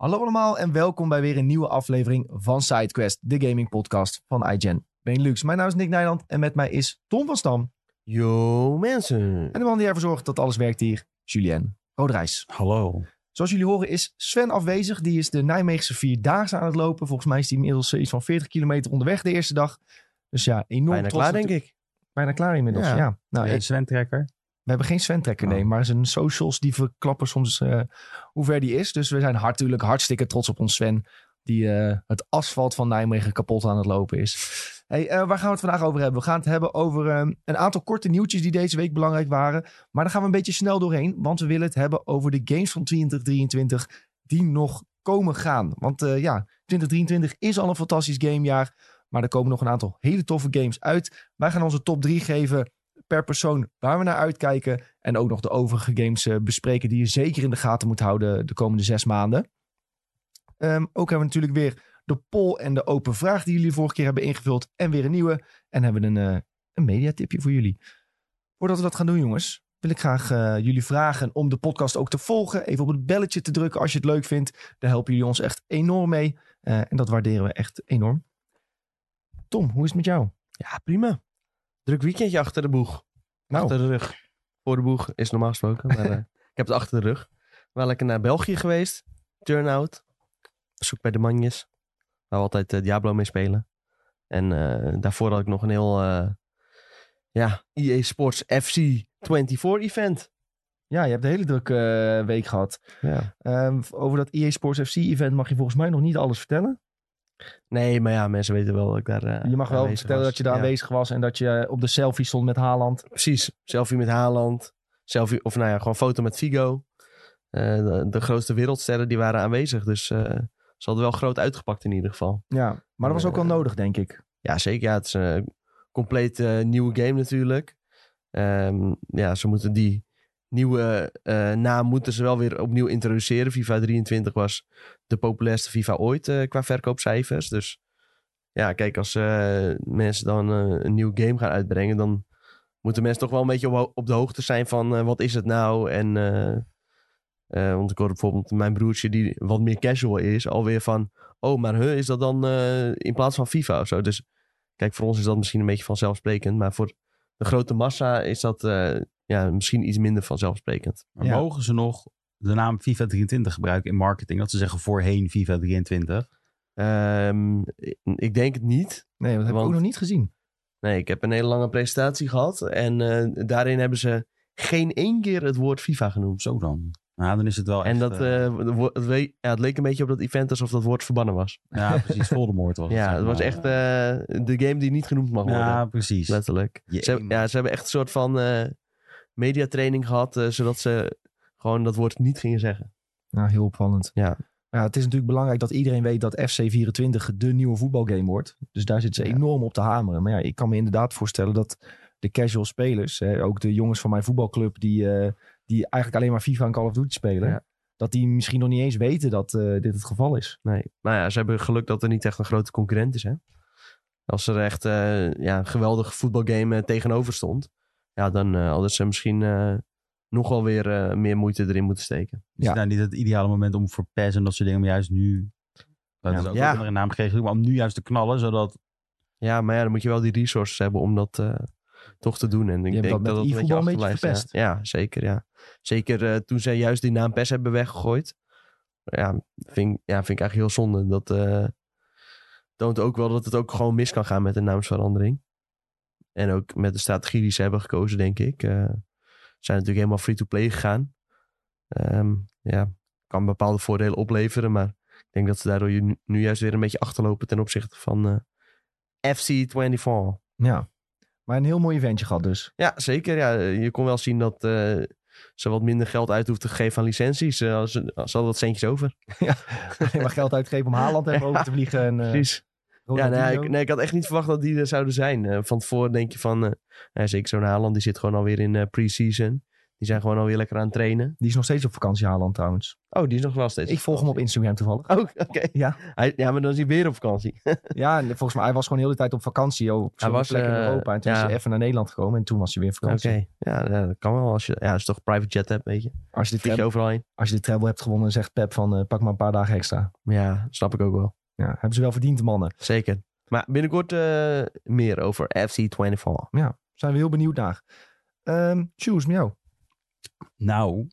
Hallo allemaal en welkom bij weer een nieuwe aflevering van SideQuest, de gaming podcast van iGen Benelux. Mijn naam is Nick Nijland en met mij is Tom van Stam. Yo mensen. En de man die ervoor zorgt dat alles werkt hier, Julien Roderijs. Hallo. Zoals jullie horen is Sven afwezig. Die is de Nijmeegse Vierdaagse aan het lopen. Volgens mij is hij inmiddels iets van 40 kilometer onderweg de eerste dag. Dus ja, enorm Bijna trots klaar denk ik. Bijna klaar inmiddels, ja. Ja. Nou, Ja, ik- Sven Trekker. we hebben geen Sven-trekker, nee. Oh. Maar zijn socials die verklappen soms eh, hoe ver die is. Dus we zijn natuurlijk hartstikke trots op ons Sven. Die eh, het asfalt van Nijmegen kapot aan het lopen is. Hey, eh, waar gaan we het vandaag over hebben? We gaan het hebben over eh, een aantal korte nieuwtjes die deze week belangrijk waren. Maar daar gaan we een beetje snel doorheen. Want we willen het hebben over de games van 2023 die nog komen gaan. Want ja, 2023 is al een fantastisch gamejaar. Maar er komen nog een aantal hele toffe games uit. Wij gaan onze top 3 geven per persoon waar we naar uitkijken. En ook nog de overige games eh, bespreken die je zeker in de gaten moet houden de komende zes maanden. Ehm, ook hebben we natuurlijk weer de poll en de open vraag die jullie vorige keer hebben ingevuld. En weer een nieuwe. En hebben we een, eh, een mediatipje voor jullie. Voordat we dat gaan doen jongens, wil ik graag eh, jullie vragen om de podcast ook te volgen. Even op het belletje te drukken als je het leuk vindt. Daar helpen jullie ons echt enorm mee. En dat waarderen we echt enorm. Tom, hoe is het met jou? Ja, prima. Druk weekendje achter de boeg. Nou. Achter de rug. Voor de boeg is normaal gesproken. Maar eh, ik heb het achter de rug. Wel lekker naar België geweest. Turnout. Zoek bij de manjes. Waar we altijd eh, Diablo mee spelen. En eh, daarvoor had ik nog een heel... ja, EA Sports FC 24 event. Ja, je hebt een hele drukke week gehad. Ja. Ehm, over dat EA Sports FC event mag je volgens mij nog niet alles vertellen. Nee, maar ja, mensen weten wel dat ik daar eh, je mag wel vertellen was. dat je daar Ja. aanwezig was en dat je op de selfie stond met Haaland. Precies. Selfie met Haaland. Selfie, of nou ja, gewoon foto met Figo. Eh, de, de grootste wereldsterren die waren aanwezig. Dus eh ze hadden wel groot uitgepakt in ieder geval. Ja, maar dat was ook wel nodig, denk ik. Ja, zeker. Ja, het is een compleet nieuwe game natuurlijk. Ehm, ja, ze moeten die nieuwe eh, naam moeten ze wel weer opnieuw introduceren. FIFA 23 was de populairste FIFA ooit eh, qua verkoopcijfers. Dus ja, kijk, als eh, mensen dan een nieuwe game gaan uitbrengen, dan moeten mensen toch wel een beetje op, de hoogte zijn van wat is het nou en... want ik hoorde bijvoorbeeld mijn broertje, die wat meer casual is, alweer van... Oh, maar huh, is dat dan in plaats van FIFA of zo? Dus kijk, voor ons is dat misschien een beetje vanzelfsprekend. Maar voor de grote massa is dat ja, misschien iets minder vanzelfsprekend. Maar Ja. mogen ze nog de naam FIFA 23 gebruiken in marketing? Dat ze zeggen voorheen FIFA 23. Ehm, ik denk het niet. Nee, dat heb ik ook nog niet gezien. Nee, ik heb een hele lange presentatie gehad. En eh, daarin hebben ze geen één keer het woord FIFA genoemd. Zo dan. Nou, dan is het wel En echt, dat, eh, eh, het, we- ja, het leek een beetje op dat event alsof dat woord verbannen was. ja, precies. Voldemort was het. ja, het was echt eh, de game die niet genoemd mag worden. Ja, precies. Letterlijk. Jee, Ze, ja, ze hebben echt een soort van eh, mediatraining gehad, eh, zodat ze gewoon dat woord niet gingen zeggen. Nou, heel opvallend. Ja. Ja, het is natuurlijk belangrijk dat iedereen weet dat FC24 de nieuwe voetbalgame wordt. Dus daar zitten ze Ja. enorm op te hameren. Maar ja, ik kan me inderdaad voorstellen dat de casual spelers, hè, ook de jongens van mijn voetbalclub die, eh, die eigenlijk alleen maar FIFA en Call of Duty spelen, Ja. dat die misschien nog niet eens weten dat eh, dit het geval is. Nee. Nou ja, ze hebben geluk dat er niet echt een grote concurrent is. Hè? Als er echt ja, een geweldige voetbalgame tegenover stond, ja, dan eh, hadden ze misschien eh, nog wel weer eh, meer moeite erin moeten steken. Is Ja. het nou niet het ideale moment om voor PES en dat soort dingen, maar juist nu... Dat is ook Ja. een andere naam gekregen, maar om nu juist te knallen, zodat... Ja, maar ja, dan moet je wel die resources hebben om dat eh, toch te doen. En ik denk dat dat het e-voetbal een beetje achterblijft, ja. Ja, zeker. Ja. Zeker eh, toen zij juist die naam PES hebben weggegooid. Ja, vind, ik- ja, vind ik eigenlijk heel zonde. Dat eh, toont ook wel dat het ook gewoon mis kan gaan met een naamsverandering. En ook met de strategie die ze hebben gekozen, denk ik. eh, zijn natuurlijk helemaal free-to-play gegaan. Ehm, ja, kan bepaalde voordelen opleveren. Maar ik denk dat ze daardoor nu, nu juist weer een beetje achterlopen ten opzichte van eh, FC24. Ja, maar een heel mooi eventje gehad dus. Ja, zeker. Ja, je kon wel zien dat eh, ze wat minder geld uit hoefden te geven aan licenties. Als, ze ze hadden wat centjes over. Alleen maar geld uitgeven om Haaland even over te vliegen. En, eh, Precies. Ja, nee, Ronaldinho. ik, nee, ik had echt niet verwacht dat die er zouden zijn. Eh, van tevoren denk je van, eh, ja, zeker zo'n Haaland, die zit gewoon alweer in eh pre-season. Die zijn gewoon alweer lekker aan het trainen. Die is nog steeds op vakantie Haaland trouwens. Oh, die is nog wel steeds. Ik volg hem op Instagram toevallig. Oh, oké. Ja. Hij- ja, maar dan is hij weer op vakantie. Ja, en volgens mij hij was gewoon de hele tijd op vakantie op Hij was, plek in Europa. En toen is hij even naar Nederland gekomen en toen was hij weer op Oké, vakantie. ja, ja, dat kan wel. Als je, ja, als je toch private jet hebt, weet je. Als, je de je treble, overal heen. als je de treble hebt gewonnen, zegt Pep van pak maar een paar dagen extra. Ja, snap ik ook wel. Ja, hebben ze wel verdiend, de mannen. Zeker. Maar binnenkort eh, meer over FC24. Ja, zijn we heel benieuwd naar. Ehm Shoes, met jou. Nou,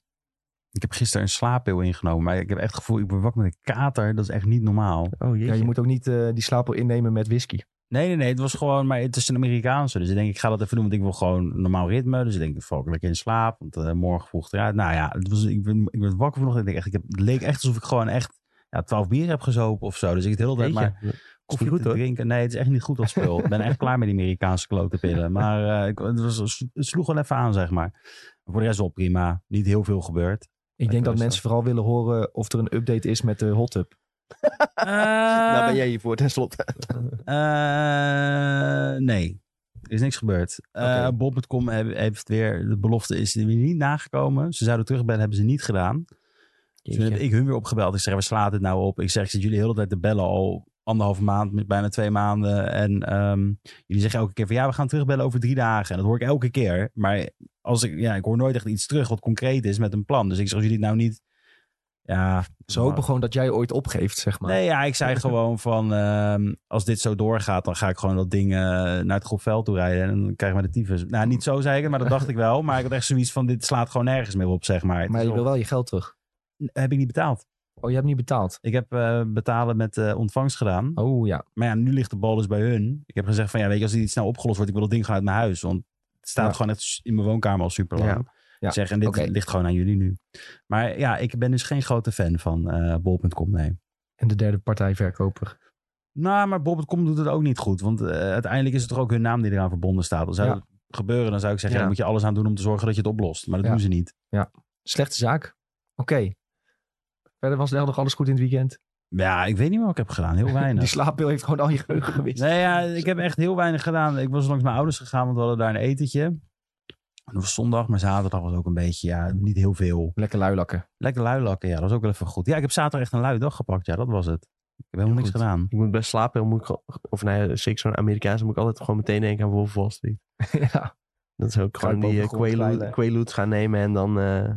ik heb gisteren een slaappil ingenomen. Maar ik heb echt het gevoel, ik ben wakker met een kater. Dat is echt niet normaal. Oh. Ja, je moet ook niet eh, die slaapel innemen met whisky. Nee, nee, nee. Het was gewoon, maar het is een Amerikaanse. Dus ik denk, ik ga dat even doen, want ik wil gewoon een normaal ritme. Dus ik denk, ik val ook lekker in slaap. Want eh, morgen vroeg eruit. Nou ja, het was, ik, ben, ik werd wakker vanochtend. Ik denk echt, ik heb, het leek echt alsof ik gewoon echt ja, 12 bier heb gezopen of zo. Dus ik het de hele tijd maar koffie goed, te drinken. Nee, het is echt niet goed dat spul. ik ben echt klaar met die Amerikaanse klote pillen. Maar eh, ik, het, was, het sloeg wel even aan, zeg maar. Voor de rest wel prima. Niet heel veel gebeurd. Ik denk dat mensen vooral willen horen of er een update is met de hot tub. Daar ben jij hier voor tenslotte. Eh, nee, er is niks gebeurd. Eh Oké. Bob.com heeft weer, de belofte is weer niet nagekomen. Ze zouden terugbellen, hebben ze niet gedaan. Toen heb ik hun weer opgebeld. Ik zeg, we slaan dit nou op? Ik zeg, ik zit jullie de hele tijd te bellen al anderhalve maand, bijna twee maanden. En ehm, jullie zeggen elke keer van, ja, we gaan terugbellen over drie dagen. En dat hoor ik elke keer. Maar als ik, ja, ik hoor nooit echt iets terug wat concreet is met een plan. Dus ik zeg, als jullie het nou niet... Ja, Ze hopen gewoon dat jij ooit opgeeft, zeg maar. Nee, ja, ik zei gewoon van ehm, als dit zo doorgaat, dan ga ik gewoon dat ding naar het grofveld toe rijden en dan krijg ik maar de tyfus. Nou, niet zo zei ik het, maar dat dacht ik wel. Maar ik had echt zoiets van dit slaat gewoon nergens meer op, zeg maar. Het maar je wil wel je geld terug. Heb ik niet betaald. Oh, je hebt niet betaald. Ik heb eh, betalen met eh, ontvangst gedaan. Oh ja. Maar ja, nu ligt de bal dus bij hun. Ik heb gezegd van ja, weet je, als dit niet snel opgelost wordt, ik wil dat ding gewoon uit mijn huis. Want het staat Ja. gewoon echt in mijn woonkamer al super lang. Ja. Ja, zeg, en dit ligt gewoon aan jullie nu. Maar ja, ik ben dus geen grote fan van eh bol.com, nee. En de derde partij verkoper. Nou, maar Bob.com doet het ook niet goed. Want uiteindelijk is het toch ook hun naam die eraan verbonden staat. Als zou Ja. gebeuren, dan zou ik zeggen... Ja. Ja, dan moet je alles aan doen om te zorgen dat je het oplost. Maar dat Ja. doen ze niet. Slechte zaak. Oké. Verder was nog alles goed in het weekend. Ja, ik weet niet wat ik heb gedaan. Heel Die weinig. slaappil heeft gewoon al je geheugen gewist. nee, ja, ik heb echt heel weinig gedaan. Ik was langs mijn ouders gegaan, want we hadden daar een etentje. En dat was zondag, maar zaterdag was ook een beetje, ja, niet heel veel. Lekker luilakken. Lekker luilakken, ja, dat was ook wel even goed. Ja, ik heb zaterdag echt een lui dag gepakt. Ja, dat was het. Ik heb helemaal niks gedaan. Ik moet best slapen. Moet ik, of nee, zeker zo'n Amerikaanse moet ik altijd gewoon meteen denken aan Wolf Wall Street. ja. Dat is ook gewoon die uh. Quaaludes gaan nemen en dan eh,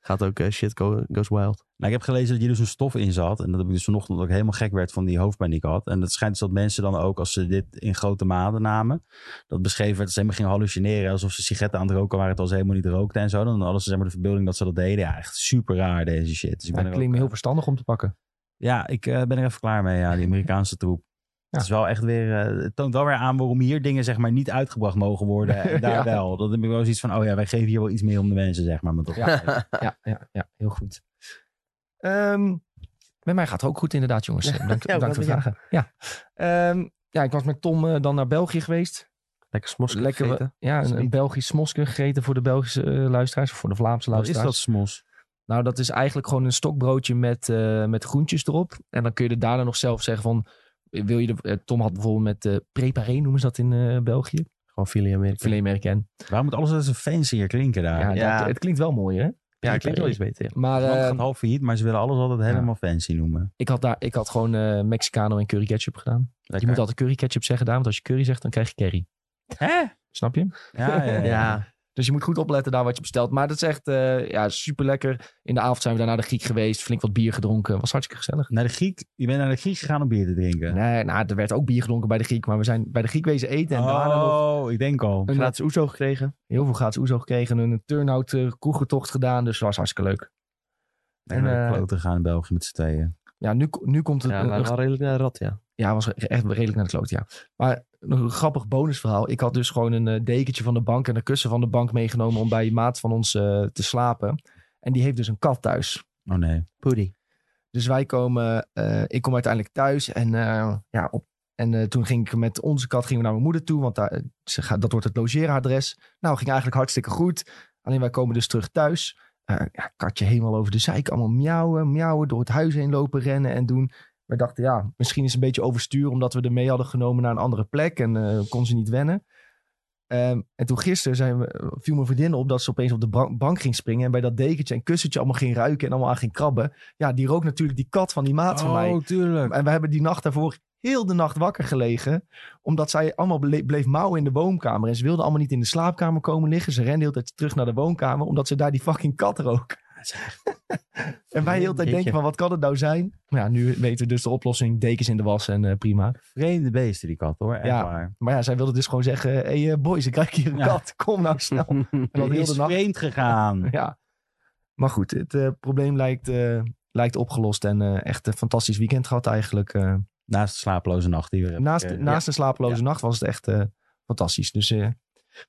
gaat ook eh, shit go- goes wild. Nou, ik heb gelezen dat je dus een stof in zat. En dat heb ik dus vanochtend ik helemaal gek werd van die hoofdpijn die ik had. En het schijnt dus dat mensen dan ook, als ze dit in grote maten namen, dat beschreven werd dat ze helemaal gingen hallucineren. Alsof ze sigaretten aan het roken waren, terwijl ze helemaal niet rookten en zo. Dan hadden ze zeg maar de verbeelding dat ze dat deden. Ja, echt super raar deze shit. Dus ik Ja, ben klinkt ook, me heel eh, verstandig om te pakken. Ja, ik eh, ben er even klaar mee, ja, die Amerikaanse troep. Ja. Het is wel echt weer, eh, het toont wel weer aan waarom hier dingen zeg maar niet uitgebracht mogen worden. En daar Ja. wel. Dat heb ik wel zoiets van, oh ja, wij geven hier wel iets meer om de mensen, zeg maar. maar toch, Ja. Ja, ja, ja, heel goed. Ehm, met mij gaat het ook goed inderdaad, jongens. Dank, Ja, dank voor de vragen. Ja. Ehm, ja, ik was met Tom eh, dan naar België geweest. Lekker smosk Lekker, gegeten. ja, een. Belgisch smoske gegeten voor de Belgische eh, luisteraars. Of voor de Vlaamse Wat is luisteraars. dat smos? Nou, dat is eigenlijk gewoon een stokbroodje met, eh, met groentjes erop. En dan kun je er daarna nog zelf zeggen van... Wil je de, eh, Tom had bijvoorbeeld met eh preparé, noemen ze dat in eh, België. Gewoon filet Amerika. Filet Americain. Waarom moet alles als een fancier klinken daar? Ja, Ja. Dat, het klinkt wel mooi, hè? Ja, klinkt wel iets beter. ja. Maar Het eh, gaat half failliet, maar ze willen alles altijd helemaal fancy noemen. ik, had daar, ik had gewoon eh, Mexicano en curry ketchup gedaan. Je moet altijd curry ketchup zeggen daar, want als je curry zegt, dan krijg je curry. Hè? Snap je? Ja, ja, ja. Dus je moet goed opletten daar wat je bestelt. Maar dat is echt eh, ja, super lekker. In de avond zijn we daar naar de Griek geweest. Flink wat bier gedronken. Was hartstikke gezellig. Naar de Griek. Je bent naar de Griek gegaan om bier te drinken. Nee, nou, er werd ook bier gedronken bij de Griek. Maar we zijn bij de Griek wezen eten. En daarna nog Oh, ik denk al. een, gratis oezo gekregen. heel veel gratis oezo gekregen. Een turn-out eh, kroegentocht gedaan. Dus dat was hartstikke leuk. En En, naar eh, kloten gaan in België met z'n tweeën. Ja, nu, nu komt het... Ja, een- redelijk naar de rat, ja. Ja, was echt redelijk naar de kloot, ja. Maar nog een grappig bonusverhaal. Ik had dus gewoon een eh, dekentje van de bank en een kussen van de bank meegenomen om bij een maat van ons eh, te slapen. En die heeft dus een kat thuis. Oh nee. Poedie. Dus wij komen, eh, ik kom uiteindelijk thuis en, eh, ja, op, en eh, toen ging ik met onze kat gingen we naar mijn moeder toe, want daar, ze gaat, dat wordt het logeeradres. Nou, ging eigenlijk hartstikke goed. Alleen wij komen dus terug thuis. Eh, ja, katje helemaal over de zeik, allemaal miauwen, miauwen, door het huis heen lopen, rennen en doen. We dachten, ja, misschien is het een beetje overstuur omdat we er mee hadden genomen naar een andere plek en eh, kon ze niet wennen. Ehm, en toen gisteren zijn we, viel mijn vriendin op dat ze opeens op de bank ging springen. En bij dat dekentje en kussentje allemaal ging ruiken en allemaal aan ging krabben. Ja, die rook natuurlijk die kat van die maat van mij. Oh, tuurlijk. En we hebben die nacht daarvoor heel de nacht wakker gelegen. Omdat zij allemaal ble- bleef mouwen in de woonkamer. En ze wilden allemaal niet in de slaapkamer komen liggen. Ze rende de hele tijd terug naar de woonkamer. Omdat ze daar die fucking kat rook. en wij de hele tijd denken van wat kan het nou zijn? Maar ja, nu weten we dus de oplossing. Dekens in de was en eh, prima. Vreemde beesten, die kat hoor. Echt Ja. waar. Maar ja, zij wilde dus gewoon zeggen. Hé hey, eh, boys, ik krijg hier een Ja. kat. Kom nou snel. En heel is de nacht. vreemd gegaan. Ja. Maar goed, het eh, probleem lijkt, eh, lijkt opgelost. En eh, echt een fantastisch weekend gehad eigenlijk. eh. Naast de slapeloze nacht die we hebben. naast naast een slapeloze nacht was het echt eh, fantastisch. Dus, eh,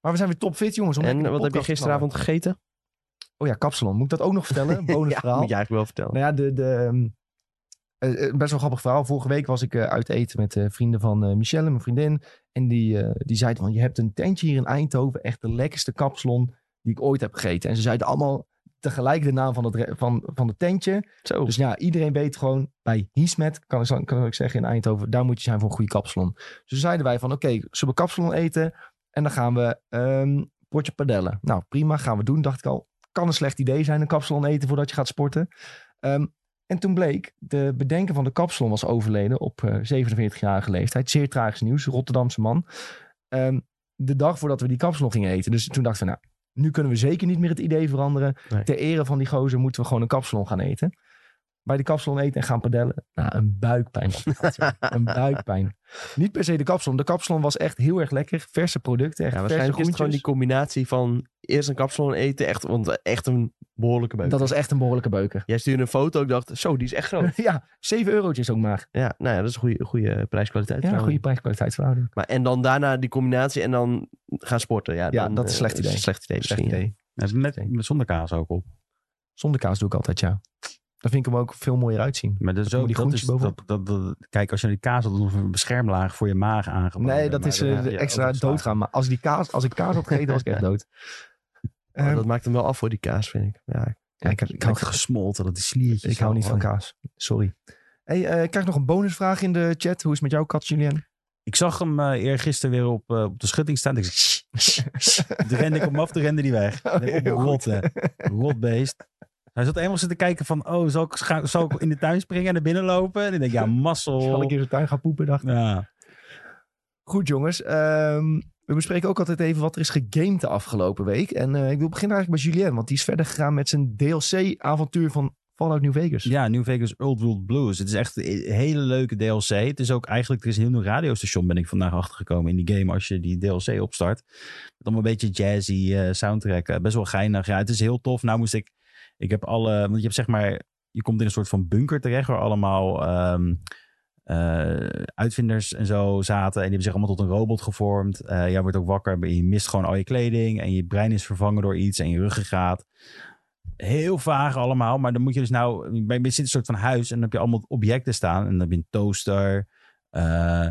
maar we zijn weer topfit, jongens. om En de wat heb je gisteravond gegeten? Oh ja, kapsalon. Moet ik dat ook nog vertellen? Bonus ja, verhaal. moet je eigenlijk wel vertellen. Nou ja, de, de, ehm, eh, eh, best wel grappig verhaal. Vorige week was ik eh, uit eten met vrienden van Michelle, mijn vriendin. En die, die zeiden van, je hebt een tentje hier in Eindhoven. Echt de lekkerste kapsalon die ik ooit heb gegeten. En ze zeiden allemaal tegelijk de naam van het, van, van het tentje. Zo. Dus ja, iedereen weet gewoon bij Hiesmet, kan ik, kan ik zeggen in Eindhoven, daar moet je zijn voor een goede kapsalon. Dus toen zeiden wij van, oké, zullen we kapsalon eten? En dan gaan we ehm potje padellen. Nou, prima, gaan we doen. Dacht ik al, kan een slecht idee zijn, een kapsalon eten voordat je gaat sporten. Ehm, en toen bleek, de bedenker van de kapsalon was overleden op eh 47-jarige leeftijd. Zeer tragisch nieuws, Rotterdamse man. Ehm, de dag voordat we die kapsalon gingen eten. Dus toen dachten we, nou, nu kunnen we zeker niet meer het idee veranderen. Nee. Ter ere van die gozer moeten we gewoon een kapsalon gaan eten. Bij de kapsalon eten en gaan padellen. Nou, een buikpijn. een buikpijn. Niet per se de kapsalon. De kapsalon was echt heel erg lekker. Verse producten, echt Ja, verse waarschijnlijk is het gewoon die combinatie van eerst een kapsalon eten. Echt, want echt een behoorlijke beuk. Dat was echt een behoorlijke beuker. Jij stuurde een foto. Ik dacht, zo, die is echt groot. ja, 7 eurotjes ook maar. ja, nou ja, dat is een goede, goede prijskwaliteit. Ja, een goede prijs-kwaliteitsverhouding. Maar, en dan daarna die combinatie en dan gaan sporten. Ja, Ja, dan, dat is een eh, slecht idee. een slecht idee. Slecht misschien, ja. idee. Ja, Met, met zonder kaas ook op. Zonder kaas doe ik altijd, ja. Dan vind ik hem ook veel mooier uitzien. Maar dat is Dan ook, die dat is, dat, dat, dat- kijk, als je naar die kaas had, dan een beschermlaag voor je maag aangebracht. Nee, dat is eh, de extra doodgaan. Maar als, die kaas, als ik kaas had gegeten, was ik echt dood. Maar Ehm, dat maakt hem wel af voor die kaas, vind ik. Ja, ja, ik, ik, hou, gesmolten, dat die sliertjes. ik hou niet van kaas. Sorry. Hey, eh, ik krijg nog een bonusvraag in de chat. Hoe is het met jouw kat, Julien? Ik zag hem eh eergisteren weer op, eh, op de schutting staan. Ik zei, toen rende ik hem af, toen rende hij weg. Op rot, hè. Rotbeest. Hij zat eenmaal zitten kijken van, oh, zal ik, zal ik in de tuin springen en naar binnen lopen? En ik denk, ja, mazzel. Zal ik in de tuin gaan poepen? Dacht. ik. Ja. Goed, jongens. Ehm, we bespreken ook altijd even wat er is gegamed de afgelopen week. En eh, ik wil beginnen eigenlijk bij Julien. Want die is verder gegaan met zijn DLC-avontuur van Fallout New Vegas. Ja, New Vegas Old World Blues. Het is echt een hele leuke DLC. Het is ook eigenlijk, er is een heel nieuw radiostation ben ik vandaag achtergekomen in die game als je die DLC opstart. Met allemaal een beetje jazzy eh, soundtrack. Eh, best wel geinig. Ja, het is heel tof. Nou moest ik, ik heb alle, want je hebt zeg maar, je komt in een soort van bunker terecht waar allemaal eh, uitvinders en zo zaten. En die hebben zich allemaal tot een robot gevormd. Eh jij wordt ook wakker, maar je mist gewoon al je kleding en je brein is vervangen door iets en je ruggengraat heel vaag allemaal. Maar dan moet je dus nou... Je zit een soort van huis en dan heb je allemaal objecten staan. En dan heb je een toaster, eh,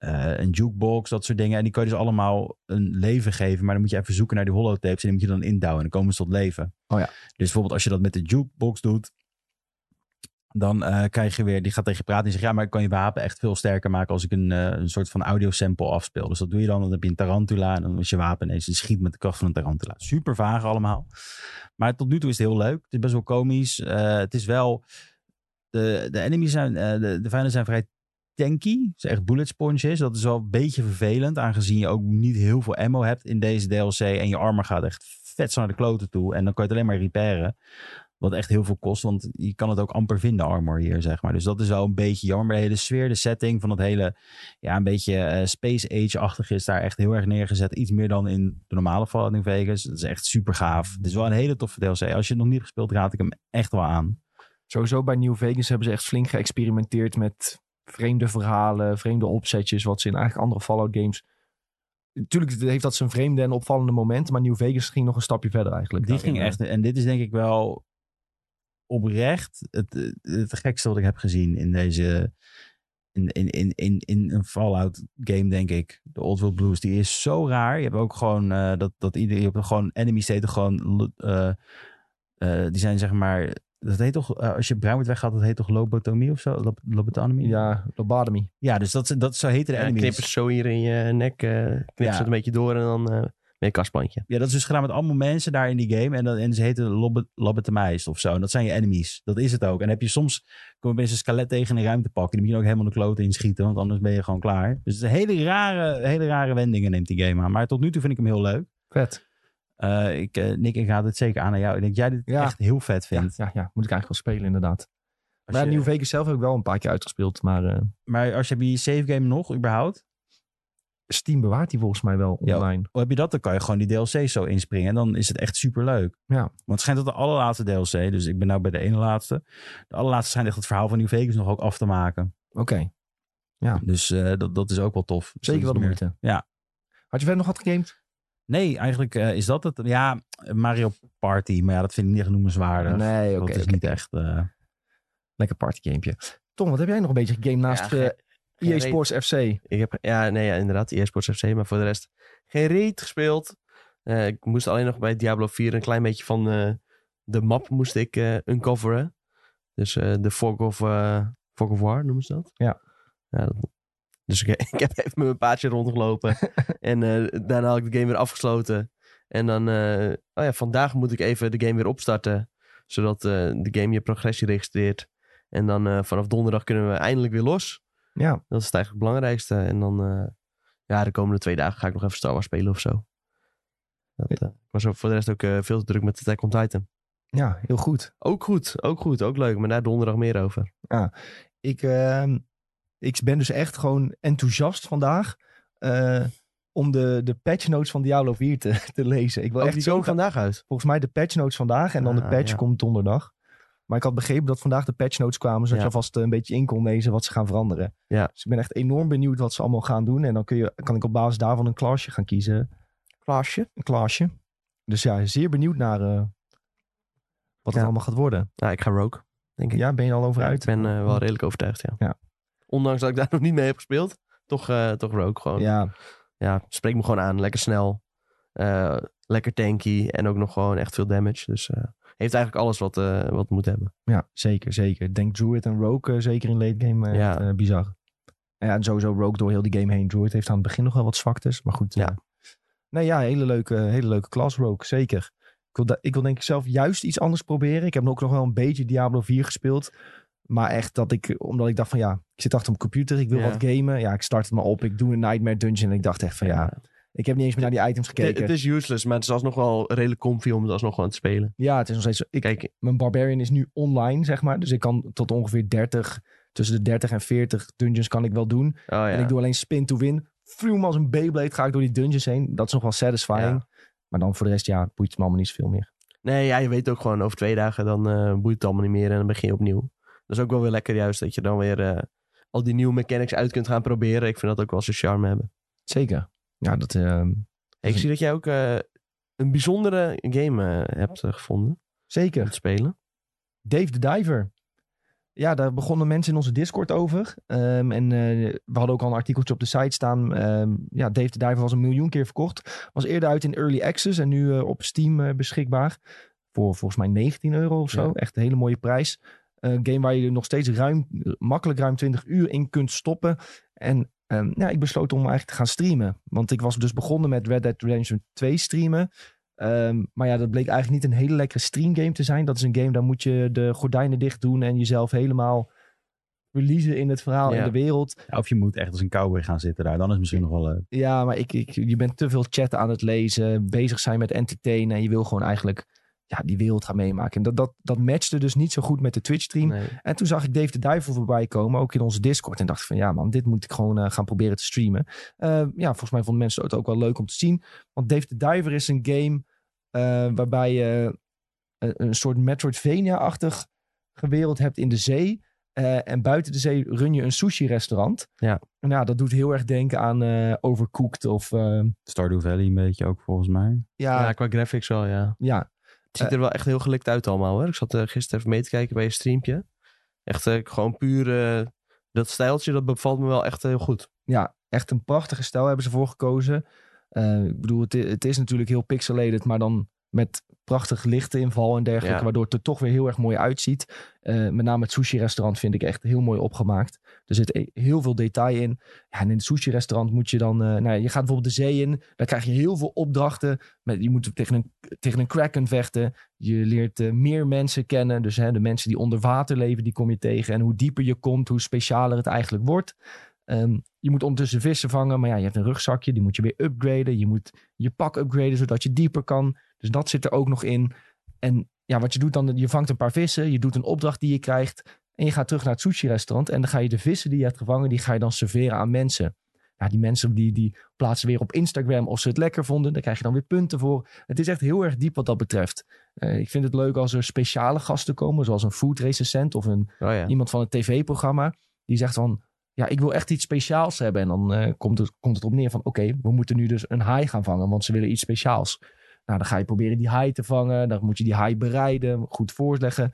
eh, een jukebox, dat soort dingen. En die kan je dus allemaal een leven geven. Maar dan moet je even zoeken naar die holotapes en die moet je dan indouwen. En dan komen ze tot leven. Oh ja. Dus bijvoorbeeld als je dat met de jukebox doet... Dan eh, krijg je weer, die gaat tegen je praten en zegt: Ja, maar ik kan je wapen echt veel sterker maken als ik een, eh, een soort van audiosample afspeel. Dus dat doe je dan. Dan heb je een tarantula en dan is je wapen ineens die schiet met de kracht van een tarantula. Super vaag allemaal. Maar tot nu toe is het heel leuk. Het is best wel komisch. Het is wel. De, de enemies zijn. de, de vijanden zijn vrij tanky. Is echt bullet sponges. Dat is wel een beetje vervelend. Aangezien je ook niet heel veel ammo hebt in deze DLC. En je armor gaat echt vet naar de kloten toe. En dan kan je het alleen maar repairen. Wat echt heel veel kost. Want je kan het ook amper vinden, armor hier, zeg maar. Dus dat is wel een beetje jammer. Maar de hele sfeer, de setting van het hele. Ja, een beetje eh, Space Age-achtig is daar echt heel erg neergezet. Iets meer dan in de normale Fallout New Vegas. Dat is echt super gaaf. Het is wel een hele toffe DLC. Als je het nog niet gespeeld, raad ik hem echt wel aan. Sowieso bij New Vegas hebben ze echt flink geëxperimenteerd met vreemde verhalen, vreemde opzetjes, wat ze in eigenlijk andere Fallout games... Natuurlijk heeft dat zijn vreemde en opvallende momenten, maar New Vegas ging nog een stapje verder eigenlijk. Die daarin, ging echt. En dit is denk ik wel oprecht het, het gekste wat ik heb gezien in deze. In, in, in, in, in een Fallout game, denk ik. De Old World Blues, die is zo raar. Je hebt ook gewoon eh, dat, dat iedereen. Je hebt gewoon enemies heten gewoon. eh, eh, die zijn zeg maar dat heet toch, eh, als je bruin wordt weggaat, dat heet toch lobotomie of zo? Lob, lobotomie? Ja, lobotomy. Ja, dus dat, dat zo heet de Ja, ze zo hier in je nek, eh knip Ja. ze het een beetje door en dan ben je kastplantje. Ja, dat is dus gedaan met allemaal mensen daar in die game. En, dat, en ze heten lobo- lobotomijs of zo. En dat zijn je enemies. Dat is het ook. En heb je soms, kom je opeens een skelet tegen in een ruimte pakken. Die moet je ook helemaal de kloten inschieten, want anders ben je gewoon klaar. Dus het is een hele rare, hele rare wendingen neemt die game aan. Maar tot nu toe vind ik hem heel leuk. Vet. Eh, ik, eh, Nick, ik ga dit zeker aan aan jou. Ik denk dat jij dit Ja. echt heel vet Ja, vindt. ja, ja, moet ik eigenlijk wel spelen inderdaad. Als Maar je- Nieuw Vegas zelf heb ik wel een paar keer uitgespeeld. Maar eh, Maar als je je save game nog überhaupt? Steam bewaart die volgens mij wel Ja. online. Hoe heb je dat? Dan kan je gewoon die DLC's zo inspringen. En dan is het echt super leuk. Ja. Want het schijnt dat de allerlaatste DLC, dus ik ben nou bij de ene laatste. De allerlaatste schijnt echt het verhaal van New Vegas nog ook af te maken. Oké, Dus eh, dat, dat is ook wel tof. Dus zeker wel de moeite. Ja. Had je verder nog wat gegamed? Nee, eigenlijk eh, is dat het. Ja, Mario Party. Maar ja, dat vind ik niet echt noemenswaardig. Nee, oké. dat is niet echt... eh, Lekker partygamepje. Tom, wat heb jij nog een beetje gegamed naast Ja, eh, geen- geen EA Sports FC? Ik heb, ja, nee, ja, inderdaad, EA Sports FC, maar voor de rest geen reet gespeeld. Eh, ik moest alleen nog bij Diablo 4 een klein beetje van eh, de map moest ik eh, uncoveren. Dus eh, de Fog of, eh, Fog of War noemen ze dat. Ja. ja dat- dus ik, ik heb even met mijn paardje rondgelopen. en eh, daarna had ik de game weer afgesloten. En dan, eh, oh ja, vandaag moet ik even de game weer opstarten. Zodat eh, de game je progressie registreert. En dan vanaf donderdag kunnen we eindelijk weer los. Ja, Dat is het eigenlijk het belangrijkste. En dan, ja, de komende twee dagen ga ik nog even Star Wars spelen of zo. Dat, ik was voor de rest ook veel te druk met Attack on Titan. ja, heel goed. Ook goed, ook goed, ook leuk. Maar daar donderdag meer over. Ik, ehm, ik ben dus echt gewoon enthousiast vandaag eh, om de, de patch notes van Diablo 4 te, te lezen. Ik wil Oh, echt die zo vandaag uit. Volgens mij de patch notes vandaag en dan de Ah, patch ja. komt donderdag. Maar ik had begrepen dat vandaag de patch notes kwamen, zodat Ja. je alvast eh, een beetje in kon lezen wat ze gaan veranderen. Ja. Dus ik ben echt enorm benieuwd wat ze allemaal gaan doen. En dan kun je, kan ik op basis daarvan een klasje gaan kiezen. Klaasje? Een klasje. Dus ja, zeer benieuwd naar eh, wat het allemaal gaat worden. Ja, ik ga Rogue, denk ik. Ja, ben je al over uit? ik ben wel redelijk overtuigd, ja. Ja. Ondanks dat ik daar nog niet mee heb gespeeld. Toch, eh toch Rogue gewoon. Ja. Ja, spreek me gewoon aan. Lekker snel. eh, lekker tanky. En ook nog gewoon echt veel damage. Dus eh, heeft eigenlijk alles wat, wat het moet hebben. ja, zeker, zeker. Denk Druid en Rogue zeker in late game Ja. echt, bizar. En ja, en sowieso Rogue door heel die game heen. Druid heeft aan het begin nog wel wat zwaktes. Maar goed. Ja. nee, ja, hele leuke, hele leuke klas Rogue, zeker. Ik wil, ik wil denk ik zelf juist iets anders proberen. Ik heb ook nog wel een beetje Diablo 4 gespeeld. Maar echt dat ik, omdat ik dacht van ja, ik zit achter mijn computer, ik wil Ja. wat gamen. Ja, ik start het maar op. Ik doe een Nightmare Dungeon en ik dacht echt van ja, ik heb niet eens meer naar die items gekeken. het is useless, maar het is alsnog wel redelijk comfy om het alsnog gewoon te spelen. Ja, het is nog steeds. Ik, Kijk, mijn Barbarian is nu online, zeg maar. Dus ik kan tot ongeveer 30, tussen de 30 en 40 dungeons kan ik wel doen. oh ja. En ik doe alleen spin to win. Vroom als een Beyblade ga ik door die dungeons heen. Dat is nog wel satisfying. Ja. Maar dan voor de rest, ja, boeit het me allemaal niet zoveel meer. Nee, ja, je weet ook gewoon over twee dagen dan eh, boeit het allemaal niet meer en dan begin je opnieuw. Dat is ook wel weer lekker juist dat je dan weer eh, al die nieuwe mechanics uit kunt gaan proberen. Ik vind dat ook wel zijn charme hebben. Zeker. Ja, dat... ehm, ik zie dat jij ook eh, een bijzondere game eh, hebt gevonden om zeker. te spelen. Dave the Diver. Ja, daar begonnen mensen in onze Discord over. Ehm, en we hadden ook al een artikeltje op de site staan. Ehm, ja, Dave the Diver was een miljoen keer verkocht. Was eerder uit in Early Access en nu op Steam beschikbaar. Voor volgens mij 19 euro of zo. Ja. Echt een hele mooie prijs. Een game waar je nog steeds ruim, makkelijk ruim 20 uur in kunt stoppen. En ehm, ja, ik besloot om eigenlijk te gaan streamen. Want ik was dus begonnen met Red Dead Redemption 2 streamen. Ehm, maar ja, dat bleek eigenlijk niet een hele lekkere streamgame te zijn. Dat is een game, daar moet je de gordijnen dicht doen en jezelf helemaal verliezen in het verhaal Ja. en de wereld. Ja, of je moet echt als een cowboy gaan zitten daar. Dan is het misschien nog wel leuk. Ja, maar ik, ik, je bent te veel chat aan het lezen, bezig zijn met entertainen. En je wil gewoon eigenlijk ja, die wereld gaan meemaken. En dat, dat, dat matchte dus niet zo goed met de Twitch stream. Nee. En toen zag ik Dave de Duivel voorbij komen, ook in onze Discord. En dacht ik van ja man, dit moet ik gewoon eh, gaan proberen te streamen. Eh, ja, volgens mij vonden mensen het ook wel leuk om te zien. Want Dave de Diver is een game eh, waarbij je een, een soort Metroidvania-achtig wereld hebt in de zee. Eh, en buiten de zee run je een sushi-restaurant. Ja. En ja, dat doet heel erg denken aan eh Overcooked of... eh, Stardew Valley een beetje ook volgens mij. ja, Ja, ja, qua graphics wel, ja. ja, Het ziet er wel echt heel gelikt uit allemaal hoor. Ik zat eh, gisteren even mee te kijken bij je streampje. Echt eh, gewoon puur eh, dat stijltje, dat bevalt me wel echt heel goed. ja, echt een prachtige stijl hebben ze voor gekozen. Eh, ik bedoel, het, het is natuurlijk heel pixelated, maar dan met prachtig lichtinval en dergelijke, Ja. waardoor het er toch weer heel erg mooi uitziet. Eh, met name het sushi-restaurant vind ik echt heel mooi opgemaakt. Er zit e- heel veel detail in. Ja, en in het sushi-restaurant moet je dan... eh, nou ja, je gaat bijvoorbeeld de zee in. Dan krijg je heel veel opdrachten. Met, je moet tegen een, tegen een kraken vechten. Je leert eh, meer mensen kennen. Dus hè, de mensen die onder water leven, die kom je tegen. En hoe dieper je komt, hoe specialer het eigenlijk wordt. Ehm, je moet ondertussen vissen vangen. Maar ja, je hebt een rugzakje. Die moet je weer upgraden. Je moet je pak upgraden, zodat je dieper kan. Dus dat zit er ook nog in. En ja, wat je doet dan, je vangt een paar vissen. Je doet een opdracht die je krijgt. En je gaat terug naar het sushi-restaurant. En dan ga je de vissen die je hebt gevangen, die ga je dan serveren aan mensen. Ja, die mensen die, die plaatsen weer op Instagram of ze het lekker vonden. Daar krijg je dan weer punten voor. Het is echt heel erg diep wat dat betreft. Eh, ik vind het leuk als er speciale gasten komen, zoals een food recensent of een, Oh ja. iemand van het tv-programma. Die zegt van, ja, ik wil echt iets speciaals hebben. En dan eh, komt, het, komt het op neer van, oké, we moeten nu dus een haai gaan vangen, want ze willen iets speciaals. Nou, dan ga je proberen die haai te vangen. Dan moet je die haai bereiden, goed voorleggen. En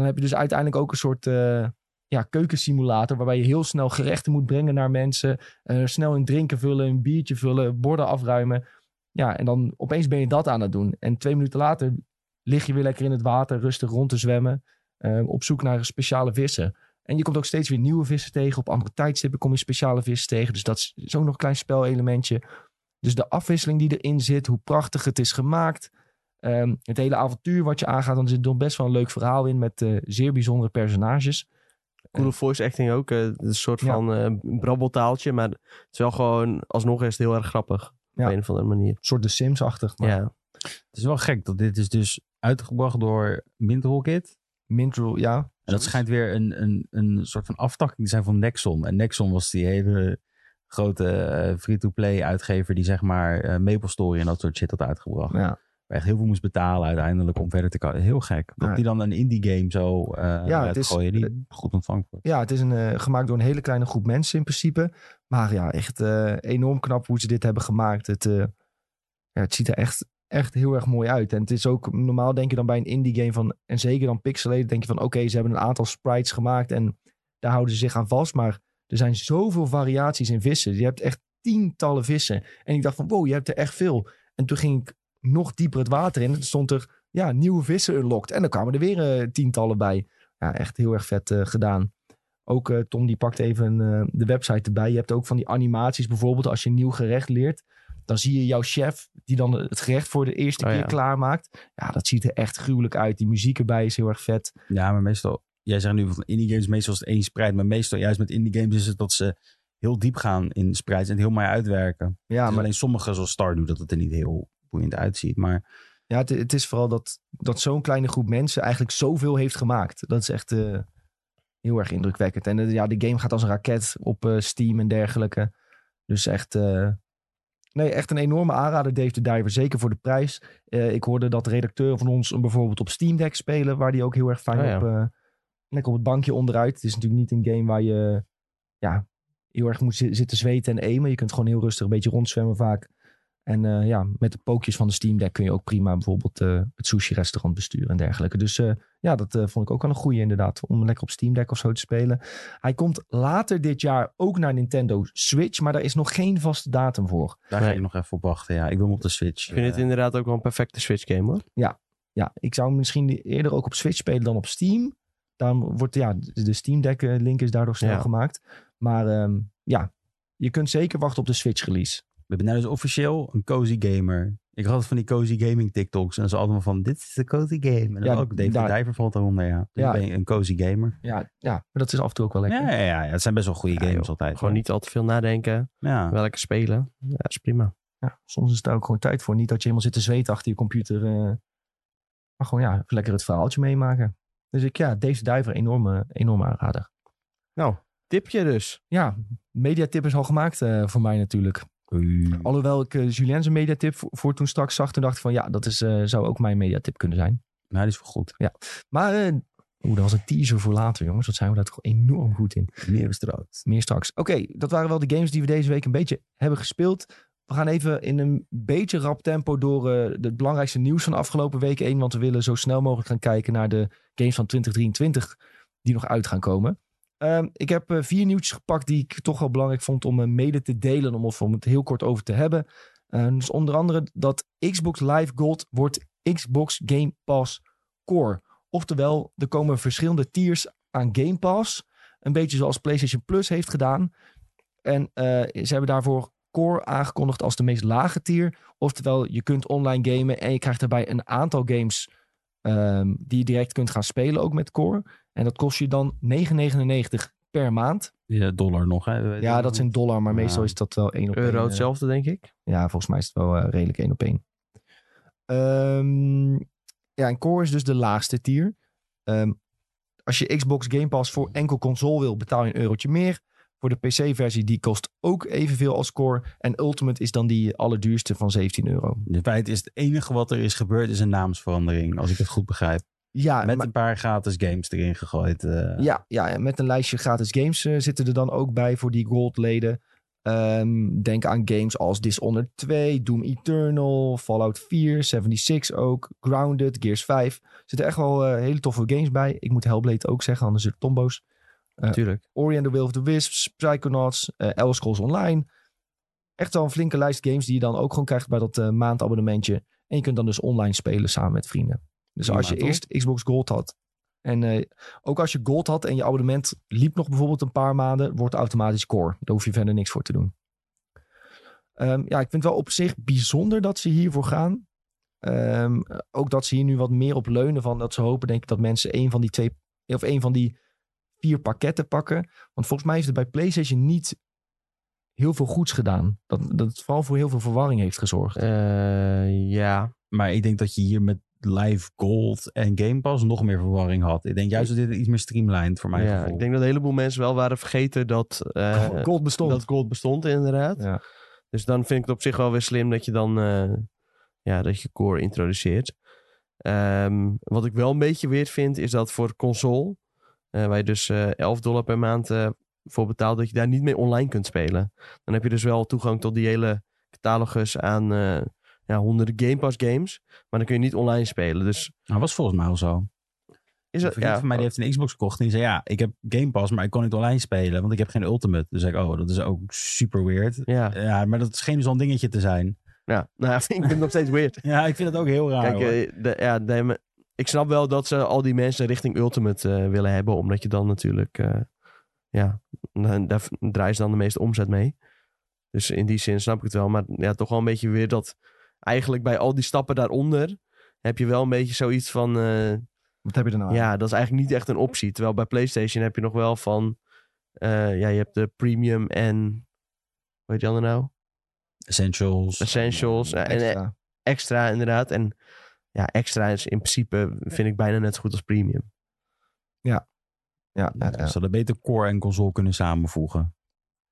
dan heb je dus uiteindelijk ook een soort eh, ja, keukensimulator... waarbij je heel snel gerechten moet brengen naar mensen. eh, snel een drinken vullen, een biertje vullen, borden afruimen. Ja, en dan opeens ben je dat aan het doen. En twee minuten later lig je weer lekker in het water... rustig rond te zwemmen, eh, op zoek naar speciale vissen. En je komt ook steeds weer nieuwe vissen tegen. Op andere tijdstippen kom je speciale vissen tegen. Dus dat is zo nog een klein spelelementje. Dus de afwisseling die erin zit, hoe prachtig het is gemaakt. Ehm, het hele avontuur wat je aangaat, dan zit er best wel een leuk verhaal in met eh, zeer bijzondere personages. Coole voice acting ook. eh, een soort Ja. van eh, brabbeltaaltje. Maar het is wel gewoon, alsnog is het heel erg grappig. Ja. Op een of andere manier. Een soort The Sims-achtig. Maar Ja. Het is wel gek dat dit is dus uitgebracht door Mint Kit. Mintrel, ja. En dat schijnt weer een, een, een soort van aftakking te zijn van Nexon. En Nexon was die hele grote eh, free-to-play uitgever die zeg maar eh, Maple Story en dat soort shit had uitgebracht. ja. Waar echt heel veel moest betalen uiteindelijk om verder te komen. Heel gek. Dat Ja. die dan een indie game zo eh Ja, het is- gooien die goed ontvangt wordt. Ja, het is een, gemaakt door een hele kleine groep mensen in principe. Maar ja, echt enorm knap hoe ze dit hebben gemaakt. Het, ja, het ziet er echt, echt heel erg mooi uit. En het is ook normaal denk je dan bij een indie game van... En zeker dan pixelated denk je van... Oké, ze hebben een aantal sprites gemaakt en daar houden ze zich aan vast. Maar er zijn zoveel variaties in vissen. Je hebt echt tientallen vissen. En ik dacht van wow, je hebt er echt veel. En toen ging ik nog dieper het water in. En stond er ja, nieuwe vissen unlocked. En dan kwamen er weer eh, tientallen bij. Ja, echt heel erg vet eh, gedaan. Ook eh, Tom die pakt even de website erbij. Je hebt ook van die animaties bijvoorbeeld als je een nieuw gerecht leert. Dan zie je jouw chef die dan het gerecht voor de eerste Oh, keer ja. klaarmaakt. Ja, dat ziet er echt gruwelijk uit. Die muziek erbij is heel erg vet. Ja, maar meestal, jij zegt nu van indie games, meestal is het één spreid. Maar meestal, juist met indie games, is het dat ze heel diep gaan in sprites en het heel mooi uitwerken. Ja, Ja, maar alleen sommige, zoals Stardew, dat het er niet heel boeiend uitziet. Maar ja, het, het is vooral dat, dat zo'n kleine groep mensen eigenlijk zoveel heeft gemaakt. Dat is echt eh, heel erg indrukwekkend. En eh, ja, de game gaat als een raket op eh, Steam en dergelijke. Dus echt, eh, nee, echt een enorme aanrader, Dave the Diver. Zeker voor de prijs. Eh, ik hoorde dat de redacteur van ons hem bijvoorbeeld op Steam Deck spelen, waar die ook heel erg fijn Oh ja. op, eh, lekker op het bankje onderuit. Het is natuurlijk niet een game waar je ja, heel erg moet zi- zitten zweten en aimen. Je kunt gewoon heel rustig een beetje rondzwemmen vaak. En eh, ja, met de pookjes van de Steam Deck kun je ook prima bijvoorbeeld eh, het sushi-restaurant besturen en dergelijke. Dus eh, ja, dat eh, vond ik ook wel een goeie inderdaad, om lekker op Steam Deck of zo te spelen. Hij komt later dit jaar ook naar Nintendo Switch, maar daar is nog geen vaste datum voor. daar ga ik nog even op wachten. Ja, ik wil hem op de Switch. Ik vind het eh, inderdaad ook wel een perfecte Switch game hoor. Ja, ik zou hem misschien eerder ook op Switch spelen dan op Steam. Dan wordt ja, de Steam Deck eh, link is daardoor snel Ja. gemaakt. Maar ehm, ja, je kunt zeker wachten op de Switch release. We hebben nou dus officieel een cozy gamer. Ik had van die cozy gaming TikToks. En ze allemaal van, dit is de cozy game. En dan Ja, ook daar- the Diver valt daaronder, ja. Dus Ja. ben je een cozy gamer. Ja, ja, maar dat is af en toe ook wel lekker. Ja, ja, ja, ja, het zijn best wel goede Ja, games joh. altijd. Gewoon niet al te veel nadenken. Ja. Welke spelen. Ja, is prima. Ja, soms is daar ook gewoon tijd voor. Niet dat je helemaal zit te zweten achter je computer. eh, maar gewoon ja, lekker het verhaaltje meemaken. Dus ik, ja, deze Diver enorme, enorme aanrader. Nou, tipje dus. Ja, mediatip is al gemaakt eh, voor mij natuurlijk. Alhoewel ik eh Julien zijn mediatip voor, voor toen straks zag. Toen dacht ik van ja, dat is, eh, zou ook mijn mediatip kunnen zijn. Nou, die is wel goed. Maar eh oeh, dat was een teaser voor later jongens. Wat zijn we daar toch enorm goed in. Meer bestraald. Meer straks. Oké, dat waren wel de games die we deze week een beetje hebben gespeeld. We gaan even in een beetje rap tempo door eh, het belangrijkste nieuws van de afgelopen week heen. Want we willen zo snel mogelijk gaan kijken naar de games van 2023 die nog uit gaan komen. Ehm, ik heb eh, vier nieuwtjes gepakt die ik toch wel belangrijk vond om eh, mede te delen. Om, of om het heel kort over te hebben. Eh, dus onder andere dat Xbox Live Gold wordt Xbox Game Pass Core. Oftewel, er komen verschillende tiers aan Game Pass. Een beetje zoals PlayStation Plus heeft gedaan. En ze hebben daarvoor Core aangekondigd als de meest lage tier. Oftewel, je kunt online gamen en je krijgt daarbij een aantal games ehm, die je direct kunt gaan spelen, ook met Core. En dat kost je dan 9,99 per maand. Ja, dollar nog, hè? Ja, dat is in dollar, maar Ja. meestal is dat wel één op één. Euro eh, hetzelfde, denk ik. ja, volgens mij is het wel eh, redelijk één op één. Ehm, ja, en Core is dus de laagste tier. Ehm, als je Xbox Game Pass voor enkel console wil, betaal je een eurotje meer. Voor de PC-versie, die kost ook evenveel als Core. En Ultimate is dan die allerduurste van 17 euro. In feite is het enige wat er is gebeurd, is een naamsverandering, als ik het goed begrijp. Ja, Met maar- een paar gratis games erin gegooid. eh. ja, ja, met een lijstje gratis games eh, zitten er dan ook bij voor die Gold-leden. Ehm, denk aan games als Dishonored 2, Doom Eternal, Fallout 4, 76 ook, Grounded, Gears 5. Er zitten echt wel eh, hele toffe games bij. Ik moet Hellblade ook zeggen, anders is het tombo's. Natuurlijk. Ori and the Will of the Wisps, Psychonauts, eh Elder Scrolls Online. Echt wel een flinke lijst games die je dan ook gewoon krijgt bij dat eh, maandabonnementje. En je kunt dan dus online spelen samen met vrienden. Dus als je eerst Xbox Gold had. En eh, ook als je Gold had en je abonnement liep nog bijvoorbeeld een paar maanden, wordt automatisch core. Daar hoef je verder niks voor te doen. Ehm, ja, ik vind het wel op zich bijzonder dat ze hiervoor gaan. Ehm, ook dat ze hier nu wat meer op leunen van dat ze hopen, denk ik, dat mensen een van die twee of een van die vier pakketten pakken. Want volgens mij heeft het bij PlayStation niet heel veel goeds gedaan. Dat, dat het vooral voor heel veel verwarring heeft gezorgd. Eh, ja. Maar ik denk dat je hier met Live Gold en Game Pass nog meer verwarring had. Ik denk juist dat dit iets meer streamlined voor mijn ja. gevoel. Ik denk dat een heleboel mensen wel waren vergeten dat, eh, Gold bestond. dat gold bestond, inderdaad. Ja. Dus dan vind ik het op zich wel weer slim dat je dan eh, ja, dat je core introduceert. Ehm, wat ik wel een beetje weird vind, is dat voor console, eh, waar je dus eh 11 dollar per maand eh, voor betaalt, dat je daar niet mee online kunt spelen. Dan heb je dus wel toegang tot die hele catalogus aan eh, ja, honderden Game Pass games, maar dan kun je niet online spelen. Dus Nou, was volgens mij al zo. is Een dat, ja, van mij die heeft een Xbox gekocht. En die zei, ja, ik heb Game Pass, maar ik kon niet online spelen. Want ik heb geen Ultimate. Dus zei ik, oh, dat is ook super weird. ja, Ja, maar dat scheen zo'n dingetje te zijn. ja. Nou, ja, ik vind het nog steeds weird. Ja, ik vind het ook heel raar. Kijk, eh, de, ja, de- ik snap wel dat ze al die mensen richting Ultimate eh, willen hebben. Omdat je dan natuurlijk... eh, ja, dan- daar draaien ze dan de meeste omzet mee. Dus in die zin snap ik het wel. Maar ja, toch wel een beetje weer dat... Eigenlijk bij al die stappen daaronder... heb je wel een beetje zoiets van... eh, Wat heb je er nou aan? ja, dat is eigenlijk niet echt een optie. Terwijl bij PlayStation heb je nog wel van... eh, ja, je hebt de premium en... Hoe heet die andere nou? Essentials. Essentials. en, extra inderdaad. En ja, extra is in principe vind ik bijna net zo goed als premium. Ja, ja, Ja, ja. Ze hadden beter core en console kunnen samenvoegen.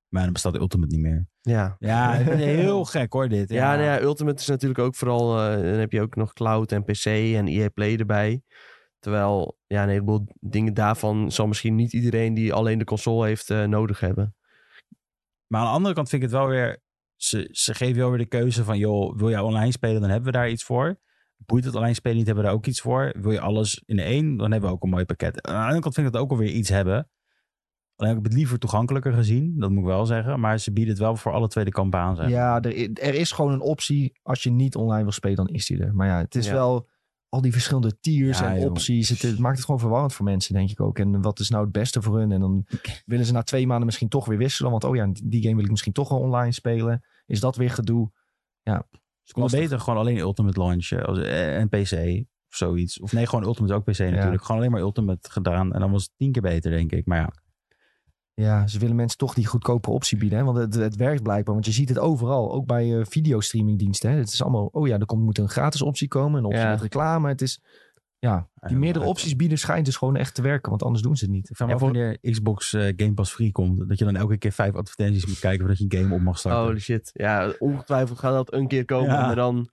Maar dan bestaat de Ultimate niet meer. Ja, Ja, heel gek hoor dit. ja, nou ja Ultimate is natuurlijk ook vooral... eh, dan heb je ook nog cloud en PC en EA Play erbij. Terwijl ja, een heleboel dingen daarvan... zal misschien niet iedereen die alleen de console heeft eh, nodig hebben. Maar aan de andere kant vind ik het wel weer... Ze, ze geven wel weer de keuze van... joh, wil jij online spelen, dan hebben we daar iets voor. Boeit het online spelen niet, hebben we daar ook iets voor. Wil je alles in één, dan hebben we ook een mooi pakket. Aan de andere kant vind ik dat ook alweer iets hebben. Alleen heb ik het liever toegankelijker gezien. Dat moet ik wel zeggen. Maar ze bieden het wel voor alle twee de kampen aan. Zeg. Ja, er, er is gewoon een optie. Als je niet online wil spelen, dan is die er. Maar ja, het is Ja. wel al die verschillende tiers Ja, en joh. opties. Het, het maakt het gewoon verwarrend voor mensen, denk ik ook. En wat is nou het beste voor hun? En dan willen ze na twee maanden misschien toch weer wisselen. Want oh ja, die game wil ik misschien toch wel online spelen. Is dat weer gedoe? Ja, Ze konden beter gewoon alleen Ultimate launchen. Als, eh, en PC of zoiets. Of nee, gewoon Ultimate ook PC natuurlijk. Gewoon alleen maar Ultimate gedaan. En dan was het tien keer beter, denk ik. Maar ja, Ja, ze willen mensen toch die goedkope optie bieden. Hè? Want het, het werkt blijkbaar. Want je ziet het overal. Ook bij eh videostreamingdiensten. Hè? Het is allemaal... Oh ja, er komt, moet een gratis optie komen. Een optie Ja. met reclame. Het is... Ja, die Ja, meerdere opties bieden schijnt dus gewoon echt te werken. Want anders doen ze het niet. ik vraag me af wanneer Xbox eh, Game Pass free komt. Dat je dan elke keer vijf advertenties moet kijken voordat je een game op mag starten. Holy shit. Ja, ongetwijfeld gaat dat een keer komen. Ja. Maar dan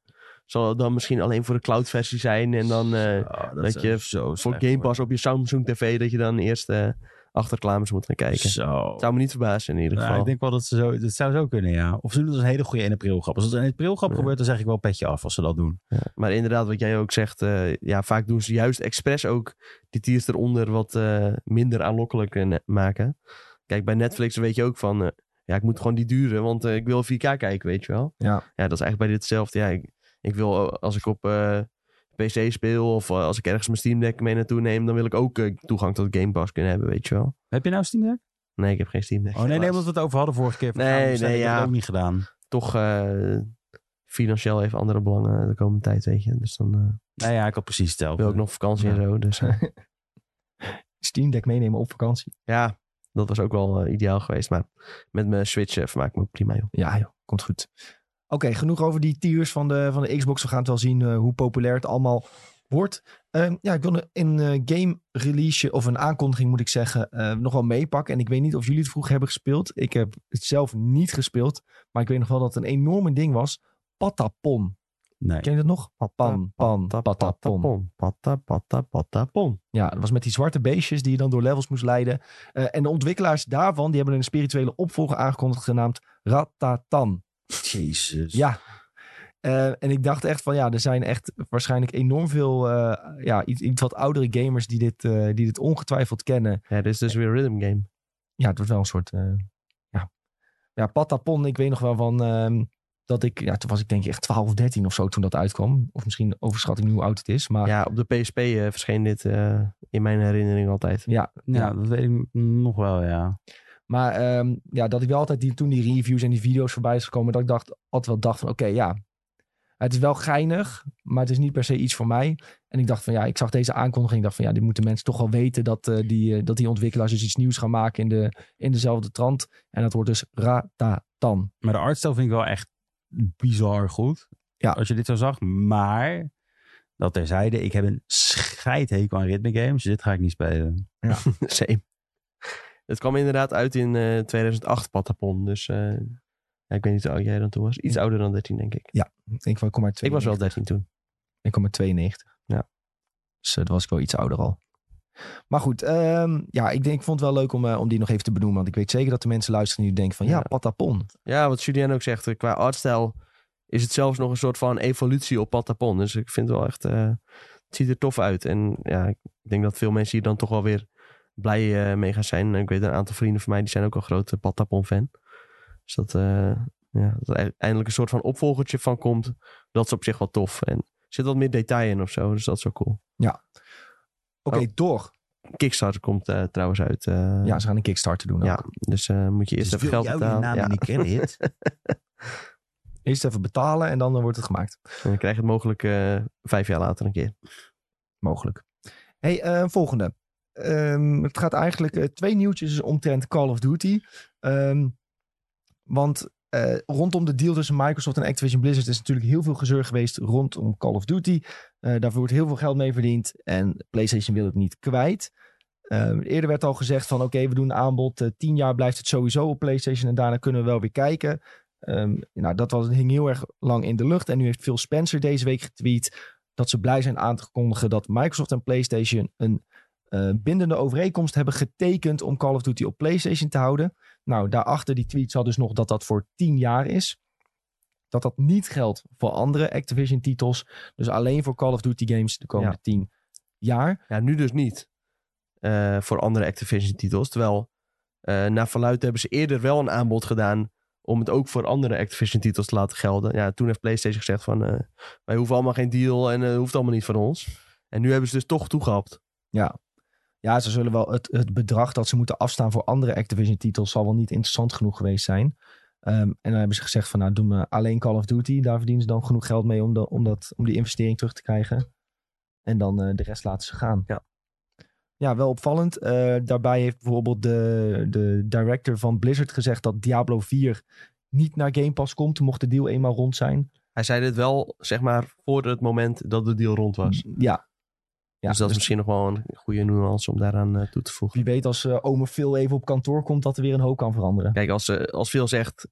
zal het dan misschien alleen voor de cloud versie zijn. En dan eh, Oh, dat je zo voor slecht, Game. Pass op je Samsung TV... dat je dan eerst eh achter reclames moet gaan kijken. Zo. Zou me niet verbazen in ieder Ja, geval. ik denk wel dat ze zo, dat zou zo kunnen, ja. Of ze doen als een hele goede 1 april grap. Als het een 1 april grap Ja. gebeurt, dan zeg ik wel petje af als ze dat doen. Ja, maar inderdaad, wat jij ook zegt, eh, ja, vaak doen ze juist expres ook die tiers eronder wat eh, minder aanlokkelijk eh, maken. Kijk, bij Netflix weet je ook van, ja, ik moet gewoon die duren, want ik wil 4K kijken, weet je wel. Ja. Ja, dat is eigenlijk bij dit hetzelfde. Ja, ik, ik wil, als ik op eh, PC speel of eh, als ik ergens mijn Steam Deck mee naartoe neem, dan wil ik ook eh, toegang tot Game Pass kunnen hebben, weet je wel. Heb je nou Steam Deck? Nee, ik heb geen Steam Deck. Oh nee, nee, omdat we het over hadden vorige keer. van, Nee, bestellen. nee, ja. ook niet gedaan. Toch eh, financieel even andere belangen de komende tijd, weet je. Dus dan eh, Nou ja, ik had precies hetzelfde. wil ik nog vakantie en zo. Dus Steam Deck meenemen op vakantie. ja, dat was ook wel ideaal geweest. Maar met mijn Switch eh, vermaak ik me ook prima, joh. Ja, joh, komt goed. Oké, genoeg over die tiers van de, van de Xbox. We gaan het wel zien eh, hoe populair het allemaal wordt. Ehm, ja, ik wil een eh, game release, of een aankondiging moet ik zeggen, eh, nog wel meepakken. En ik weet niet of jullie het vroeger hebben gespeeld. Ik heb het zelf niet gespeeld. Maar ik weet nog wel dat het een enorme ding was. Patapon. Nee. Ken je dat nog? Pan, patapon. patapon. Pata, pata, patapon. Ja, dat was met die zwarte beestjes die je dan door levels moest leiden. En de ontwikkelaars daarvan, die hebben een spirituele opvolger aangekondigd genaamd Ratatan. Jezus. Ja. Eh, en ik dacht echt van ja, er zijn echt waarschijnlijk enorm veel eh, ja, iets, iets wat oudere gamers die dit, eh, die dit ongetwijfeld kennen. Ja, dit is dus weer een rhythm game. Ja, het wordt wel een soort eh, ja. ja, Patapon. Ik weet nog wel van ehm, dat ik, ja, toen was ik denk ik echt 12 of 13 of zo toen dat uitkwam. Of misschien overschat ik nu hoe oud het is. Maar Ja, op de PSP eh, verscheen dit eh, in mijn herinnering altijd. ja, Ja, dat weet ik nog wel, ja. Maar ehm, ja, dat ik wel altijd die, toen die reviews en die video's voorbij is gekomen, dat ik dacht, altijd wel dacht van oké, ja. Het is wel geinig, maar het is niet per se iets voor mij. En ik dacht van ja, ik zag deze aankondiging. Ik dacht van ja, dit moeten mensen toch wel weten dat, eh, die, eh, dat die ontwikkelaars dus iets nieuws gaan maken in, de, in dezelfde trant. En dat wordt dus Ratatan. Maar de artstijl vind ik wel echt bizar goed. Ja. Als je dit zo zag. Maar, dat terzijde, ik heb een scheidhekel aan ritme games. Dus dit ga ik niet spelen. Same. Het kwam inderdaad uit in eh, 2008, Patapon. Dus eh, ja, ik weet niet hoe oud jij dan toen was. Iets ouder dan 13, denk ik. Ik, ik kom uit Ik was wel 92. 13 toen. Ik kom uit 92. Ja. Dus dat was ik wel iets ouder al. Maar goed, um, ja, ik, denk, ik vond het wel leuk om, uh, om die nog even te benoemen. Want ik weet zeker dat de mensen luisteren die denken van ja, ja Patapon. Ja, wat Julien ook zegt, qua artstijl is het zelfs nog een soort van evolutie op Patapon. Dus ik vind het wel echt, uh, het ziet er tof uit. En ja, ik denk dat veel mensen hier dan toch wel weer blij uh, mee gaan zijn. En ik weet een aantal vrienden van mij, die zijn ook een grote Patapon fan. Dus dat, uh, ja, dat er eindelijk een soort van opvolgertje van komt, dat is op zich wel tof. En er zit wat meer detail in of zo, dus dat is wel cool. Ja. Oké, okay, oh. door. Kickstarter komt uh, trouwens uit. Uh, ja, ze gaan een Kickstarter doen. Ook. Ja, dus uh, moet je eerst dus even geld betalen. Naam ja. niet credit. eerst even betalen en dan wordt het gemaakt. En dan krijg je het mogelijk uh, vijf jaar later een keer. Mogelijk. Hey, uh, volgende. Um, het gaat eigenlijk uh, twee nieuwtjes omtrent Call of Duty. Um, want uh, rondom de deal tussen Microsoft en Activision Blizzard is natuurlijk heel veel gezeur geweest rondom Call of Duty. Uh, daarvoor wordt heel veel geld mee verdiend en PlayStation wil het niet kwijt. Uh, eerder werd al gezegd van oké, we doen een aanbod. Tien jaar blijft het sowieso op PlayStation en daarna kunnen we wel weer kijken. Nou, dat was, hing heel erg lang in de lucht. En nu heeft Phil Spencer deze week getweet dat ze blij zijn aan te kondigen dat Microsoft en PlayStation een uh, bindende overeenkomst hebben getekend om Call of Duty op PlayStation te houden. Nou, daarachter die tweet zat dus nog dat dat voor 10 jaar is. Dat dat niet geldt voor andere Activision titels. Dus alleen voor Call of Duty games de komende ja. 10 jaar. Ja, nu dus niet. Uh, voor andere Activision titels. Terwijl uh, naar verluid hebben ze eerder wel een aanbod gedaan om het ook voor andere Activision titels te laten gelden. Ja, toen heeft PlayStation gezegd van uh, wij hoeven allemaal geen deal en het hoeft allemaal niet van ons. En nu hebben ze dus toch toegehapt. Ja, ja, ze zullen wel het, het bedrag dat ze moeten afstaan voor andere Activision-titels zal wel niet interessant genoeg geweest zijn. Um, en dan hebben ze gezegd van nou doen we alleen Call of Duty. Daar verdienen ze dan genoeg geld mee om, de, om, dat, om die investering terug te krijgen. En dan uh, de rest laten ze gaan. Ja, ja wel opvallend. Uh, daarbij heeft bijvoorbeeld de, de director van Blizzard gezegd dat Diablo 4 niet naar Game Pass komt. Mocht de deal eenmaal rond zijn. Hij zei dit wel, zeg maar, voor het moment dat de deal rond was. Ja, ja, dus dat dus is misschien nog wel een goede nuance om daaraan uh, toe te voegen. Wie weet als uh, ome Phil even op kantoor komt, dat er weer een hoop kan veranderen. Kijk, als, uh, als Phil zegt,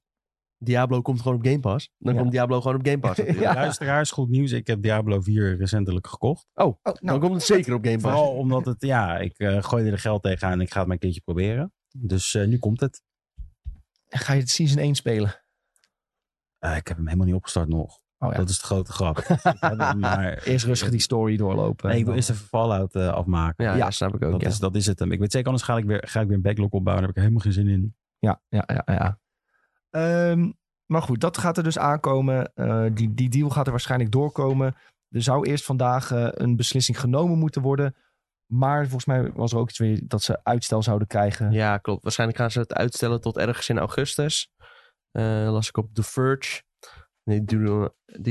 Diablo komt gewoon op Game Pass, dan ja. komt Diablo gewoon op Game Pass. ja. Luisteraars, goed nieuws. Ik heb Diablo 4 recentelijk gekocht. Oh, oh nou, dan komt het zeker op Game Pass. Vooral omdat het, ja, ik uh, gooi er geld tegenaan en ik ga het maar een keertje proberen. Dus uh, nu komt het. Ga je het Season 1 spelen? Uh, ik heb hem helemaal niet opgestart nog. Oh, ja. Dat is de grote grap. maar... Eerst rustig die story doorlopen. Nee, ik wil eerst even Fallout uh, afmaken. Ja, snap ik ook. Dat, ja. is, dat is het hem. Ik weet zeker, anders ga ik weer, ga ik weer een backlog opbouwen. Daar heb ik helemaal geen zin in. Ja, ja, ja. ja. Um, maar goed, dat gaat er dus aankomen. Uh, die, die deal gaat er waarschijnlijk doorkomen. er zou eerst vandaag eh, een beslissing genomen moeten worden. Maar volgens mij was er ook iets weer dat ze uitstel zouden krijgen. Ja, klopt. Waarschijnlijk gaan ze het uitstellen tot ergens in augustus. Eh, las ik op The Verge. Die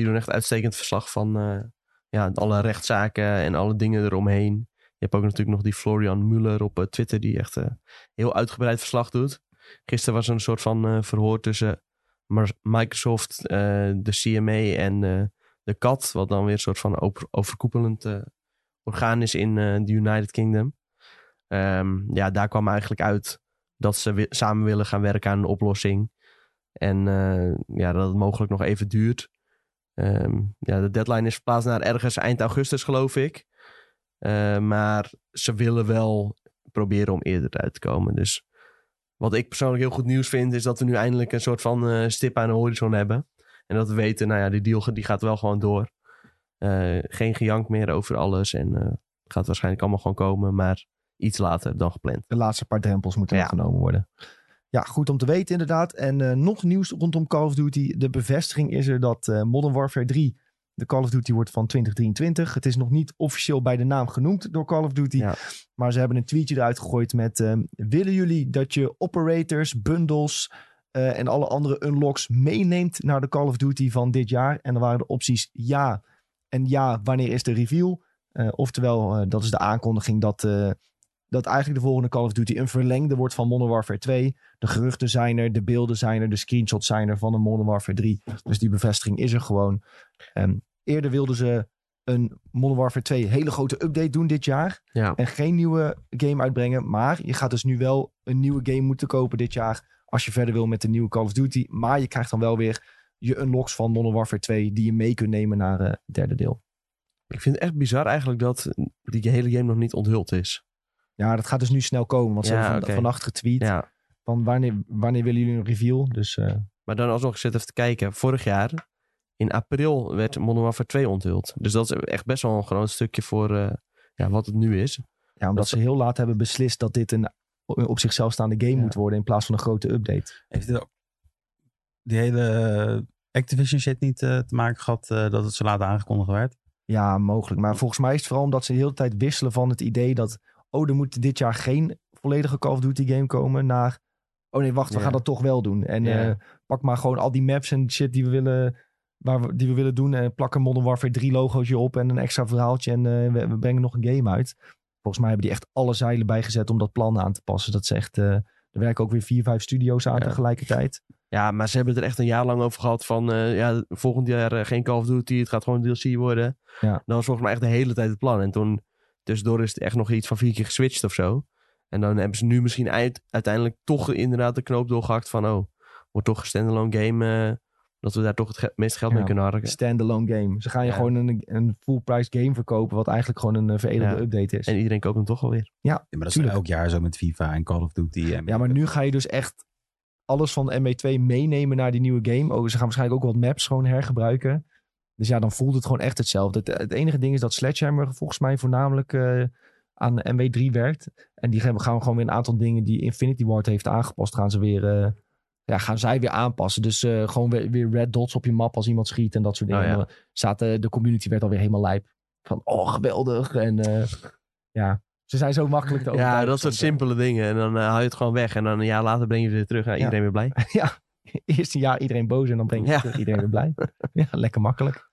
doen, echt uitstekend verslag van eh, ja, alle rechtszaken en alle dingen eromheen. Je hebt ook natuurlijk nog die Florian Muller op eh, Twitter die echt eh, heel uitgebreid verslag doet. Gisteren was er een soort van verhoor tussen Microsoft, de CMA en de CAT. Wat dan weer een soort van over- overkoepelend orgaan is in de United Kingdom. Ehm, ja, daar kwam eigenlijk uit dat ze samen willen gaan werken aan een oplossing. En eh, ja, dat het mogelijk nog even duurt. Ehm, ja, de deadline is verplaatst naar ergens eind augustus, geloof ik. Eh, maar ze willen wel proberen om eerder uit te komen. Dus wat ik persoonlijk heel goed nieuws vind, is dat we nu eindelijk een soort van eh, stip aan de horizon hebben. En dat we weten, nou ja, die deal die gaat wel gewoon door. Geen gejank meer over alles. En het gaat waarschijnlijk allemaal gewoon komen, maar iets later dan gepland. De laatste paar drempels moeten Ja. genomen worden. Ja, goed om te weten inderdaad. En eh, nog nieuws rondom Call of Duty. De bevestiging is er dat eh, Modern Warfare 3 de Call of Duty wordt van 2023. Het is nog niet officieel bij de naam genoemd door Call of Duty. Ja. Maar ze hebben een tweetje eruit gegooid met... eh, willen jullie dat je operators, bundles en alle andere unlocks meeneemt naar de Call of Duty van dit jaar? En dan waren de opties ja en ja, wanneer is de reveal? Oftewel, dat is de aankondiging dat... dat eigenlijk de volgende Call of Duty een verlengde wordt van Modern Warfare 2. De geruchten zijn er, de beelden zijn er, de screenshots zijn er van een Modern Warfare 3. Dus die bevestiging is er gewoon. Ehm, eerder wilden ze een Modern Warfare 2 hele grote update doen dit jaar. Ja. En geen nieuwe game uitbrengen. Maar je gaat dus nu wel een nieuwe game moeten kopen dit jaar. Als je verder wil met de nieuwe Call of Duty. Maar je krijgt dan wel weer je unlocks van Modern Warfare 2 die je mee kunt nemen naar eh, het derde deel. Ik vind het echt bizar eigenlijk dat die hele game nog niet onthuld is. Ja, dat gaat dus nu snel komen. Want ze Ja, hebben van, vannacht getweet. Ja. Van wanneer, wanneer willen jullie een reveal? Dus eh, Maar dan alsnog, ik zit even te kijken. Vorig jaar, in april, werd Modern Warfare 2 onthuld. Dus dat is echt best wel een groot stukje voor eh, ja, wat het nu is. ja, omdat Dat- ze heel laat hebben beslist dat dit een op zichzelf staande game Ja. moet worden. In plaats van een grote update. Heeft dit ook die hele Activision shit niet eh, te maken gehad eh, dat het zo laat aangekondigd werd? Ja, mogelijk. Maar volgens mij is het vooral omdat ze de hele tijd wisselen van het idee dat... Oh, er moet dit jaar geen volledige Call of Duty game komen naar... Oh nee, wacht, we Ja. gaan dat toch wel doen. En Ja. eh, pak maar gewoon al die maps en shit die we willen, waar we, die we willen doen. En plak een Modern Warfare 3 logootje op en een extra verhaaltje. En eh, we, we brengen nog een game uit. Volgens mij hebben die echt alle zeilen bijgezet om dat plan aan te passen. Dat is echt... er werken ook weer vier, vijf studio's aan Ja. tegelijkertijd. Ja, maar ze hebben het er echt een jaar lang over gehad van... eh, ja, volgend jaar geen Call of Duty, het gaat gewoon DLC worden. Ja. Dat was volgens mij echt de hele tijd het plan. En toen, tussendoor is het echt nog iets van vier keer geswitcht of zo. En dan hebben ze nu misschien uit, uiteindelijk toch inderdaad de knoop doorgehakt van... Oh, wordt toch een standalone game... eh, dat we daar toch het ge- meeste geld mee kunnen harken. Standalone game. Ze gaan je Ja. gewoon een, een full price game verkopen... wat eigenlijk gewoon een eh, veredelde Ja. update is. En iedereen koopt hem toch alweer. Ja, maar dat is Tuurlijk. elk jaar zo met FIFA en Call of Duty. En Ja, maar nu ga je dus echt alles van de MW2 meenemen naar die nieuwe game. Oh, ze gaan waarschijnlijk ook wat maps gewoon hergebruiken. Dus ja, dan voelt het gewoon echt hetzelfde. Het, het enige ding is dat Sledgehammer volgens mij voornamelijk eh, aan MW3 werkt. En die gaan gaan gewoon weer een aantal dingen die Infinity Ward heeft aangepast, gaan ze weer... eh, ja, gaan zij weer aanpassen. Dus eh, gewoon weer, weer red dots op je map als iemand schiet en dat soort dingen. Oh, ja. En de community werd alweer helemaal lijp. Van, oh, geweldig. En ja, ze zijn zo makkelijk te Ja, dat soort simpele dingen. En dan haal je het gewoon weg. En dan een jaar later breng je het weer terug. Nou, Ja. iedereen weer blij. ja, eerst een jaar iedereen boos en dan breng je Ja. terug iedereen weer blij. ja, lekker makkelijk.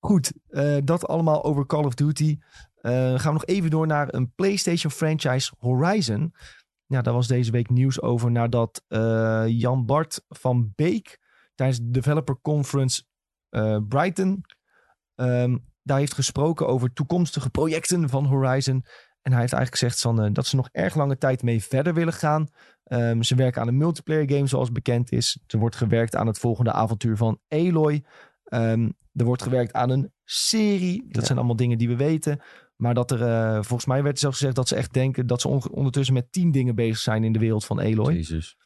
Goed, eh, dat allemaal over Call of Duty. Eh, gaan we nog even door naar een PlayStation franchise Horizon. Ja, daar was deze week nieuws over nadat eh, Jan Bart van Beek tijdens de Developer Conference Brighton ehm, daar heeft gesproken over toekomstige projecten van Horizon. En hij heeft eigenlijk gezegd dat ze nog erg lange tijd mee verder willen gaan. Ehm, ze werken aan een multiplayer game zoals bekend is. Er wordt gewerkt aan het volgende avontuur van Aloy. Ehm, er wordt gewerkt aan een serie. Dat Ja. zijn allemaal dingen die we weten. Maar dat er, eh, volgens mij werd zelfs gezegd dat ze echt denken dat ze on- ondertussen met tien dingen bezig zijn in de wereld van Aloy. Jezus.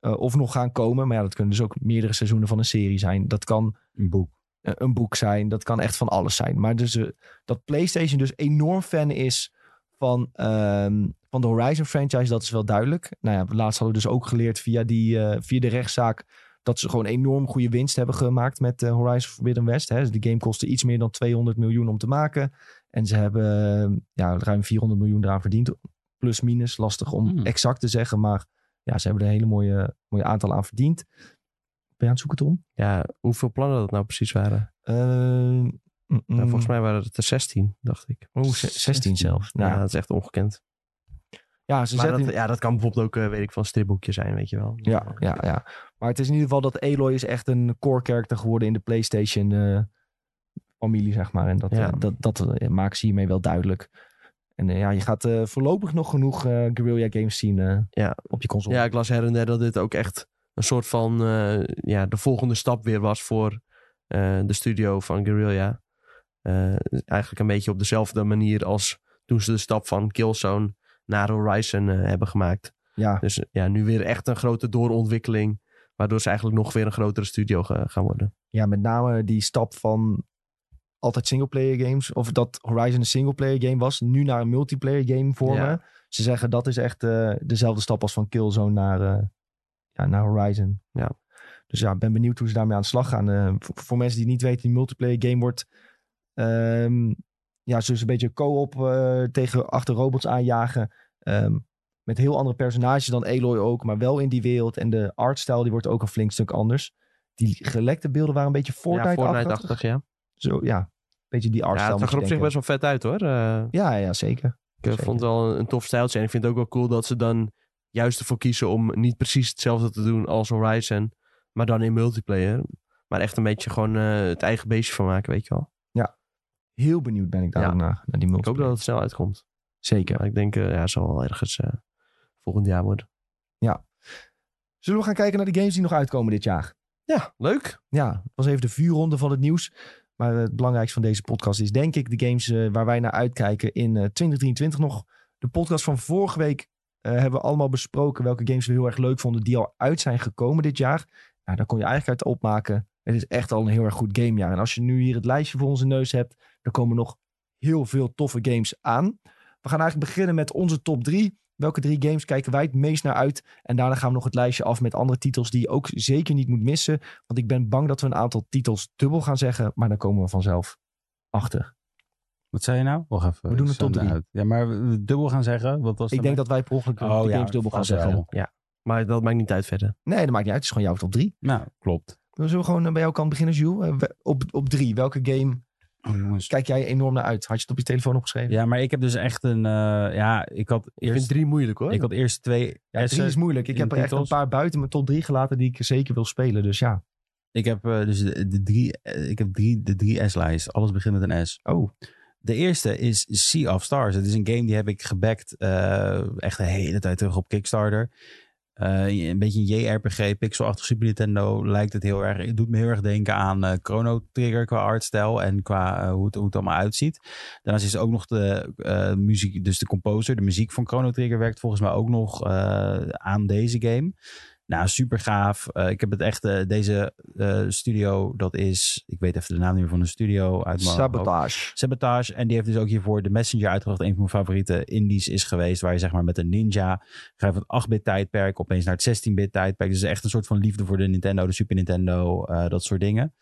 Eh, of nog gaan komen. Maar ja, dat kunnen dus ook meerdere seizoenen van een serie zijn. Dat kan Een boek. eh, een boek zijn. Dat kan echt van alles zijn. Maar dus, dat PlayStation dus enorm fan is van, ehm, van de Horizon franchise, dat is wel duidelijk. Nou ja, laatst hadden we dus ook geleerd via, die, via de rechtszaak dat ze gewoon enorm goede winst hebben gemaakt met eh, Horizon Forbidden West. Hè. De game kostte iets meer dan 200 miljoen om te maken. En ze hebben eh, ja, ruim 400 miljoen eraan verdiend. Plus minus, lastig om Hmm. exact te zeggen. Maar ja, ze hebben er een hele mooie, mooie aantal aan verdiend. Ben je aan het zoeken, Tom? Ja, hoeveel plannen dat nou precies waren? Eh, mm, Nou, mm. volgens mij waren het er 16, dacht ik. Oeh, ze- 16 zelfs. Ja, Nou, dat is echt ongekend. ja, ze Maar zetten... dat, ja, dat kan bijvoorbeeld ook, weet ik, van stripboekje zijn, weet je wel. Ja, ja, ja. Maar het is in ieder geval dat Aloy is echt een core character geworden in de PlayStation eh, familie, zeg maar. En dat, Ja. eh, dat, dat eh, maken ze hiermee wel duidelijk. En ja, je gaat voorlopig nog genoeg Guerrilla Games zien Ja. op je console. Ja, ik las her en der dat dit ook echt een soort van ja, de volgende stap weer was voor de studio van Guerrilla. Eigenlijk een beetje op dezelfde manier als toen ze de stap van Killzone naar Horizon hebben gemaakt. Ja, Dus ja, nu weer echt een grote doorontwikkeling. Waardoor ze eigenlijk nog weer een grotere studio ga- gaan worden. ja, met name die stap van altijd singleplayer games. Of dat Horizon een singleplayer game was. Nu naar een multiplayer game vormen. Ja. Ze zeggen dat is echt eh, dezelfde stap als van Killzone naar, eh, ja, naar Horizon. Ja. Dus ja, ik ben benieuwd hoe ze daarmee aan de slag gaan. Eh, voor, voor mensen die niet weten, die multiplayer game wordt... ehm, ja, dus een beetje co-op tegen achter robots aanjagen. Ehm, met heel andere personages dan Aloy ook. Maar wel in die wereld. En de artstijl die wordt ook een flink stuk anders. Die gelekte beelden waren een beetje ja, Fortnite-achtig. Fortnite-achtig, ja. Zo, ja. Een beetje die Ja, artstijl. het zag er op zich best wel vet uit hoor. Eh, Ja, ja, zeker. ik eh, Zeker. vond het wel een, tof stijltje. En ik vind het ook wel cool dat ze dan juist ervoor kiezen om niet precies hetzelfde te doen als Horizon. Maar dan in multiplayer. Maar echt een beetje gewoon eh, het eigen beestje van maken, weet je wel. Heel benieuwd ben ik daar Ja. ook naar, naar die Ik hoop multiplayer. dat het snel uitkomt. Zeker. Maar ik denk, eh, ja, zal wel ergens volgend jaar worden. Zullen we gaan kijken naar de games die nog uitkomen dit jaar? Ja, leuk. Ja, dat was even de vuurronde van het nieuws. Maar het belangrijkste van deze podcast is denk ik de games eh, waar wij naar uitkijken in eh, 2023 nog. De podcast van vorige week eh, hebben we allemaal besproken welke games we heel erg leuk vonden die al uit zijn gekomen dit jaar. Nou, daar kon je eigenlijk uit opmaken. Het is echt al een heel erg goed gamejaar. En als je nu hier het lijstje voor onze neus hebt, dan komen nog heel veel toffe games aan. We gaan eigenlijk beginnen met onze top 3. Welke drie games kijken wij het meest naar uit? En daarna gaan we nog het lijstje af met andere titels die je ook zeker niet moet missen. Want ik ben bang dat we een aantal titels dubbel gaan zeggen, maar daar komen we vanzelf achter. Wat zei je nou? Wacht even. We doen top sta drie. Ja, maar dubbel gaan zeggen. Wat was Ik denk dat wij per ongeluk Oh, de ja, games dubbel gaan zeggen. wel. Maar dat maakt niet uit verder. Nee, dat maakt niet uit. Het is gewoon jouw top 3. Nou, klopt. Zullen we gewoon eh, bij jouw kant beginnen, Jules? Eh, Op, op drie, welke game Oh, jongens. kijk jij enorm naar uit? Had je het op je telefoon opgeschreven? Ja, maar ik heb dus echt een... eh, ja, ik had Ik vind eerst, drie moeilijk hoor. ik had eerst twee Ja, drie is moeilijk. Ik heb er echt een paar buiten mijn top 3 gelaten die ik zeker wil spelen. Dus ja. Ik heb eh, dus de, de drie, eh, ik heb drie, de drie S-lijst. Alles begint met een S. Oh, De eerste is Sea of Stars. Het is een game die heb ik gebackt eh, echt de hele tijd terug op Kickstarter. Eh, een beetje een JRPG, pixelachtig Super Nintendo lijkt het heel erg. Het doet me heel erg denken aan eh, Chrono Trigger qua artstijl en qua eh, hoe, het, hoe het allemaal uitziet. Daarnaast is ook nog de muziek, dus de composer, de muziek van Chrono Trigger werkt volgens mij ook nog aan deze game. Nou, super gaaf. Eh, ik heb het echt, eh, deze eh, studio, dat is, ik weet even de naam niet meer van de studio uit. Sabotage. Sabotage. En die heeft dus ook hiervoor de Messenger uitgebracht. Een van mijn favoriete indies is geweest. Waar je zeg maar met een ninja ga je van het 8-bit tijdperk opeens naar het 16-bit tijdperk. Dus echt een soort van liefde voor de Nintendo, de Super Nintendo, dat soort dingen.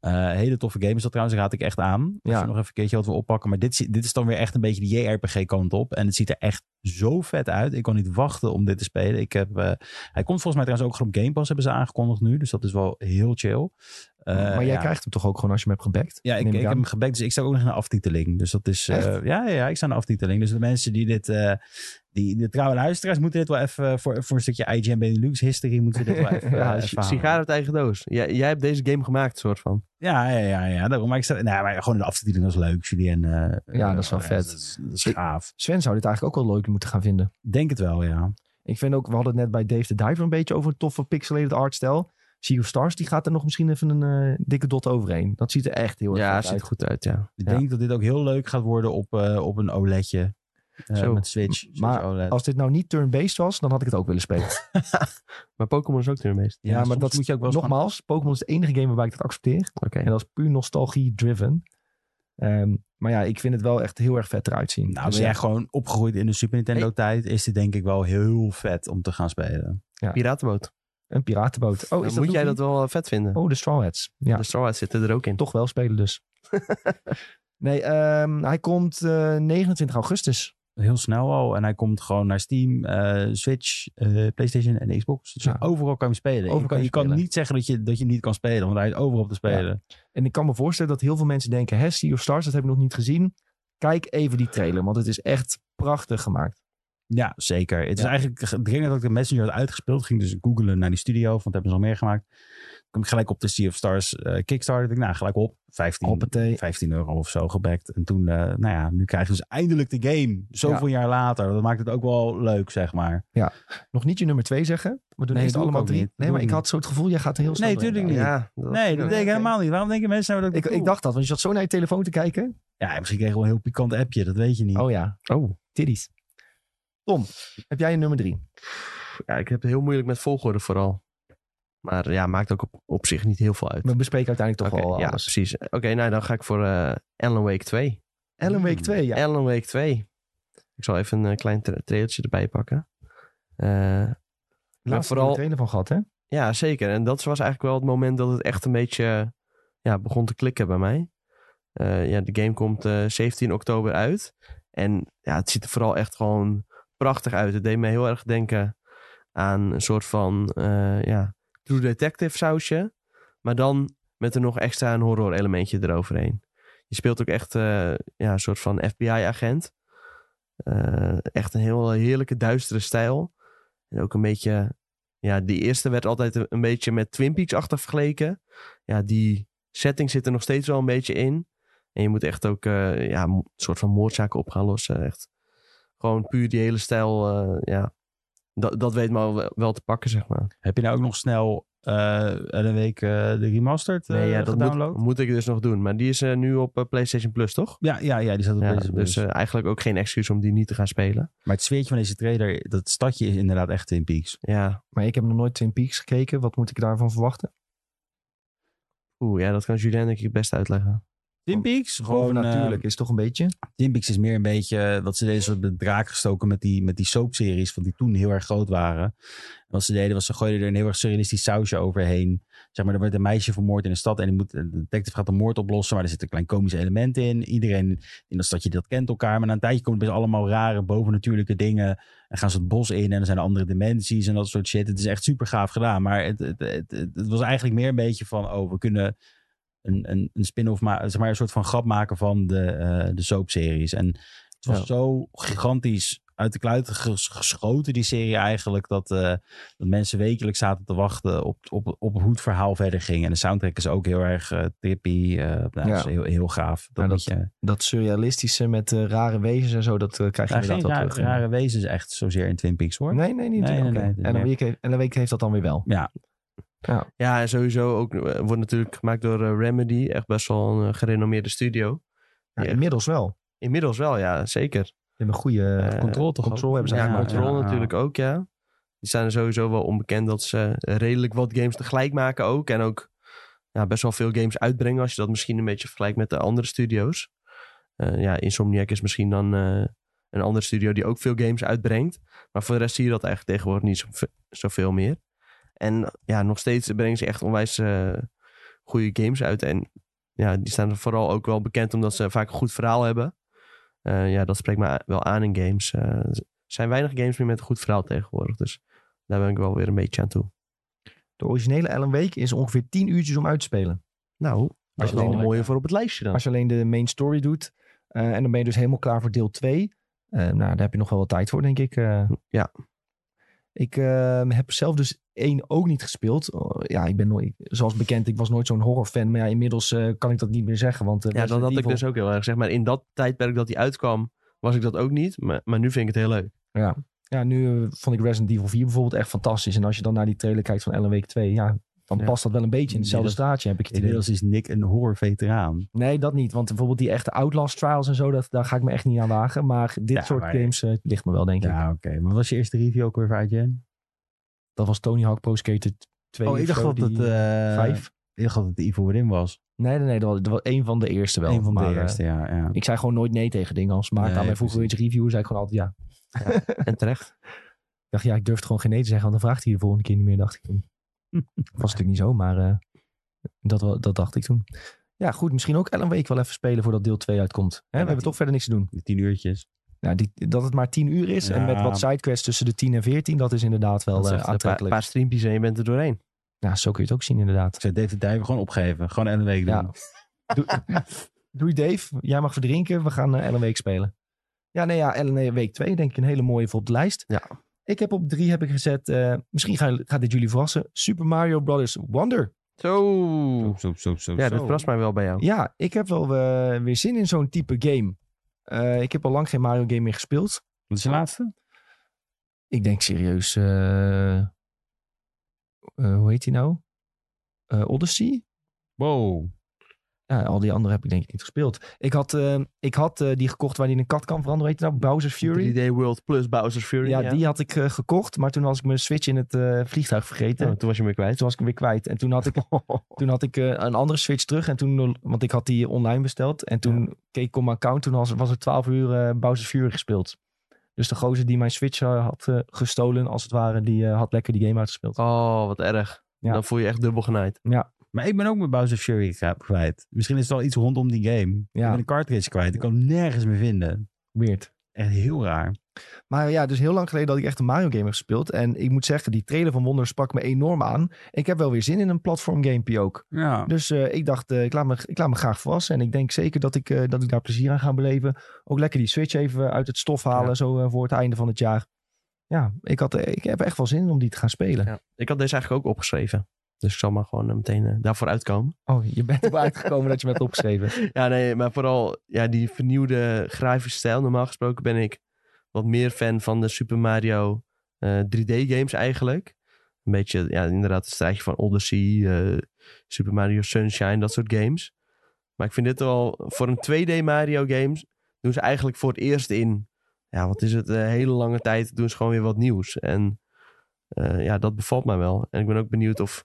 Eh, hele toffe game is dat trouwens. Raad ik echt aan. Als Ja. je nog even een keertje wat wil oppakken. Maar dit, dit is dan weer echt een beetje de JRPG kant op. En het ziet er echt zo vet uit. Ik kan niet wachten om dit te spelen. Ik heb, eh, hij komt volgens mij trouwens ook gewoon op Game Pass hebben ze aangekondigd nu. Dus dat is wel heel chill. Eh, maar jij ja. krijgt hem toch ook gewoon als je hem hebt gebackt? Ja, ik, ik heb hem gebackt, dus ik sta ook nog in de aftiteling. Dus dat is... ja, ja, ik sta in de aftiteling. Dus de mensen die dit... eh, die, de trouwe luisteraars moeten dit wel even... Voor, voor een stukje IGN Benelux history moeten dit wel even... ja, eh, even sigaar uit eigen doos. Jij, jij hebt deze game gemaakt, soort van. Ja, ja, ja, ja. Daarom, maar ik sta... Nee, maar gewoon de aftiteling, dat is leuk, Julien. eh, Ja, dat is wel eh, vet. Dat is, dat is Ik- gaaf. Sven zou dit eigenlijk ook wel leuk moeten gaan vinden. Denk het wel, ja. Ik vind ook, we hadden het net bij Dave the Diver een beetje over een toffe pixelated artstijl. Sea of Stars, die gaat er nog misschien even een eh, dikke dot overheen. Dat ziet er echt heel erg Ja, vet het ziet uit. er goed uit, ja. Ik Ja. denk dat dit ook heel leuk gaat worden op, eh, op een OLEDje. Eh, Zo. met Switch. Switch Maar OLED. Als dit nou niet turn-based was, dan had ik het ook willen spelen. Maar Pokémon is ook meest. Ja, maar dat moet je ook wel Nogmaals, Pokémon is de enige game waarbij ik dat accepteer. Oké. En dat is puur nostalgie-driven. Ehm, maar ja, ik vind het wel echt heel erg vet eruit zien. Nou, Dus ben ja, jij gewoon opgegroeid in de Super Nintendo tijd, is dit denk ik wel heel vet om te gaan spelen. Piratenboot. Een piratenboot. Oh, is dat moet jij dat wel eh, vet vinden. Oh, de Straw Hats. Ja, De Straw Hats zitten er ook in. toch wel spelen dus. nee, ehm, hij komt eh, 29 augustus. Heel snel al. En hij komt gewoon naar Steam, eh, Switch, eh, PlayStation en Xbox. Dus Ja. overal kan je spelen. Overal je kan kan, je je kan spelen. niet zeggen dat je, dat je niet kan spelen. Want hij is overal te spelen. En ik kan me voorstellen dat heel veel mensen denken... Hè, Sea of Stars, dat heb ik nog niet gezien. Kijk even die trailer, want het is echt prachtig gemaakt. Ja, zeker. Het is Ja. eigenlijk dringend dat ik de Messenger had uitgespeeld. Ging dus googlen naar die studio, want dat hebben ze nog meer gemaakt. Kom ik gelijk op de Sea of Stars eh, Kickstarter. Ik denk, nou, gelijk op. 15, Hoppatee. 15 euro of zo gebackt. En toen, eh, nou ja, nu krijgen ze dus eindelijk de game. Zoveel jaar later. Dat maakt het ook wel leuk, zeg maar. Nog niet je nummer twee zeggen. We doen Nee, eerst doe allemaal drie. niet. Nee, maar ik had zo het gevoel, jij gaat heel snel Nee, tuurlijk niet. Ja, dat- Nee, dat ja, denk ik helemaal niet. Waarom denken mensen nou dat ik Ik, ik dacht dat, want je zat zo naar je telefoon te kijken. Ja, misschien kreeg ik wel een heel pikant appje. Dat weet je niet. Oh ja, Oh, titties. Tom, heb jij een nummer drie? ja, ik heb het heel moeilijk met volgorde vooral. Maar ja, maakt ook op, op zich niet heel veel uit. We bespreken uiteindelijk toch wel ja, alles. precies. Oké, nou dan ga ik voor eh Alan Wake 2. Ellen Week 2, ja. Alan Wake 2. Ik zal even een eh, klein tra- trailertje erbij pakken. Eh, Laatst vooral- trailer van gehad, hè? ja, zeker. En dat was eigenlijk wel het moment dat het echt een beetje ja, begon te klikken bij mij. Ja, de game komt eh, 17 oktober uit. En ja, het ziet er vooral echt gewoon prachtig uit. Het deed me heel erg denken aan een soort van eh, ja, True Detective sausje. Maar dan met er nog extra een horror elementje eroverheen. Je speelt ook echt eh, ja, een soort van FBI-agent. Eh, echt een heel heerlijke duistere stijl. En ook een beetje... Ja, die eerste werd altijd een, beetje met Twin Peaks-achtig vergeleken. Ja, die setting zit er nog steeds wel een beetje in. En je moet echt ook ja, een soort van moordzaken op gaan lossen. Echt. Gewoon puur die hele stijl. eh, ja, dat, dat weet me wel, wel te pakken, zeg maar. Heb je nou ook nog snel eh een week eh, de remastered eh Nee, ja, dat gedownload? moet, moet ik dus nog doen. Maar die is nu op PlayStation Plus, toch? Ja, ja, ja, die staat op Ja, deze dus eh, eigenlijk ook geen excuus om die niet te gaan spelen. Maar het zweertje van deze trailer, dat stadje is inderdaad echt Twin Peaks. Ja, Maar ik heb nog nooit Twin Peaks gekeken. Wat moet ik daarvan verwachten? oeh, ja, dat kan Julien denk ik het best uitleggen. Peaks? Gewoon natuurlijk is toch een beetje. Peaks is meer een beetje eh, wat ze deden, soort de draak gestoken met die, met die soapseries van die toen heel erg groot waren. En wat ze deden was ze gooiden er een heel erg surrealistisch sausje overheen. Zeg maar, er wordt een meisje vermoord in een stad en die moet, de detective gaat een moord oplossen, maar er zit een klein komisch element in. Iedereen in dat stadje dat kent elkaar, maar na een tijdje komen er allemaal rare bovennatuurlijke dingen en gaan ze het bos in en er zijn andere dimensies en dat soort shit. Het is echt super gaaf gedaan, maar het, het, het was eigenlijk meer een beetje van, oh, we kunnen een, een, een spin-off maken, zeg maar een soort van grap maken van de, eh de soapseries. En het was Ja. zo gigantisch uit de kluiten ges- geschoten, die serie eigenlijk, dat, eh, dat mensen wekelijks zaten te wachten op, op, op hoe het verhaal verder ging. En de soundtrack is ook heel erg eh trippy, eh nou, Ja. is heel, heel gaaf. Dat je, Dat surrealistische met rare wezens en zo, dat krijg je ja, geen inderdaad wel rare, terug. rare wezens echt zozeer in Twin Peaks hoor. Nee, nee, niet. Nee, nee, en, een meer- week heeft, en een week heeft dat dan weer wel. Ja, Ja, en sowieso ook eh, wordt natuurlijk gemaakt door eh, Remedy. Echt best wel een eh, gerenommeerde studio. Ja, Ja. Inmiddels wel. Inmiddels wel, ja, zeker. Ze hebben een goede controle toch control hebben ze Ja, eigenlijk Control ja. natuurlijk ook, ja. Die zijn er sowieso wel onbekend dat ze redelijk wat games tegelijk maken ook. En ook ja, best wel veel games uitbrengen als je dat misschien een beetje vergelijkt met de andere studio's. Ja, Insomniac is misschien dan een andere studio die ook veel games uitbrengt. Maar voor de rest zie je dat eigenlijk tegenwoordig niet zo, zoveel meer. En ja, nog steeds brengen ze echt onwijs eh goede games uit. En ja, die staan vooral ook wel bekend omdat ze vaak een goed verhaal hebben. Eh, ja, dat spreekt me wel aan in games. Eh, er zijn weinig games meer met een goed verhaal tegenwoordig. Dus daar ben ik wel weer een beetje aan toe. De originele Alan Wake is ongeveer 10 uurtjes om uit te spelen. Nou, dat je alleen een mooie voor op het lijstje dan. Als je alleen de main story doet. en dan ben je dus helemaal klaar voor deel 2. Eh, nou, daar heb je nog wel wat tijd voor, denk ik. Ja. Ik eh, heb zelf dus één ook niet gespeeld. Oh, ja, ik ben nooit, zoals bekend, ik was nooit zo'n horrorfan. Maar ja, inmiddels eh, kan ik dat niet meer zeggen. Want, eh, Ja, dat Resident had ik dus ook heel erg. Zeg maar in dat tijdperk dat die uitkwam, was ik dat ook niet. Maar, maar nu vind ik het heel leuk. Ja, ja nu eh, vond ik Resident Evil 4 bijvoorbeeld echt fantastisch. En als je dan naar die trailer kijkt van Alan Wake 2, ja, dan Ja. past dat wel een beetje in hetzelfde straatje, heb ik het idee. inmiddels is Nick een horror-veteraan. Nee, dat niet. Want bijvoorbeeld die echte Outlast trials en zo, dat, daar ga ik me echt niet aan wagen. Maar dit Ja, soort maar- games eh, ligt me wel, denk ik. Ja, oké. Maar wat was je eerste review ook weer voor IGN? Dat was Tony Hawk Pro Skater 2 Oh, of ik dacht dat het... eh, vijf. Ik dacht dat het de Evil Within was. Nee, nee, nee. Dat was, dat was een van de eerste wel. Een van de maar, eh, eerste, ja. ja. ik zei gewoon nooit nee tegen dingen. Als Maarten Nee, aan mij vroeg wil je iets reviewen, zei ik gewoon altijd ja. En terecht. Ik dacht, ja, ik durfde gewoon geen nee te zeggen, want dan vraagt hij de volgende keer niet meer, dacht ik. Was natuurlijk niet zo, maar eh, dat, dat dacht ik toen. Ja, goed. Misschien ook Ellen Week wel even spelen voordat deel 2 uitkomt. Hè? we hebben toch verder niks te doen. Die tien uurtjes. Nou, die, dat het maar 10 uur is en met wat sidequests tussen de 10 en 14, dat is inderdaad wel is eh, een paar, aantrekkelijk. paar streampjes en je bent er doorheen. Ja, zo kun je het ook zien inderdaad. Ik zou David Dijven gewoon opgeven. Gewoon een week doen. Ja. Doe, doei Dave, jij mag verdrinken. We gaan eh, Ellen Week spelen. Ja, nee, ja, Ellen Week 2 denk ik een hele mooie voor op de lijst. Ja. Ik heb op 3 heb ik gezet, eh, misschien ga- gaat dit jullie verrassen, Super Mario Brothers Wonder. Zo. Zo, zo, zo, Ja, zo. dat verrast mij wel bij jou. Ja, ik heb wel eh, weer zin in zo'n type game. Eh, ik heb al lang geen Mario game meer gespeeld. Wat is de laatste? Ik denk serieus, eh, eh, hoe heet die nou? Eh, Odyssey? Wow. Ja, al die andere heb ik denk ik niet gespeeld. Ik had, eh, ik had eh, die gekocht waar die in een kat kan veranderen. Weet je nou? Bowser's Fury. 3D World plus Bowser's Fury. Ja, die had ik eh, gekocht. Maar toen was ik mijn Switch in het vliegtuig vergeten. Oh, toen was je hem weer kwijt. Toen was ik hem weer kwijt. En toen had ik, toen had ik een andere Switch terug. En toen, want ik had die online besteld. En toen keek ik op mijn account. Toen was, was er 12 uur Bowser's Fury gespeeld. Dus de gozer die mijn Switch had gestolen, als het ware, die had lekker die game uitgespeeld. Oh, wat erg. Ja. Dan voel je echt dubbel genaaid. Maar ik ben ook met Bowser Fury kwijt. Misschien is het wel iets rondom die game. Ja. Ik ben een cartridge kwijt. Ik kan hem nergens meer vinden. Weird. Echt heel raar. Maar ja, dus heel lang geleden dat ik echt een Mario game heb gespeeld. En ik moet zeggen, die trailer van Wonder sprak me enorm aan. Ik heb wel weer zin in een platform gamepje ook. Ja. Dus eh, ik dacht, eh, ik, laat me, ik laat me graag verrassen. En ik denk zeker dat ik, eh, dat ik daar plezier aan ga beleven. Ook lekker die Switch even uit het stof halen, Ja. zo voor het einde van het jaar. Ja, ik, had, ik heb echt wel zin in om die te gaan spelen. Ja. Ik had deze eigenlijk ook opgeschreven. Dus ik zal maar gewoon eh, meteen eh, daarvoor uitkomen. Oh, je bent erbij uitgekomen dat je me hebt opgeschreven. Ja, nee, maar vooral ja, die vernieuwde grafische stijl. Normaal gesproken ben ik wat meer fan van de Super Mario eh, 3D-games eigenlijk. Een beetje, ja, inderdaad, het strijdje van Odyssey, eh, Super Mario Sunshine, dat soort games. Maar ik vind dit wel, voor een 2D Mario games doen ze eigenlijk voor het eerst in, ja, wat is het, een hele lange tijd doen ze gewoon weer wat nieuws. En eh, ja, dat bevalt mij wel. En ik ben ook benieuwd of,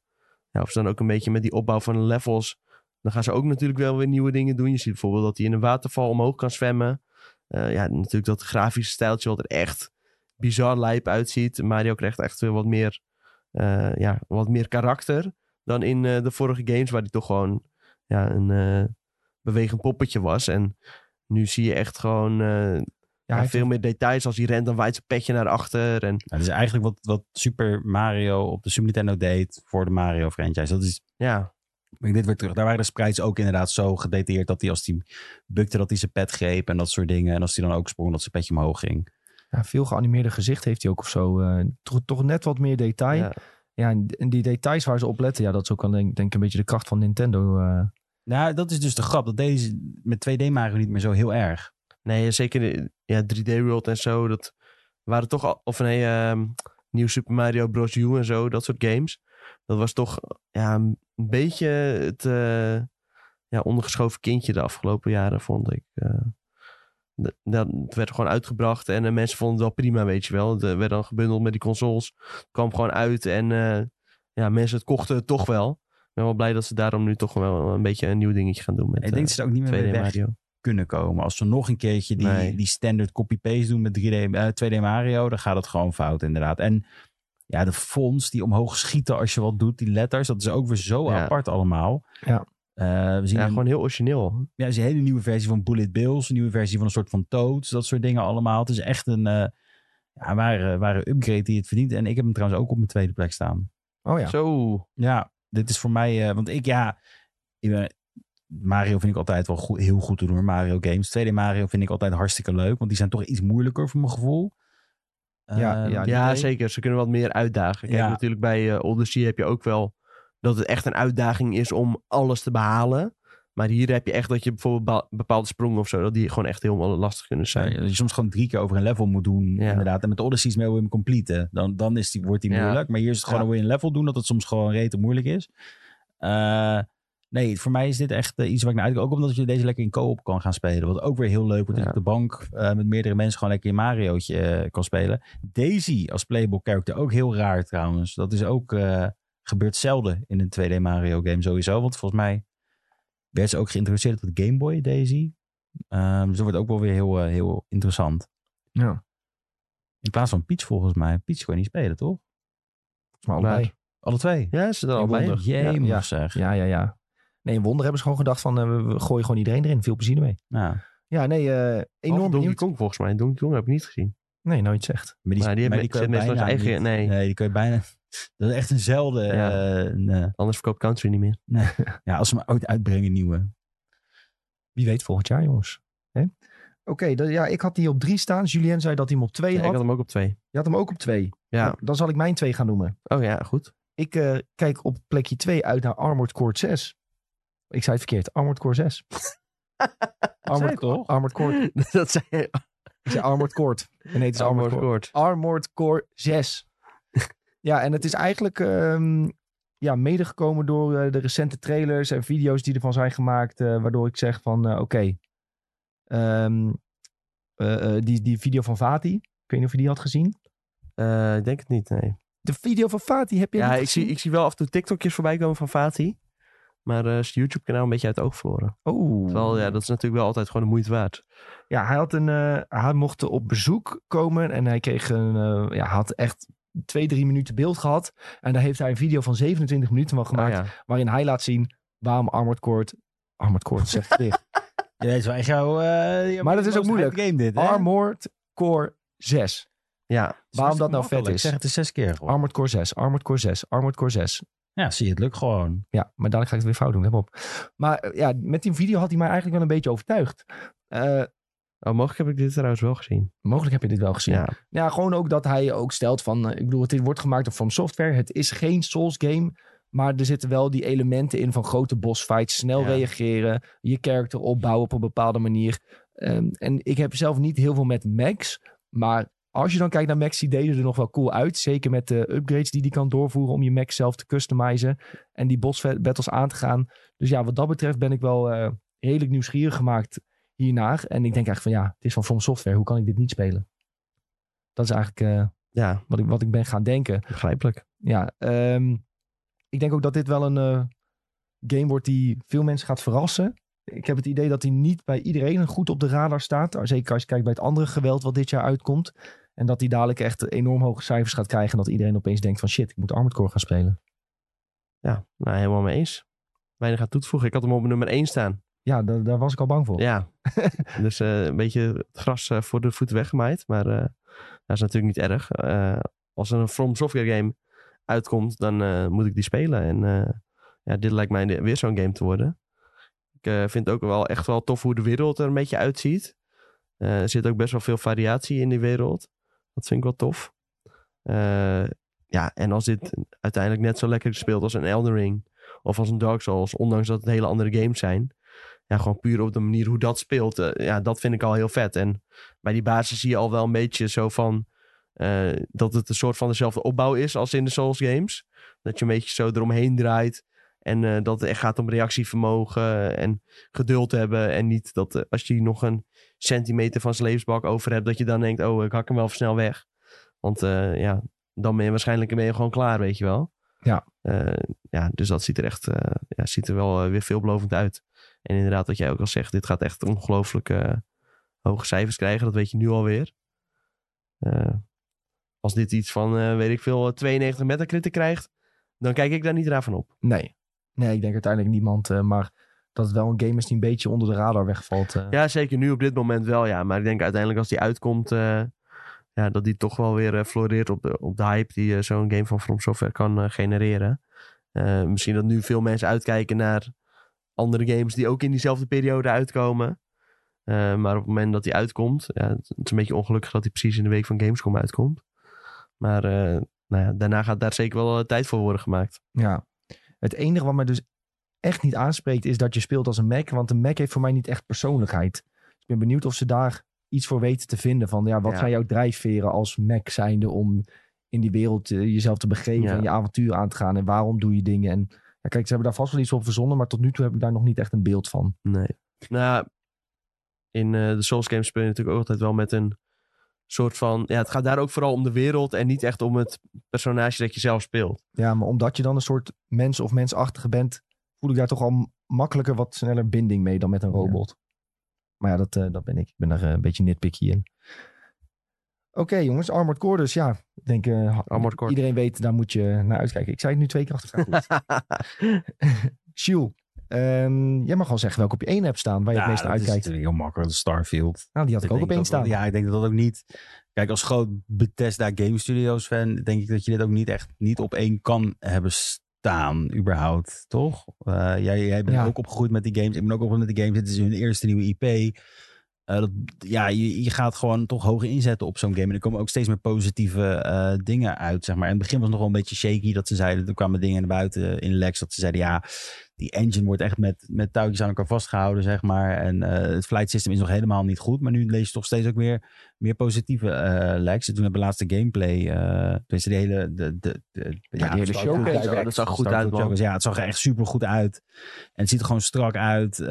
ja, of ze dan ook een beetje met die opbouw van levels dan gaan ze ook natuurlijk wel weer nieuwe dingen doen. Je ziet bijvoorbeeld dat hij in een waterval omhoog kan zwemmen. Eh, ja, natuurlijk dat grafische stijltje wat er echt bizar lijp uitziet. Mario krijgt echt weer wat meer, eh, ja, wat meer karakter dan in eh, de vorige games, waar hij toch gewoon ja, een bewegend poppetje was. En nu zie je echt gewoon Ja, ja, hij heeft veel meer details. Als hij rent, dan waait zijn petje naar achter. En dat is eigenlijk wat, wat Super Mario op de Super Nintendo deed voor de Mario franchise. Dat is, ja, ik dit weer terug. Daar waren de sprites ook inderdaad zo gedetailleerd dat hij als hij bukte dat hij zijn pet greep en dat soort dingen. En als hij dan ook sprong dat zijn petje omhoog ging. ja, veel geanimeerde gezicht heeft hij ook of zo. eh, toch, toch net wat meer detail. Ja. ja, en die details waar ze op letten, ja, dat is ook wel denk, denk ik een beetje de kracht van Nintendo. eh. Nou, dat is dus de grap. Dat deze met 2D Mario niet meer zo heel erg. Nee, zeker de- ja, 3D World en zo. Dat waren toch al, of nee, ehm, Nieuw Super Mario Bros. U en zo, dat soort games. Dat was toch ja, een beetje het eh, ja, ondergeschoven kindje de afgelopen jaren, vond ik. eh. De- dat het werd gewoon uitgebracht en eh, mensen vonden het wel prima, weet je wel. Het eh, werd dan gebundeld met die consoles. Het kwam gewoon uit en eh, ja, mensen het kochten het toch wel. Ik ben wel blij dat ze daarom nu toch wel een beetje een nieuw dingetje gaan doen met ik denk dat ze er ook niet meer 2D mee weg Mario. Kunnen komen. Als ze nog een keertje die, Nee. die standard copy-paste doen met 3D, eh, 2D Mario, dan gaat het gewoon fout inderdaad. En ja, de fonts die omhoog schieten als je wat doet, die letters, dat is ook weer zo Ja. apart allemaal. Ja. Eh, we zien Ja, een, gewoon heel origineel. ja, zien een hele nieuwe versie van Bullet Bills, een nieuwe versie van een soort van Toads, dat soort dingen allemaal. Het is echt een eh ja, ware, ware upgrade die het verdient. En ik heb hem trouwens ook op mijn tweede plek staan. Oh ja. Zo. Ja, dit is voor mij, eh, want ik ja, ik ben, Mario vind ik altijd wel goed, heel goed te doen, Mario games. Tweede Mario vind ik altijd hartstikke leuk, want die zijn toch iets moeilijker voor mijn gevoel. Ja, Eh, ja, zeker. Ze kunnen wat meer uitdagen. Kijk, Ja. natuurlijk bij eh, Odyssey heb je ook wel dat het echt een uitdaging is om alles te behalen. Maar hier heb je echt dat je bijvoorbeeld bepaalde sprongen of zo, dat die gewoon echt heel lastig kunnen zijn. Ja, dat je soms gewoon drie keer over een level moet doen, Ja. inderdaad. En met Odyssey is Mail complete. Dan, dan is die, wordt die moeilijk. Maar hier is het gewoon een level doen, dat het soms gewoon rete moeilijk is. Eh, nee, voor mij is dit echt eh, iets waar ik naar uitkijk. Ook omdat je deze lekker in co-op kan gaan spelen. Wat ook weer heel leuk wordt. Dat je op de bank eh, met meerdere mensen gewoon lekker in Mario'tje eh, kan spelen. Daisy als playable character, ook heel raar trouwens. Dat is ook, gebeurt zelden in een 2D Mario game sowieso. Want volgens mij werd ze ook geïntroduceerd op de Game Boy, Daisy. Ehm, dus dat wordt ook wel weer heel, heel interessant. Ja, In plaats van Peach volgens mij. Peach kon je niet spelen, toch? maar allebei. Alle twee. Ja, ze er al In bij. Wonder. Jee, Ja, ja. zeggen. Ja, ja, ja. Nee, in Wonder hebben ze gewoon gedacht van, eh, we- gooien gewoon iedereen erin. Veel plezier ermee. Ja. Ja, nee, eh, Enorm Donkey benieuwd. Kong volgens mij. Donkey Kong heb ik niet gezien. Nee, nooit zegt. Maar die, Maar die maar kun je bijna eigen- niet- nee. die kun je bijna... Dat is echt een zelden. Ja. eh, een, eh, Anders verkoopt Country niet meer. ja, als ze maar ooit uitbrengen, nieuwe. Wie weet volgend jaar, jongens. Hè? Oké, ja, ik had die op drie staan. Julien zei dat hij hem op twee Ja, ik had. had hem ook op twee. Je had hem ook op twee. Ja. Nou, dan zal ik mijn twee gaan noemen. Oh ja, goed. Ik eh, kijk op plekje 2 uit naar Armored Core 6. Ik zei het verkeerd. Armored Core 6. Armored, toch? Armored Core. dat zei je. Ik zei Armored Core. En nee, het is Armored, Core. Armored Core 6. ja, en het is eigenlijk ehm, ja, medegekomen door eh, de recente trailers en video's die ervan zijn gemaakt. eh, waardoor ik zeg van eh, oké. ehm, eh, eh, die, die video van Vati. Ik weet niet of je die had gezien. Eh, ik denk het niet, nee. De video van Vati heb je Ja, niet ik zie, gezien? ik zie wel af en toe TikTokjes voorbij komen van Fatih. Maar eh, is het YouTube-kanaal een beetje uit het oog verloren. Oh. Terwijl, ja, dat is natuurlijk wel altijd gewoon de moeite waard. Ja, hij, had een, eh, hij mocht op bezoek komen en hij kreeg een, eh, ja, had echt twee, drie minuten beeld gehad. En daar heeft hij een video van 27 minuten van gemaakt, Ah, ja. waarin hij laat zien waarom Armored Core, Armored Core zeg ik dicht, Ja, dat is wel eh, jouw Maar dat is ook moeilijk. game dit, hè? Armored Core 6. ja, Waarom dat nou vet is. Zeg het zes keer gewoon. Armored Core 6, Armored Core 6, Armored Core 6. Ja, zie je, het lukt gewoon. Ja, maar dadelijk ga ik het weer fout doen, let op. Maar eh, ja, met die video had hij mij eigenlijk wel een beetje overtuigd. Eh, Oh, mogelijk heb ik dit trouwens wel gezien. mogelijk heb je dit wel gezien. Ja, Ja, gewoon ook dat hij ook stelt van... eh, ik bedoel, het wordt gemaakt door From Software. Het is geen Souls game. Maar er zitten wel die elementen in van grote boss fights. Snel Ja. reageren. Je character opbouwen op een bepaalde manier. Ehm, en ik heb zelf niet heel veel met Max. Maar als je dan kijkt naar Max, die deden er nog wel cool uit. Zeker met de upgrades die die kan doorvoeren om je Max zelf te customizen. En die boss battles aan te gaan. Dus ja, wat dat betreft ben ik wel eh, redelijk nieuwsgierig gemaakt hiernaar. En ik denk eigenlijk van ja, het is van From Software. Hoe kan ik dit niet spelen? Dat is eigenlijk eh, ja, wat, ik, wat ik ben gaan denken. begrijpelijk. Ja, ehm, ik denk ook dat dit wel een eh, game wordt die veel mensen gaat verrassen. Ik heb het idee dat hij niet bij iedereen goed op de radar staat. Zeker als je kijkt bij het andere geweld wat dit jaar uitkomt. En dat hij dadelijk echt enorm hoge cijfers gaat krijgen. En dat iedereen opeens denkt van shit, ik moet Armored Core gaan spelen. Ja, nou, helemaal mee eens. Weinig aan toe te voegen. Ik had hem op nummer 1 staan. Ja, daar, daar was ik al bang voor. Ja, dus eh, een beetje het gras eh, voor de voeten weggemaaid. Maar eh, dat is natuurlijk niet erg. Als er een From Software game uitkomt, dan moet ik die spelen. En ja, dit lijkt mij weer zo'n game te worden. Ik vind het ook wel echt wel tof hoe de wereld er een beetje uitziet. Er zit ook best wel veel variatie in die wereld. Dat vind ik wel tof. Eh, ja, en als dit uiteindelijk net zo lekker speelt als een Elden Ring of als een Dark Souls, ondanks dat het hele andere games zijn, ja, gewoon puur op de manier hoe dat speelt. eh, ja, dat vind ik al heel vet. En bij die basis zie je al wel een beetje zo van... eh, dat het een soort van dezelfde opbauw is als in de Souls games. Dat je een beetje zo eromheen draait. En dat het echt gaat om reactievermogen en geduld hebben. En niet dat als je nog een centimeter van zijn levensbak over hebt... dat je dan denkt, oh, ik hak hem wel even snel weg. Want eh, ja, dan ben je waarschijnlijk ben je gewoon klaar, weet je wel. Ja. Eh, ja, dus dat ziet er echt eh, ja, ziet er wel weer veelbelovend uit. En inderdaad, wat jij ook al zegt, dit gaat echt ongelooflijk hoge cijfers krijgen. Dat weet je nu alweer. Als dit iets van, weet ik veel, 92 Metacritic krijgt, dan kijk ik daar niet raar van op. Nee. Nee, ik denk uiteindelijk niemand. maar dat het wel een game is die een beetje onder de radar wegvalt. eh. Ja, zeker nu op dit moment wel, ja. Maar ik denk uiteindelijk als die uitkomt, eh, ja, dat die toch wel weer eh, floreert op de, op de hype die zo'n game van From Software kan genereren. Misschien dat nu veel mensen uitkijken naar andere games die ook in diezelfde periode uitkomen. Maar op het moment dat die uitkomt, ja, het is een beetje ongelukkig dat die precies in de week van Gamescom uitkomt. Maar nou ja, daarna gaat daar zeker wel tijd voor worden gemaakt. Ja. Het enige wat mij dus echt niet aanspreekt is dat je speelt als een Mac. Want een Mac heeft voor mij niet echt persoonlijkheid. Dus ik ben benieuwd of ze daar iets voor weten te vinden. Van ja, wat Ja. zijn jouw drijfveren als Mac zijnde om in die wereld eh, jezelf te begeven Ja. en je avontuur aan te gaan. En waarom doe je dingen? En ja, kijk, ze hebben daar vast wel iets op verzonnen. Maar tot nu toe heb ik daar nog niet echt een beeld van. Nee. Nou, in eh, de Souls games speel je natuurlijk ook altijd wel met een soort van... Ja, het gaat daar ook vooral om de wereld en niet echt om het personage dat je zelf speelt. Ja, maar omdat je dan een soort mens of mensachtige bent, voel ik daar toch al makkelijker wat sneller binding mee dan met een robot. Maar ja, dat, eh, dat ben ik. Ik ben daar eh, een beetje nitpicky in. Oké jongens, Armored Core dus. Ja, ik denk Armored Core. iedereen weet, daar moet je naar uitkijken. Ik zei het nu twee keer achter elkaar ehm, jij mag wel zeggen welke op je één hebt staan, waar je het meest naar dat is uitkijkt. natuurlijk heel makkelijk. Starfield. Nou, die had ik ook op één staan. Ja, ik denk dat dat ook niet... Kijk, als groot Bethesda Game Studios fan... denk ik dat je dit ook niet echt niet op één kan hebben staan, überhaupt. Toch? Eh, jij, jij bent Ja. ook opgegroeid met die games. Ik ben ook opgegroeid met die games. Dit is hun eerste nieuwe IP. Eh, dat, ja, je, je gaat gewoon toch hoger inzetten op zo'n game. En er komen ook steeds meer positieve eh, dingen uit, zeg maar. In het begin was het nog wel een beetje shaky dat ze zeiden... Er kwamen dingen naar buiten in Lex dat ze zeiden... Ja, die engine wordt echt met, met touwtjes aan elkaar vastgehouden, zeg maar. En eh, het flight system is nog helemaal niet goed. Maar nu lees je toch steeds ook weer meer positieve eh. En toen hebben we laatste gameplay... eh tenminste, de hele... De, de, de, die hele showcase, ja, dat zag goed uit, man. Ja, het zag er echt super goed uit. En het ziet er gewoon strak uit.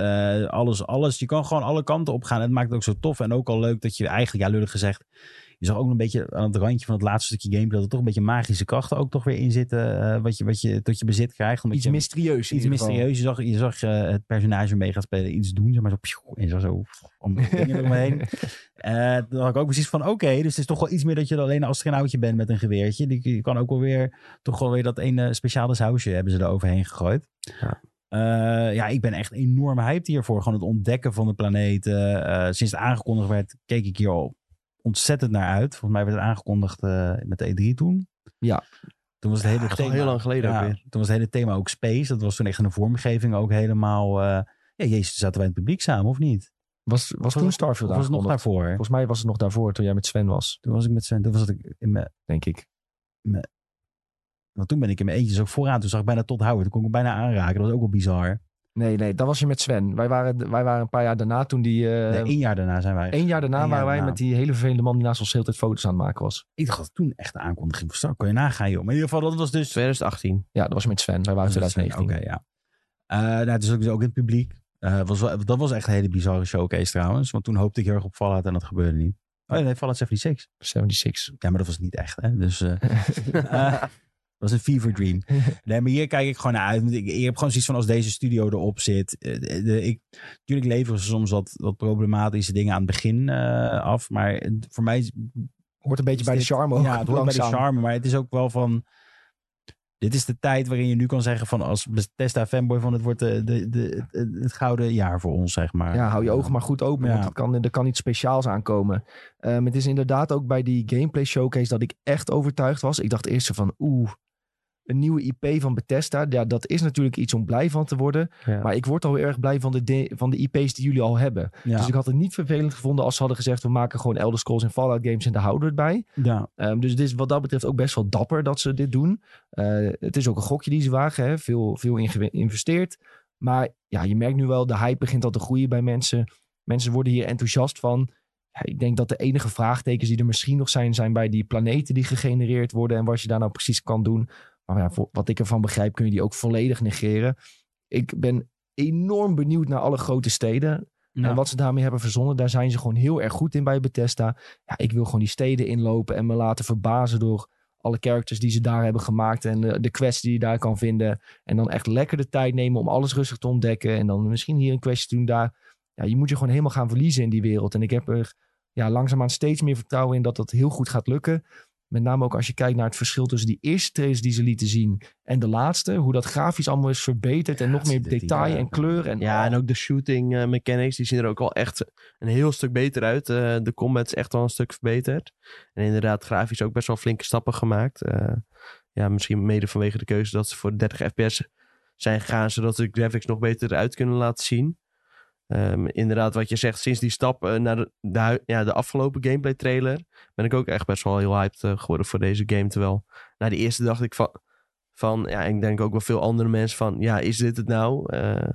Alles, alles. Je kan gewoon alle kanten op gaan. En het maakt het ook zo tof. En ook al leuk dat je eigenlijk, ja, lullig gezegd... Je zag ook nog een beetje aan het randje van het laatste stukje gameplay... dat er toch een beetje magische krachten ook toch weer in zitten... eh, wat, je, wat je tot je bezit krijgt. Omdat Iets je, mysterieus iets mysterieus. Je zag, je zag eh, het personage mee gaat spelen iets doen. Zeg maar zo, pjoe, en zo, zo om dingen eromheen. Eh toen had ik ook precies van, oké, dus het is toch wel iets meer dat je alleen als astronautje bent met een geweertje. Die, je kan ook wel weer, toch wel weer dat ene speciale sausje hebben ze er overheen gegooid. Ja. Ja, ik ben echt enorm hyped hiervoor. Gewoon het ontdekken van de planeet. Eh, sinds het aangekondigd werd, keek ik hier al ontzettend naar uit. Volgens mij werd het aangekondigd eh, met de E3 toen. Ja. Toen was het hele al thema. heel lang geleden ook weer. Toen was het hele thema ook space. Dat was toen echt de vormgeving ook helemaal... eh, ja, jezus, zaten wij in het publiek samen, of niet? Was, was toen Starfield Of was het nog daarvoor? Volgens mij was het nog daarvoor, toen jij met Sven was, Toen was ik met Sven, toen was ik in mijn, denk ik. want toen ben ik in mijn eentje zo vooraan. Toen zag ik bijna tot houden. Toen kon ik hem bijna aanraken. Dat was ook wel bizar. Nee, nee, dat was je met Sven. Wij waren, wij waren een paar jaar daarna toen die... eh nee, één jaar daarna zijn wij. één jaar daarna één jaar waren wij daarna. met die hele vervelende man die naast ons de hele tijd foto's aan het maken was. Ik dacht dat toen echt de aankondiging van Star. Kon je nagaan, joh. Maar in ieder geval, dat was dus... 2018. Ja, dat was met Sven. Wij waren Dat was 2019. Oké, ja. Eh nou, het is ook, dus ook in het publiek. Eh, was wel, dat was echt een hele bizarre showcase trouwens. Want toen hoopte ik heel erg op Fallout en dat gebeurde niet. Oh ja, nee, Fallout 76. 76. Ja, maar dat was niet echt, hè. Dus... dat was een fever dream. Nee, maar hier kijk ik gewoon naar uit. Ik, ik heb gewoon zoiets van als deze studio erop zit. eh, De, de- ik, natuurlijk leveren ze soms wat, wat problematische dingen aan het begin eh, af. Maar het- voor mij Hoort een beetje bij de charme ook. Ja, het hoort bij de charme. Maar het is ook wel van... Dit is de tijd waarin je nu kan zeggen van als Bethesda fanboy van het wordt de, de, de, het, het gouden jaar voor ons, zeg maar. Ja, hou je ogen maar goed open, Ja. want er kan, er kan iets speciaals aankomen. Ehm, het is inderdaad ook bij die gameplay showcase dat ik echt overtuigd was. Ik dacht eerst zo van, oeh, een nieuwe IP van Bethesda. Ja, dat is natuurlijk iets om blij van te worden. Ja. Maar ik word al erg blij van de, de- van de IP's die jullie al hebben. Ja. Dus ik had het niet vervelend gevonden als ze hadden gezegd... we maken gewoon Elder Scrolls en Fallout games en daar houden we het bij. ja. Ehm, dus het is wat dat betreft ook best wel dapper dat ze dit doen. Eh, het is ook een gokje die ze wagen. Hè? Veel, veel in geïnvesteerd. Maar ja, je merkt nu wel, de hype begint al te groeien bij mensen. Mensen worden hier enthousiast van. Ik denk dat de enige vraagtekens die er misschien nog zijn... zijn bij die planeten die gegenereerd worden... en wat je daar nou precies kan doen. Maar ja, voor, wat ik ervan begrijp kun je die ook volledig negeren. Ik ben enorm benieuwd naar alle grote steden. En wat ze daarmee hebben verzonnen, daar zijn ze gewoon heel erg goed in bij Bethesda. Ja, ik wil gewoon die steden inlopen en me laten verbazen door alle characters die ze daar hebben gemaakt. En de, de quests die je daar kan vinden. En dan echt lekker de tijd nemen om alles rustig te ontdekken. En dan misschien hier een questje doen, daar. Ja, je moet je gewoon helemaal gaan verliezen in die wereld. En ik heb er ja, langzaamaan steeds meer vertrouwen in dat dat heel goed gaat lukken. Met name ook als je kijkt naar het verschil tussen die eerste trailers die ze lieten zien en de laatste. Hoe dat grafisch allemaal is verbeterd en nog meer er detail en kleur. En, Ja, en ook de shooting eh, mechanics, die zien er ook al echt een heel stuk beter uit. Eh, de combat is echt wel een stuk verbeterd. En inderdaad, grafisch ook best wel flinke stappen gemaakt. Eh, ja, misschien mede vanwege de keuze dat ze voor 30 fps zijn gegaan, zodat de graphics nog beter eruit kunnen laten zien. Ehm, inderdaad, wat je zegt, sinds die stap eh, naar de, ja, de afgelopen gameplay trailer, ben ik ook echt best wel heel hyped eh, geworden voor deze game. Terwijl, na de eerste dacht ik van, van, ja, ik denk ook wel veel andere mensen van, ja, is dit het nou? Eh,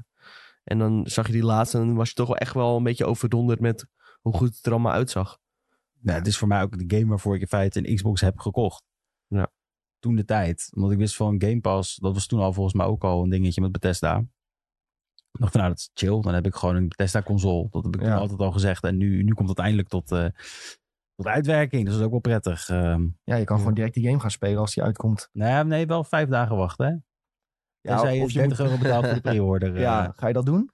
en dan zag je die laatste en dan was je toch wel echt wel een beetje overdonderd met hoe goed het er allemaal uitzag. Nou, het is voor mij ook de game waarvoor ik in feite een Xbox heb gekocht. Ja. Toen de tijd. Omdat ik wist van Game Pass, dat was toen al volgens mij ook al een dingetje met Bethesda. Ik dacht nou, dat is chill. Dan heb ik gewoon een Bethesda console. Dat heb ik Ja. altijd al gezegd. En nu, nu komt het eindelijk tot, eh, tot uitwerking. Dus dat is ook wel prettig. Ehm ja, je kan gewoon direct die game gaan spelen als die uitkomt. nee, nee, wel vijf dagen wachten hè. Ja, je of je 30 moet- euro betaalt voor de pre-order. eh. Ja, ga je dat doen?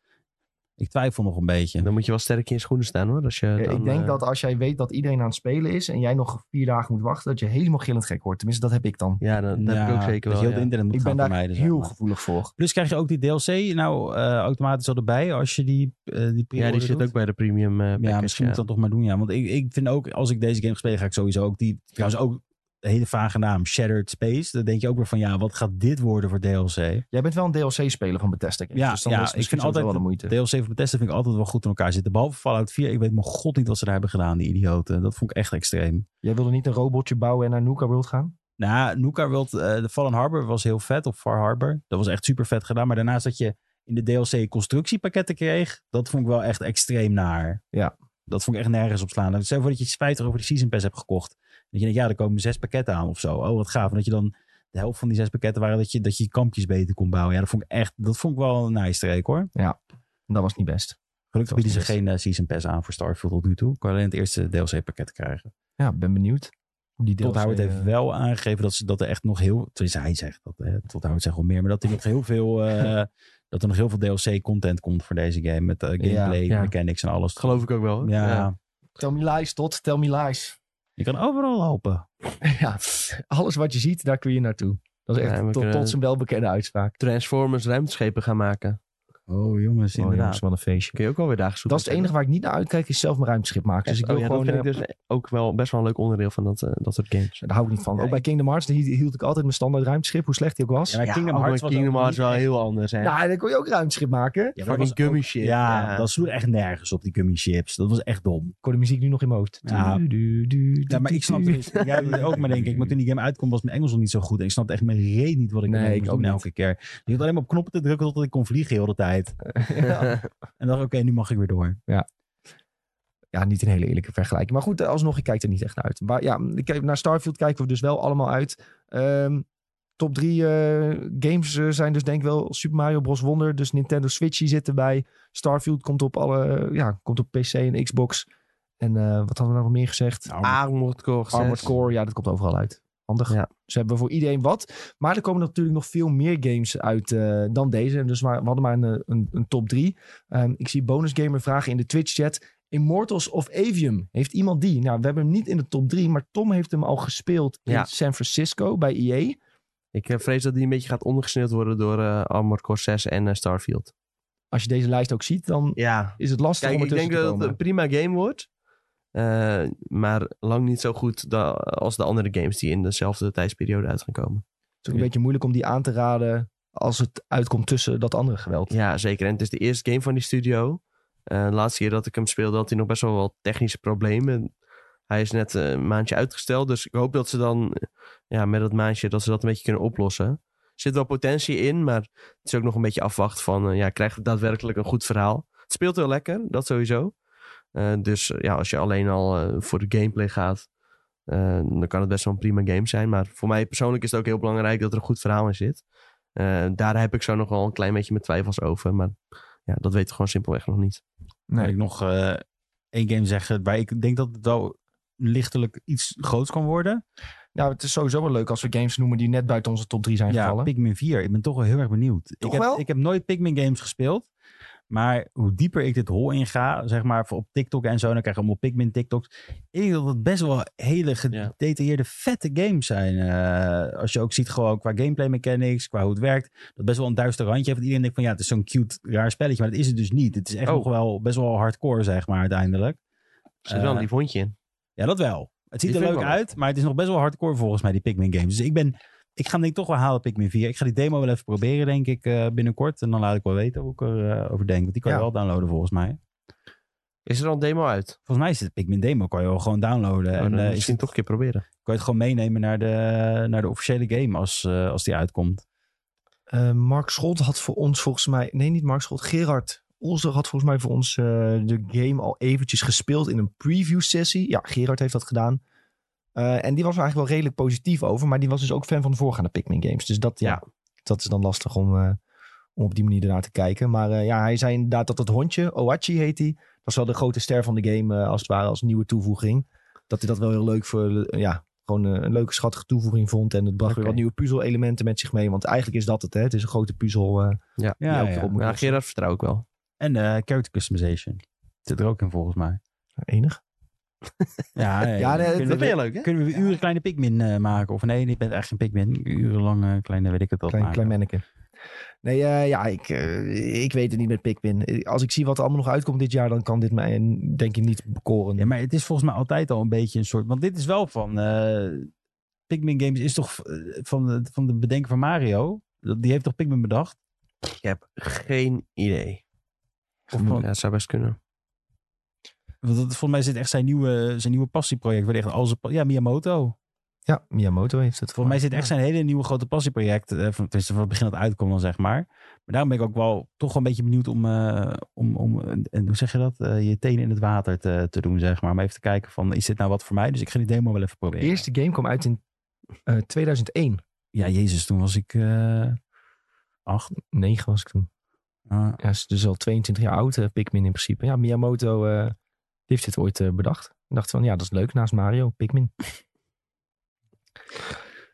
Ik twijfel nog een beetje. Dan moet je wel sterk in je schoenen staan hoor. Als je Ja, dan, ik denk eh, dat als jij weet dat iedereen aan het spelen is en jij nog vier dagen moet wachten, dat je helemaal gillend gek wordt. Tenminste, dat heb ik dan. Ja, dat, dat heb ik ook zeker dat wel. je heel ja. internet moet Ik ben gaan daar vermijden. zeg heel maar. gevoelig voor. Plus krijg je ook die DLC nou eh, automatisch al erbij als je die, eh die Ja, die zit doet? ook bij de premium eh package. Ja, misschien moet ik dat toch maar doen, ja. Want ik, ik vind ook, als ik deze game speel, ga ik sowieso ook die... Trouwens ook hele vage naam, Shattered Space. Dan denk je ook weer van, ja, wat gaat dit worden voor DLC? Jij bent wel een DLC-speler van Bethesda. Games, Ja, dus dan ja, is het ik vind altijd wel de moeite. DLC van Bethesda vind ik altijd wel goed in elkaar zitten. Behalve Fallout 4, ik weet mijn god niet wat ze daar hebben gedaan, die idioten. Dat vond ik echt extreem. Jij wilde niet een robotje bouwen en naar Nuka World gaan? Nou, Nuka World, eh, de Fallen Harbor was heel vet, of Far Harbor. Dat was echt super vet gedaan. Maar daarnaast dat je in de DLC constructiepakketten kreeg, dat vond ik wel echt extreem naar. Ja. Dat vond ik echt nergens op slaan. Stel voor dat je 50 over de Season Pass hebt gekocht. Dat je denkt, ja, er komen zes pakketten aan of zo. Oh, wat gaaf. En dat je dan de helft van die zes pakketten waren dat je, dat je kampjes beter kon bouwen. Ja, dat vond ik echt, dat vond ik wel een nice streek hoor. Dat was niet best. Gelukkig bieden was ze geen eh, Season Pass aan voor Starfield tot nu toe. Ik kan alleen het eerste DLC-pakket krijgen. Ja, ben benieuwd. Hoe die DLC, Howard heeft eh, wel aangegeven dat, ze, dat er echt nog heel... Tenminste, hij zegt dat. Hè, Todd Howard zegt wel meer. Maar dat er nog heel veel... eh, dat er nog heel veel DLC-content komt voor deze game. Met gameplay, ja. mechanics en alles. Dat geloof ik ook wel. hoor. Ja, Tell me lies, Todd. Tell me lies. Je kan overal lopen. ja, alles wat je ziet, daar kun je naartoe. Dat is echt Ja, tot, tot zijn welbekende uitspraak. Transformers ruimteschepen gaan maken. Oh jongens, Oh, inderdaad. jongens, wat een feestje. Kun je ook wel weer dagen zoeken. Dat is het enige waar ik niet naar uitkijk, is zelf mijn ruimteschip maken. Dus ik wil oh, ja, gewoon... dat vind ik dus ook wel best wel een leuk onderdeel van dat, eh, dat soort games. Daar hou ik niet van. Ja, ook bij Kingdom Hearts hield ik altijd mijn standaard ruimteschip, hoe slecht die ook was. Ja, maar Kingdom Hearts was Kingdom ook Hearts niet wel heel anders. Hè? Nou, dan kon je ook ruimteschip maken. Ja, Fucking was gummy ook- shit. Ja, dat sloeg echt nergens op, die gummy chips. Dat was echt dom. Ik hoor de muziek nu nog in mijn hoofd. Ja. Du, du, du, Ja, maar ik snap het niet. Jij het ook maar denk ik. Maar toen die game uitkwam was mijn Engels nog niet zo goed. En ik snapte echt mijn reet niet wat ik Nee, ik ook elke keer. Ik had alleen maar op knoppen te drukken totdat ik kon vliegen heel de tijd. ja. En dacht oké, nu mag ik weer door. ja, niet een hele eerlijke vergelijking. Maar goed, alsnog, ik kijk er niet echt naar uit. Maar ja, ik kijk- naar Starfield kijken we dus wel allemaal uit. Ehm, top drie eh, games eh, zijn dus denk ik wel Super Mario Bros. Wonder. Dus Nintendo Switch die zit erbij. Starfield komt op alle, ja, komt op PC en Xbox. En eh, wat hadden we nou nog meer gezegd? Armored Core 6. Armored Core, ja, dat komt overal uit. Handig. Ja. Dus hebben we voor iedereen wat. Maar er komen natuurlijk nog veel meer games uit eh, dan deze. Dus maar, we hadden maar een, eh, een, een top drie. Ehm, ik zie Bonus Gamer vragen in de Twitch-chat. Immortals of Avium? Heeft iemand die? Nou, we hebben hem niet in de top drie, maar Tom heeft hem al gespeeld Ja. in San Francisco bij EA. Ik eh, vrees dat die een beetje gaat ondergesneeuwd worden door eh Armored Core 6 en Starfield. Als je deze lijst ook ziet, dan Ja, is het lastig kijk, om ik ertussen denk dat het een prima game wordt. Eh, maar lang niet zo goed da- als de andere games die in dezelfde tijdsperiode uit gaan komen. Het is ook een beetje moeilijk om die aan te raden als het uitkomt tussen dat andere geweld. Ja, zeker. En het is de eerste game van die studio. Eh, de laatste keer dat ik hem speelde had hij nog best wel wat technische problemen. Hij is net een maandje uitgesteld. Dus ik hoop dat ze dan ja, met dat maandje dat ze dat een beetje kunnen oplossen. Er zit wel potentie in, maar het is ook nog een beetje afwachten van... eh, ja, krijgt het daadwerkelijk een goed verhaal? Het speelt heel lekker, dat sowieso. Eh, dus eh, ja, als je alleen al eh, voor de gameplay gaat... eh, dan kan het best wel een prima game zijn. Maar voor mij persoonlijk is het ook heel belangrijk dat er een goed verhaal in zit. Eh, daar heb ik zo nog wel een klein beetje mijn twijfels over. Maar ja, dat weten we gewoon simpelweg nog niet. Kan ik nog eh, één game zeggen waar ik denk dat het wel lichtelijk iets groots kan worden. Nou, het is sowieso wel leuk als we games noemen die net buiten onze top 3 zijn Ja, gevallen. Pikmin 4. Ik ben toch wel heel erg benieuwd. Toch ik, heb, wel? ik heb nooit Pikmin games gespeeld. Maar hoe dieper ik dit hol in ga, zeg maar op TikTok en zo, dan krijg je allemaal Pikmin TikToks. Ik denk dat het best wel hele gedetailleerde, vette games zijn. Eh, als je ook ziet gewoon qua gameplay mechanics, qua hoe het werkt. Dat best wel een duister randje heeft. Dat iedereen denkt van ja, het is zo'n cute, raar spelletje. Maar dat is het dus niet. Het is echt Oh. nog wel best wel hardcore, zeg maar, uiteindelijk. Er zit wel een lief hondje in. Ja, dat wel. Het ziet Die er leuk ik uit, maar het is nog best wel hardcore volgens mij, die Pikmin games. Dus ik ben, ik ga hem denk ik toch wel halen, Pikmin 4. Ik ga die demo wel even proberen, denk ik, eh, binnenkort. En dan laat ik wel weten hoe ik erover over denk. Want die kan je wel downloaden volgens mij. Is er al een demo uit? Volgens mij is het Pikmin demo, kan je wel gewoon downloaden. Oh, en eh, is misschien het, toch een keer proberen. kan je het gewoon meenemen naar de, naar de officiële game als, eh, als die uitkomt. Eh, Mark Scholt had voor ons volgens mij... Nee, niet Mark Scholt. Gerard Olser had volgens mij voor ons eh, de game al eventjes gespeeld in een preview sessie. Ja, Gerard heeft dat gedaan. Eh, en die was er eigenlijk wel redelijk positief over. Maar die was dus ook fan van de voorgaande Pikmin games. Dus dat, ja, Ja. dat is dan lastig om, eh, om op die manier ernaar te kijken. Maar eh, ja, hij zei inderdaad dat het hondje, Oachi heet hij. Dat was wel de grote ster van de game eh, als het ware, als nieuwe toevoeging. Dat hij dat wel heel leuk voor, ja, gewoon een leuke schattige toevoeging vond. En het bracht weer wat nieuwe puzzel-elementen met zich mee. Want eigenlijk is dat het, hè. Het is een grote puzzel. eh, Ja, die Ja, ook ja. ja lossen. Gerard vertrouw ik wel. En eh, character customization. Zit er ook in volgens mij. Enig. Ja, Ja, nee, kunnen, Dat we, vind je leuk, hè? kunnen we uren kleine Pikmin eh, maken? Of nee, ik ben echt geen Pikmin. Urenlang eh, kleine, weet ik het al. Klein, maken. klein manneke. Nee, eh, ja, ik, ik weet het niet met Pikmin. Als ik zie wat er allemaal nog uitkomt dit jaar, dan kan dit mij denk ik niet bekoren. Ja, maar het is volgens mij altijd al een beetje een soort... Want dit is wel van... eh, Pikmin Games is toch van de, van de bedenker van Mario? Die heeft toch Pikmin bedacht? Ik heb geen idee. Of van, Ja, het zou best kunnen. Want dat, volgens mij dit echt zijn nieuwe, zijn nieuwe passieproject. Waar echt al zijn ja, Miyamoto. Ja, Miyamoto heeft het. Volgens mij dit echt zijn hele nieuwe grote passieproject. eh, van- van het begin dat het uitkomt dan, zeg maar. Maar daarom ben ik ook wel toch wel een beetje benieuwd om, eh, om, om en, en hoe zeg je dat? Eh, je tenen in het water te, te doen, zeg maar. Om even te kijken van, is dit nou wat voor mij? Dus ik ga die demo wel even De proberen. eerste game kwam uit in eh 2001. Ja, jezus, toen was ik eh acht. 9 was ik toen. Ah, Ja, is dus al 22 jaar oud, eh, Pikmin in principe. Ja, Miyamoto eh, heeft dit ooit eh, bedacht. Ik dacht van, ja, dat is leuk naast Mario, Pikmin.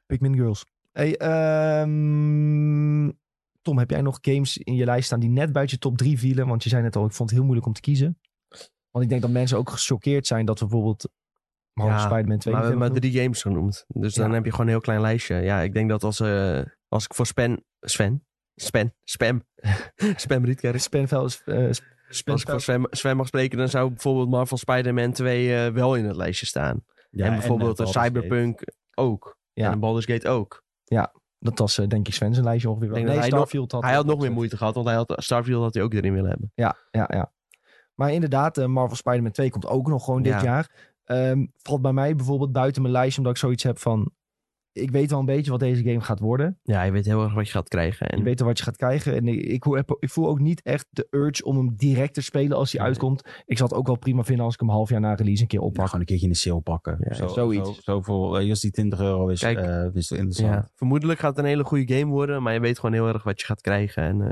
Pikmin Girls. Hey, ehm, Tom, heb jij nog games in je lijst staan die net buiten je top 3 vielen? Want je zei net al, ik vond het heel moeilijk om te kiezen. Want ik denk dat mensen ook gechoqueerd zijn dat we bijvoorbeeld Marvel Ja, Spider-Man 2 Maar we niet hebben maar hebben drie games genoemd. Dus dan heb je gewoon een heel klein lijstje. Ja, ik denk dat als, eh, als ik voor Sven... Sven? Sven? Spam. Spam Rietkerk. Spenvel is... eh, Als ik voor Sven, Sven mag spreken, dan zou bijvoorbeeld Marvel Spider-Man 2 eh, wel in het lijstje staan. ja, en bijvoorbeeld eh, Gate. Cyberpunk ook. Ja. En Baldur's Gate ook. dat was eh, denk ik Sven zijn lijstje ongeveer. wel. Nee, hij nog- Starfield had hij had nog meer moeite gehad, want hij had, Starfield had hij ook erin willen hebben. Ja, ja, ja. Maar inderdaad, eh, Marvel Spider-Man 2 komt ook nog gewoon dit Ja. jaar. Ehm, valt bij mij bijvoorbeeld buiten mijn lijst, omdat ik zoiets heb van... Ik weet wel een beetje wat deze game gaat worden. Ja, je weet heel erg wat je gaat krijgen. En Je weet al wat je gaat krijgen. En ik, ik, voel- ik voel ook niet echt de urge om hem direct te spelen als hij Nee. uitkomt. Ik zal het ook wel prima vinden als ik hem een half jaar na release een keer Ja, oppak. gewoon een keertje in de sale pakken. Ja, zo, zoiets. Zo, zoveel, eh, als die 20 euro is, Kijk, eh, is interessant. ja, vermoedelijk gaat het een hele goede game worden, maar je weet gewoon heel erg wat je gaat krijgen. En eh,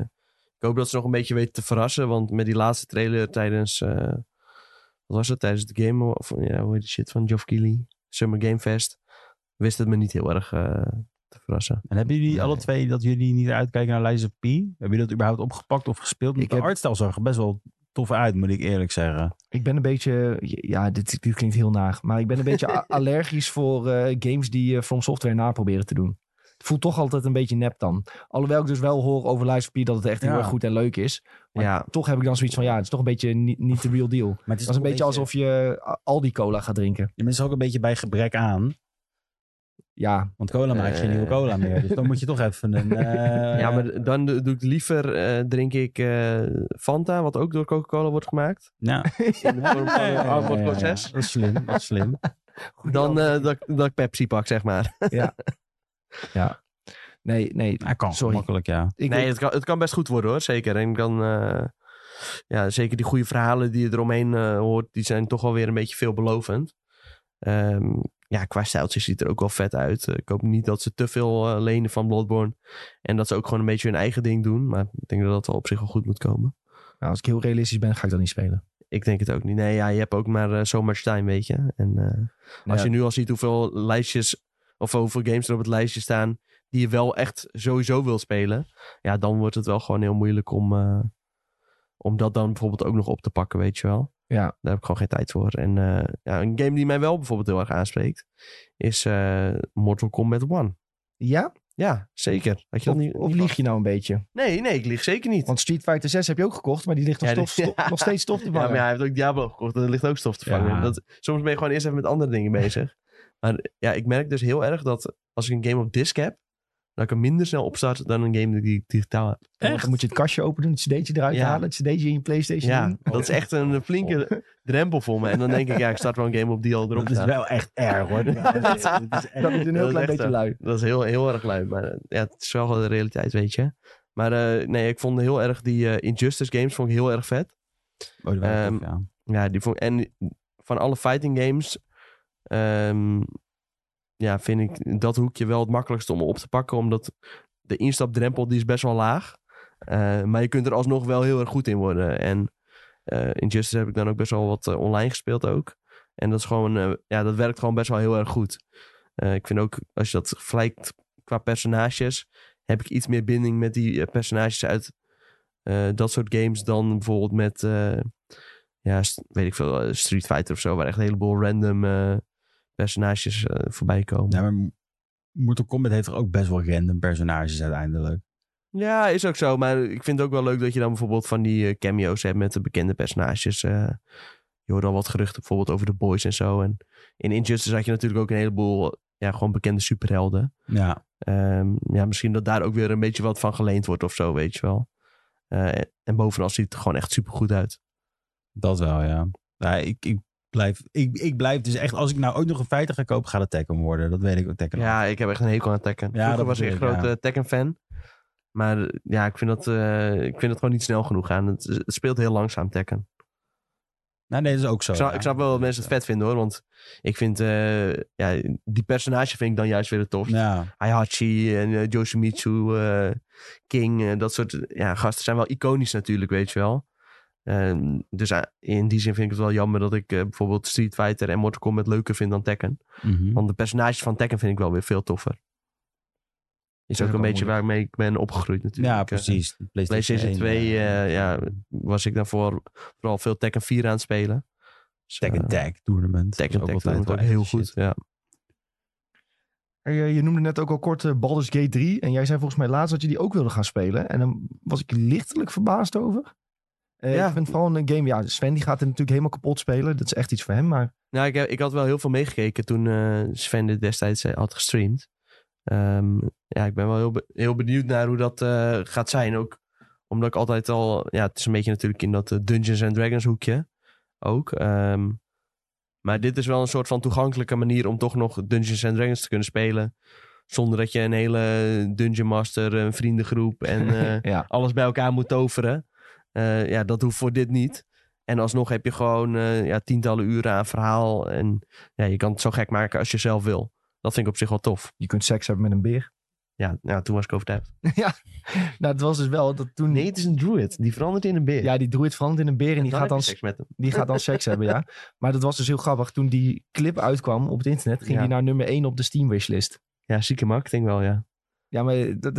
ik hoop dat ze nog een beetje weten te verrassen, want met die laatste trailer tijdens, eh, wat was het, tijdens de game, of ja, hoe heet die shit van Geoff Keighley, Summer Game Fest, wist het me niet heel erg eh, te verrassen. En hebben jullie Nee. alle twee dat jullie niet uitkijken naar Lies of P? Hebben jullie dat überhaupt opgepakt of gespeeld? Ik Ik de heb- zag er best wel tof uit, moet ik eerlijk zeggen. Ik ben een beetje... Ja, dit, dit klinkt heel naag. Maar ik ben een beetje allergisch voor eh, games die eh, From Software naproberen te doen. Het voelt toch altijd een beetje nep dan. Alhoewel ik dus wel hoor over Lies of P dat het echt heel erg goed en leuk is. Maar Ja, toch heb ik dan zoiets van, ja, het is toch een beetje niet, niet de real deal. Maar het is Dat is een beetje alsof je uh, Aldi cola gaat drinken. Je bent dus ook een beetje bij gebrek aan. Ja, Want cola maakt geen Eh. nieuwe cola meer. Dus dan moet je toch even een... eh, ja maar dan doe ik liever, eh, drink ik eh, Fanta, wat ook door Coca-Cola wordt gemaakt, Ja. aanbodproces, Dat is slim, dat is slim. dan eh, dat, dat ik Pepsi pak, zeg maar. nee, nee. Hij kan Sorry. makkelijk, ja. Ik nee, weet- het kan, het kan best goed worden hoor, zeker. En dan, eh, ja, zeker die goede verhalen die je eromheen eh, hoort, die zijn toch wel weer een beetje veelbelovend. Ehm, ja, qua stijltjes ziet er ook wel vet uit. Eh, ik hoop niet dat ze te veel eh, lenen van Bloodborne. En dat ze ook gewoon een beetje hun eigen ding doen. Maar ik denk dat dat wel op zich wel goed moet komen. nou, als ik heel realistisch ben, ga ik dat niet spelen. Ik denk het ook niet. Nee, ja, je hebt ook maar eh, so much time, weet je. En als je nu al ziet hoeveel lijstjes, of hoeveel games er op het lijstje staan, die je wel echt sowieso wil spelen, ja, dan wordt het wel gewoon heel moeilijk om, om dat dan bijvoorbeeld ook nog op te pakken, weet je wel. Ja. Daar heb ik gewoon geen tijd voor. En eh, ja, een game die mij wel bijvoorbeeld heel erg aanspreekt, is eh, Mortal Kombat 1. Ja? Ja, zeker. Had je Of, dat niet, of lieg je nou een beetje? Nee, nee, ik lieg zeker niet. Want Street Fighter 6 heb je ook gekocht, maar die ligt nog, Ja, stof, die- stof- nog steeds stof te Ja, vangen. maar hij heeft ook Diablo gekocht. Er ligt ook stof te vangen. Ja. Dat, soms ben je gewoon eerst even met andere dingen bezig. Maar ja, ik merk dus heel erg dat als ik een game op disc heb, dat ik hem minder snel opstart dan een game die ik digitaal heb. Dan moet je het kastje open doen, het cd'tje eruit Ja. halen, het cd'tje in je Playstation Ja, doen. dat is echt een flinke drempel voor me. En dan denk ik, ja, ik start wel een game op die al erop Dat is staat. wel echt erg, hoor. Dat is echt- Dat is een heel Dat klein echt beetje lui. Dat is heel, heel erg lui. Maar eh, ja, het is wel de realiteit, weet je. Maar eh, nee, ik vond heel erg die eh, Injustice games vond ik heel erg vet. Oh, Ehm, ja. Ja, die vond en van alle fighting games ehm, ja, vind ik dat hoekje wel het makkelijkste om op te pakken, omdat de instapdrempel die is best wel laag. Eh, maar je kunt er alsnog wel heel erg goed in worden. En eh Injustice heb ik dan ook best wel wat eh, online gespeeld ook. En dat is gewoon, ja, dat werkt gewoon best wel heel erg goed. Ik vind ook, als je dat vergelijkt qua personages, heb ik iets meer binding met die personages uit dat soort games dan bijvoorbeeld met, ja, weet ik veel, Street Fighter of zo, waar echt een heleboel random personages eh, voorbij komen. Ja, maar Mortal Kombat heeft er ook best wel random personages uiteindelijk. Ja, is ook zo. Maar ik vind het ook wel leuk dat je dan bijvoorbeeld van die eh, cameo's hebt met de bekende personages. eh. je hoort al wat geruchten bijvoorbeeld over de boys en zo. En in Injustice had je natuurlijk ook een heleboel ja, gewoon bekende superhelden. Ja, Ehm, ja, misschien dat daar ook weer een beetje wat van geleend wordt of zo, weet je wel. En- en bovenal ziet het er gewoon echt super goed uit. dat wel, ja. ja ik, ik, blijf, ik, ik blijf dus echt, als ik nou ook nog een feiten ga kopen, gaat het Tekken worden. Dat weet ik ook, Tekken. Ja, ik heb echt een hekel aan Tekken. Ja, Vroeger dat was ik een grote ja. Tekken-fan. Maar ja, ik vind, dat, eh, ik vind dat gewoon niet snel genoeg gaan. Het, het speelt heel langzaam, Tekken. Nou, nee, dat is ook zo. ik, snap, ja. ik snap wel dat mensen het vet vinden hoor. Want ik vind, eh, ja, die personage vind ik dan juist weer het tofst. Ja, Heihachi en uh, Yoshimitsu, eh, King, eh, dat soort ja, gasten zijn wel iconisch natuurlijk, weet je wel. Ehm, dus eh, in die zin vind ik het wel jammer dat ik eh, bijvoorbeeld Street Fighter en Mortal Kombat leuker vind dan Tekken. Mhm. Want de personages van Tekken vind ik wel weer veel toffer. Is ook is een beetje waarmee ik ben opgegroeid natuurlijk. ja Eh, precies. PlayStation 1, 2 eh, eh, ja, was ik daarvoor vooral veel Tekken 4 aan het spelen. Dus, Tekken Tag Tournament. Tekken Tag ook Tournament ook heel goed. shit. Ja. Eh, je noemde net ook al kort Baldur's Gate 3. En jij zei volgens mij laatst dat je die ook wilde gaan spelen. En dan was ik lichtelijk verbaasd over. Eh, Ja. Ik vind vooral een game... Ja, Sven die gaat het natuurlijk helemaal kapot spelen. Dat is echt iets voor hem. Maar Nou, ik, heb- ik had wel heel veel meegekeken toen eh, Sven dit destijds eh, had gestreamd. Ehm, ja, ik ben wel heel, be- heel benieuwd naar hoe dat gaat zijn. Ook omdat ik altijd al... Ja, het is een beetje natuurlijk in dat Dungeons and Dragons hoekje ook. Ehm, maar dit is wel een soort van toegankelijke manier om toch nog Dungeons and Dragons te kunnen spelen. Zonder dat je een hele Dungeon Master, een vriendengroep en ja, alles bij elkaar moet toveren. Eh, ja, dat hoeft voor dit niet. En alsnog heb je gewoon eh, ja, tientallen uren aan verhaal. En ja, je kan het zo gek maken als je zelf wil. Dat vind ik op zich wel tof. je kunt seks hebben met een beer. Ja, ja toen was ik overtuigd. Nou, het was dus wel dat toen... Nee, het is een druid. Die verandert in een beer. Ja, die druid verandert in een beer en die gaat, dan, seks met hem. die gaat dan seks hebben, ja. Maar dat was dus heel grappig. Toen die clip uitkwam op het internet, ging Ja. die naar nummer 1 op de Steam wishlist. Ja, zieke marketing wel, ja. Ja, maar dat,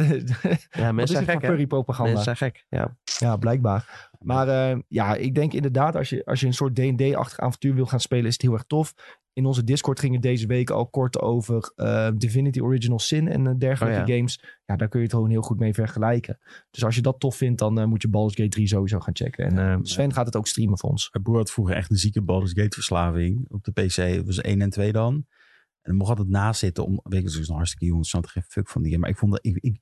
Ja, mensen zijn gek, propaganda? Mensen zijn gek, ja. Ja, blijkbaar. Maar eh, ja, ik denk inderdaad, als je, als je een soort D&D-achtig avontuur wil gaan spelen, is het heel erg tof. In onze Discord ging het deze week al kort over eh, Divinity Original Sin en eh, dergelijke Oh ja. games. Ja, daar kun je het gewoon heel goed mee vergelijken. Dus als je dat tof vindt, dan eh, moet je Baldur's Gate 3 sowieso gaan checken. En eh, Sven gaat het ook streamen voor ons. Mijn broer had vroeger echt een zieke Baldur's Gate verslaving op de PC. Het was 1 en 2 dan. En dan mocht altijd naast zitten om... Weet ik, het was een hartstikke jong, dus ik snapte geen fuck van die game. Maar ik vond dat... Ik, ik,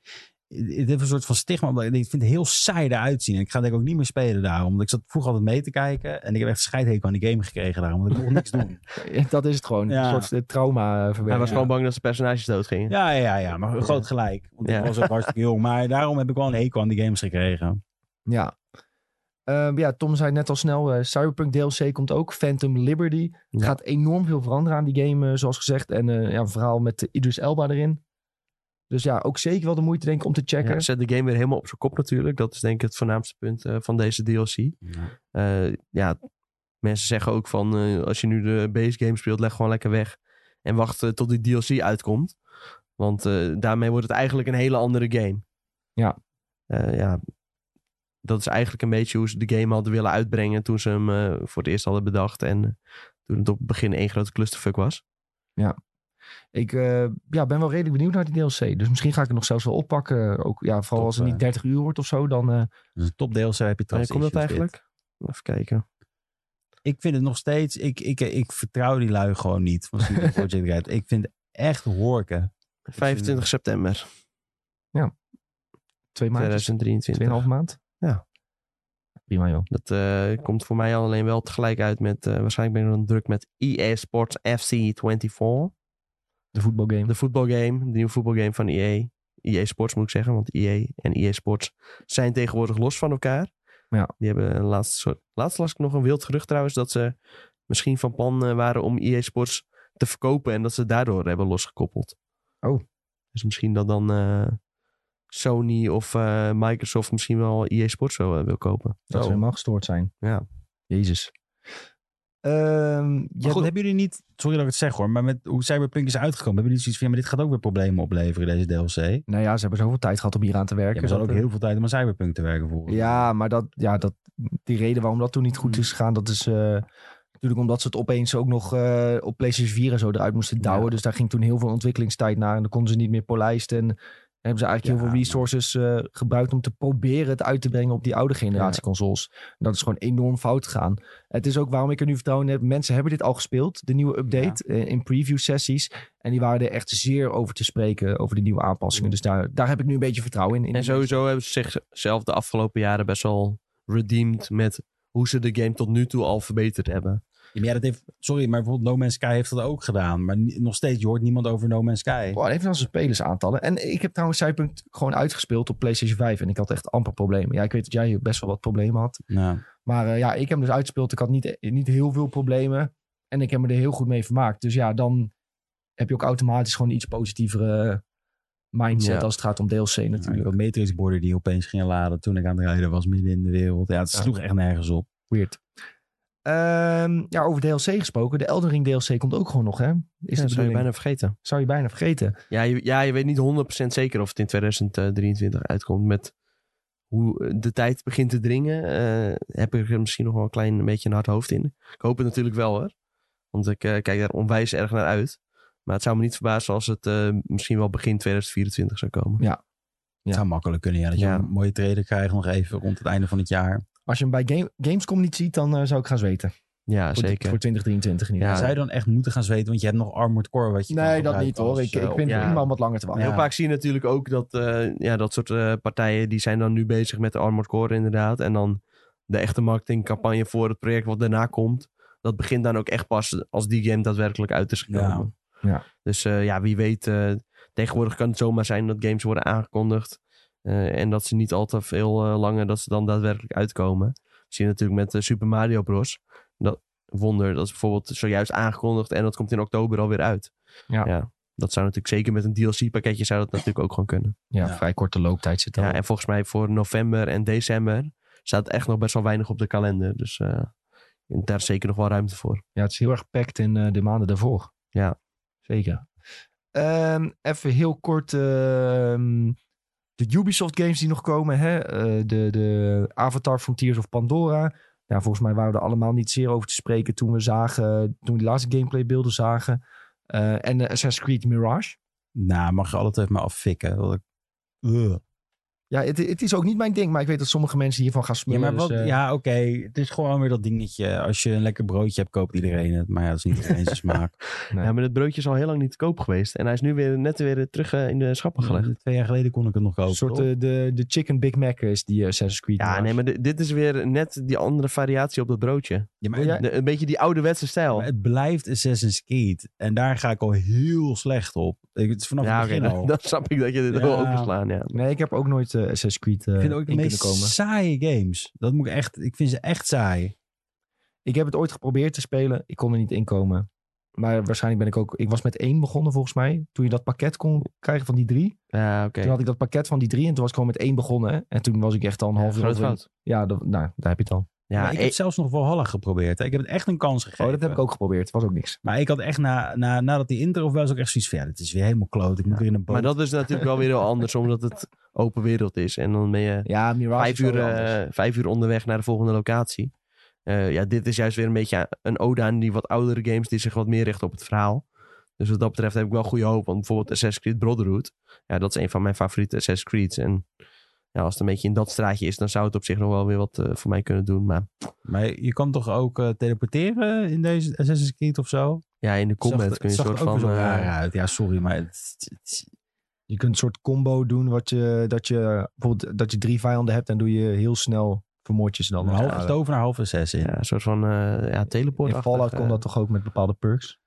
het heeft een soort van stigma. Ik vind het heel saai eruit zien. En ik ga denk ik ook niet meer spelen daarom. Want ik zat vroeger altijd mee te kijken. En ik heb echt scheidhekel aan die game gekregen daarom. Want ik mocht niks doen. dat is het gewoon. Ja. Een soort eh, trauma eh, Hij verwerken. was gewoon bang dat zijn personages doodgingen. Ja, ja, ja. Maar groot gelijk. Want Ja. ik was ook hartstikke jong. Maar daarom heb ik wel een hekel aan die games gekregen. Ja. Ehm, ja, Tom zei net al snel, eh, Cyberpunk DLC komt ook. Phantom Liberty. Het Ja. gaat enorm veel veranderen aan die game, eh, zoals gezegd. En eh, ja, een verhaal met Idris Elba erin. Dus ja, ook zeker wel de moeite denk ik om te checken. Ja, zet de game weer helemaal op zijn kop natuurlijk. Dat is denk ik het voornaamste punt van deze DLC. Eh, ja, mensen zeggen ook van eh, als je nu de base game speelt, leg gewoon lekker weg. En wacht eh, tot die DLC uitkomt. Want eh, daarmee wordt het eigenlijk een hele andere game. Ja. Eh, ja, dat is eigenlijk een beetje hoe ze de game hadden willen uitbrengen toen ze hem eh, voor het eerst hadden bedacht. En eh, toen het op het begin één grote clusterfuck was. Ik eh, ja, ben wel redelijk benieuwd naar die DLC. Dus misschien ga ik het nog zelfs wel oppakken. Ook, ja, vooral Top, als het niet eh. 30 uur wordt of zo. Dan, eh, Dus een top DLC heb je trouwens. komt dat dit. eigenlijk? Even kijken. Ik vind het nog steeds... Ik, ik, ik vertrouw die lui gewoon niet. Van Red. Ik vind het echt horken. 25 september twee maandjes, 2023. tweeënhalf maand. Ja. Prima joh. Dat eh, komt voor mij alleen wel tegelijk uit met... eh, waarschijnlijk ben ik dan druk met EA Sports FC 24. De voetbalgame. De voetbalgame, de nieuwe voetbalgame van EA. EA Sports moet ik zeggen, want EA en EA Sports zijn tegenwoordig los van elkaar. Ja. Die hebben een laatste soort... Laatst las ik nog een wild gerucht trouwens dat ze misschien van plan eh, waren om EA Sports te verkopen en dat ze daardoor hebben losgekoppeld. Oh. Dus misschien dat dan Sony of eh, Microsoft misschien wel EA Sports zo, eh, wil kopen. Dat zou Zo. helemaal gestoord zijn. Ja. Jezus. Ehm, Maar goed, hebben jullie niet, sorry dat ik het zeg hoor, maar met hoe Cyberpunk is uitgekomen, hebben jullie zoiets van, ja, maar dit gaat ook weer problemen opleveren, deze DLC? Nou ja, ze hebben zoveel tijd gehad om hier aan te Ja, werken. maar ze hadden ook heel veel tijd om aan Cyberpunk te werken voor. Ja, maar dat, ja, dat, die reden waarom dat toen niet goed is gegaan, dat is eh, natuurlijk omdat ze het opeens ook nog eh, op PlayStation 4 en zo eruit moesten douwen. Ja. Dus daar ging toen heel veel ontwikkelingstijd naar en dan konden ze niet meer polijsten. En hebben ze eigenlijk Ja, heel veel resources eh, gebruikt om te proberen het uit te brengen op die oude generatie consoles. En dat is gewoon enorm fout gegaan. Het is ook waarom ik er nu vertrouwen in heb. Mensen hebben dit al gespeeld, de nieuwe update, eh, in preview sessies. En die waren er echt zeer over te spreken, over de nieuwe aanpassingen. Dus daar, daar heb ik nu een beetje vertrouwen in. in En sowieso hebben ze zichzelf de afgelopen jaren best wel redeemed met hoe ze de game tot nu toe al verbeterd hebben. Ja, ja, dat heeft, sorry, maar bijvoorbeeld No Man's Sky heeft dat ook gedaan. Maar nog steeds, je hoort niemand over No Man's Sky. Wow, even aan zijn spelersaantallen. En ik heb trouwens Cyberpunk gewoon uitgespeeld op PlayStation 5. En ik had echt amper problemen. Ja, ik weet dat jij best wel wat problemen had. Nou, Maar eh, ja, ik heb hem dus uitgespeeld. Ik had niet, niet heel veel problemen. En ik heb me er heel goed mee vermaakt. Dus ja, dan heb je ook automatisch gewoon een iets positievere mindset Ja. als het gaat om DLC natuurlijk. Ook Matrix-borden die opeens gingen laden toen ik aan het rijden was midden in de wereld. Ja, het Ja. sloeg echt nergens op. Weird. Ehm, ja, over DLC gesproken. De Elden Ring DLC komt ook gewoon nog, hè? Is dat zou je bijna vergeten. Zou je bijna vergeten. Ja je, ja, je weet niet 100% zeker of het in 2023 uitkomt. Met hoe de tijd begint te dringen, eh, heb ik er misschien nog wel een klein beetje een hard hoofd in. Ik hoop het natuurlijk wel hoor. Want ik eh, kijk daar onwijs erg naar uit. Maar het zou me niet verbazen als het eh, misschien wel begin 2024 zou komen. Ja. Het zou makkelijk kunnen, ja. Dat je Ja. een mooie trailer krijgt nog even rond het einde van het jaar. Als je hem bij Game, Gamescom niet ziet, dan eh, zou ik gaan zweten. Ja, Voor, zeker. voor 2023 in ieder Ja. geval. Zou je dan echt moeten gaan zweten? Want je hebt nog Armored Core wat je kan Nee, dat niet hoor. als, Ik, ik vind ja. het prima om wat langer te wachten. Ja. Heel vaak zie je natuurlijk ook dat eh, ja, dat soort eh, partijen die zijn dan nu bezig met de Armored Core inderdaad. En dan de echte marketingcampagne voor het project wat daarna komt. Dat begint dan ook echt pas als die game daadwerkelijk uit is gekomen. Ja. Ja. Dus eh, ja, wie weet. eh, tegenwoordig kan het zomaar zijn dat games worden aangekondigd. Eh, en dat ze niet al te veel eh, langer dat ze dan daadwerkelijk uitkomen. Dat zie je natuurlijk met eh, Super Mario Bros. Dat wonder, dat is bijvoorbeeld zojuist aangekondigd en dat komt in oktober alweer uit. Ja. dat zou natuurlijk zeker met een DLC-pakketje zou dat natuurlijk ook gewoon kunnen. Ja, Ja. vrij korte looptijd zit er. Ja, en volgens mij voor november en december staat echt nog best wel weinig op de kalender. Dus eh, daar is zeker nog wel ruimte voor. Ja, het is heel erg packed in eh, de maanden daarvoor. Ja. Zeker. Ehm, even heel kort. ehm, de Ubisoft games die nog komen. Hè? Eh, de, de Avatar Frontiers of Pandora. Ja, volgens mij waren we er allemaal niet zeer over te spreken toen we zagen. Toen we die laatste gameplay beelden zagen. Eh, en eh, Assassin's Creed Mirage. Nou, mag je altijd maar affikken. Ik-. Ja, het, het is ook niet mijn ding. Maar ik weet dat sommige mensen hiervan gaan Ja, smullen. maar wat, dus, eh, ja, oké. Het is gewoon weer dat dingetje. Als je een lekker broodje hebt, koopt iedereen het. Maar ja, dat is niet iedereen zijn smaak. Nee. Ja, maar het broodje is al heel lang niet te koop geweest. En hij is nu weer net weer terug eh, in de schappen gelegd. Twee jaar geleden kon ik het nog kopen. een soort eh, de, de Chicken Big Mac is die Assassin's Creed. Ja, nee, maar di- dit is weer net die andere variatie op dat broodje. Ja, maar De- een beetje die ouderwetse stijl. Maar het blijft Assassin's Creed. En daar ga ik al heel slecht op. Ik- Het is vanaf Ja, het oké, begin dan, al. dan snap ik dat je dit Ja. wil overslaan. Ja. Nee, ik heb ook nooit eh, Assassin's Creed eh ik vind het ook de in meest kunnen komen. saaie games. Dat moet ik echt... Ik vind ze echt saai. Ik heb het ooit geprobeerd te spelen. Ik kon er niet in komen. Maar waarschijnlijk ben ik ook... Ik was met één begonnen volgens mij. Toen je dat pakket kon krijgen van die drie. Ja, oké. Toen had ik dat pakket van die drie. En toen was ik gewoon met één begonnen. En toen was ik echt al een half uur Groot. Ja, dat, nou, daar heb je het al. Ja, maar ik eh, heb zelfs nog Valhalla geprobeerd. hè. Ik heb het echt een kans gegeven. Oh, dat heb ik ook geprobeerd. Was ook niks. Maar ik had echt na, na, nadat die intro was ook echt zoiets van... Ja, dit is weer helemaal kloot. Ik moet weer in een boot. maar dat is natuurlijk wel weer heel anders, omdat het open wereld is. En dan ben je Ja, Mirage vijf uur, eh, vijf uur onderweg naar de volgende locatie. Eh, ja, dit is juist weer een beetje een ode aan die wat oudere games die zich wat meer richten op het verhaal. Dus wat dat betreft heb ik wel goede hoop. Want bijvoorbeeld Assassin's Creed Brotherhood, ja, dat is een van mijn favoriete Assassin's Creeds. En ja, als het een beetje in dat straatje is, dan zou het op zich nog wel weer wat eh, voor mij kunnen doen. Maar Maar je kan toch ook eh, teleporteren in deze Assassin's Creed of zo? ja, in de combat Zag- kun je een zag soort er ook van... weer zo raar uit. Ja, sorry, maar... Het, het- Je kunt een soort combo doen. Wat je, dat je bijvoorbeeld dat je drie vijanden hebt. En doe je heel snel vermoord je ze dan. een halve ware. tovenaar, halve assassin. ja, een soort van eh ja, teleport. In Fallout kon dat toch ook met bepaalde perks?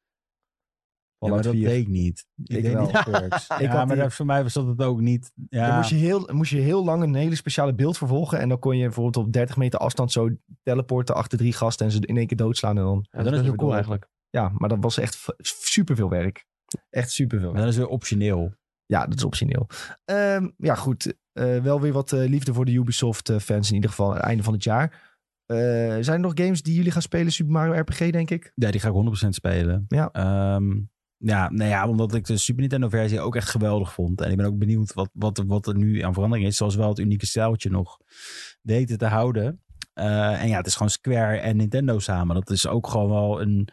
Ja, maar Fallout dat 4. deed ik niet. Ik, Ik deed wel. niet perks. Ik ja, had maar die- dat, voor mij was dat het ook niet. Ja, Dan moest je, heel, moest je heel lang een hele speciale beeld vervolgen. En dan kon je bijvoorbeeld op 30 meter afstand zo teleporten achter drie gasten. En ze in één keer doodslaan. En dan, Ja, dat is het cool eigenlijk. ja, maar dat was echt superveel werk. Echt superveel maar werk. dat is weer optioneel. Ja, dat is optioneel. Ehm, ja, goed. Eh, wel weer wat eh, liefde voor de Ubisoft-fans in ieder geval. aan het einde van het jaar. Eh, zijn er nog games die jullie gaan spelen? Super Mario RPG, denk ik. Ja, die ga ik 100% spelen. Ja. Ehm, ja, nou ja, omdat ik de Super Nintendo versie ook echt geweldig vond. En ik ben ook benieuwd wat, wat, er- wat er nu aan verandering is. Zoals wel het unieke stijltje nog weten te houden. Eh, en ja, het is gewoon Square en Nintendo samen. Dat is ook gewoon wel een,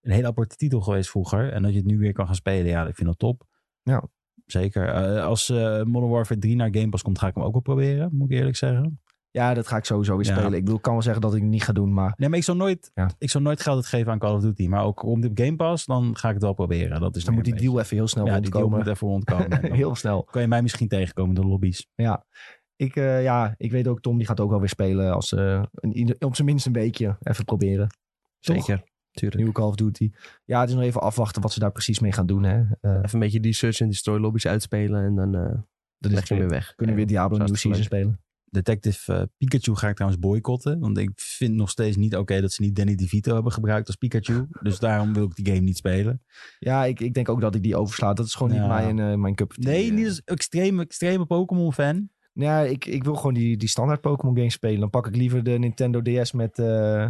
een hele aparte titel geweest vroeger. En dat je het nu weer kan gaan spelen, ja, ik vind dat top. Ja. Zeker. Eh, als eh, Modern Warfare 3 naar Game Pass komt, ga ik hem ook wel proberen. Moet ik eerlijk zeggen. Ja, dat ga ik sowieso weer Ja. spelen. Ik bedoel, ik kan wel zeggen dat ik het niet ga doen, maar Nee, maar ik zou nooit, Ja. ik zou nooit geld uitgeven aan Call of Duty. Maar ook om de Game Pass, dan ga ik het wel proberen. Dat is dan moet die deal even heel snel beetje- Ja, die deal moet even rondkomen. En dan heel snel. kan je mij misschien tegenkomen in de lobby's. Ik, eh, ja, ik weet ook, Tom die gaat ook wel weer spelen als eh, een, op zijn minst een weekje even proberen. Toch? Tuurlijk. Nieuwe Call of Duty. Ja, het is nog even afwachten wat ze daar precies mee gaan doen. Hè. Eh, Even een beetje die search en destroy lobby's uitspelen en dan eh dat leg je hem weer weg. Kunnen we weer Diablo het Season spelen? Detective eh, Pikachu ga ik trouwens boycotten. Want ik vind nog steeds niet oké dat ze niet Danny DeVito hebben gebruikt als Pikachu. Dus daarom wil ik die game niet spelen. Ja, ik, ik denk ook dat ik die oversla. Dat is gewoon Ja. niet mijn, eh, mijn cup of tea. Nee, niet als extreme, extreme Pokémon fan. Ja, ik, ik wil gewoon die, die standaard Pokémon games spelen. Dan pak ik liever de Nintendo DS met, eh,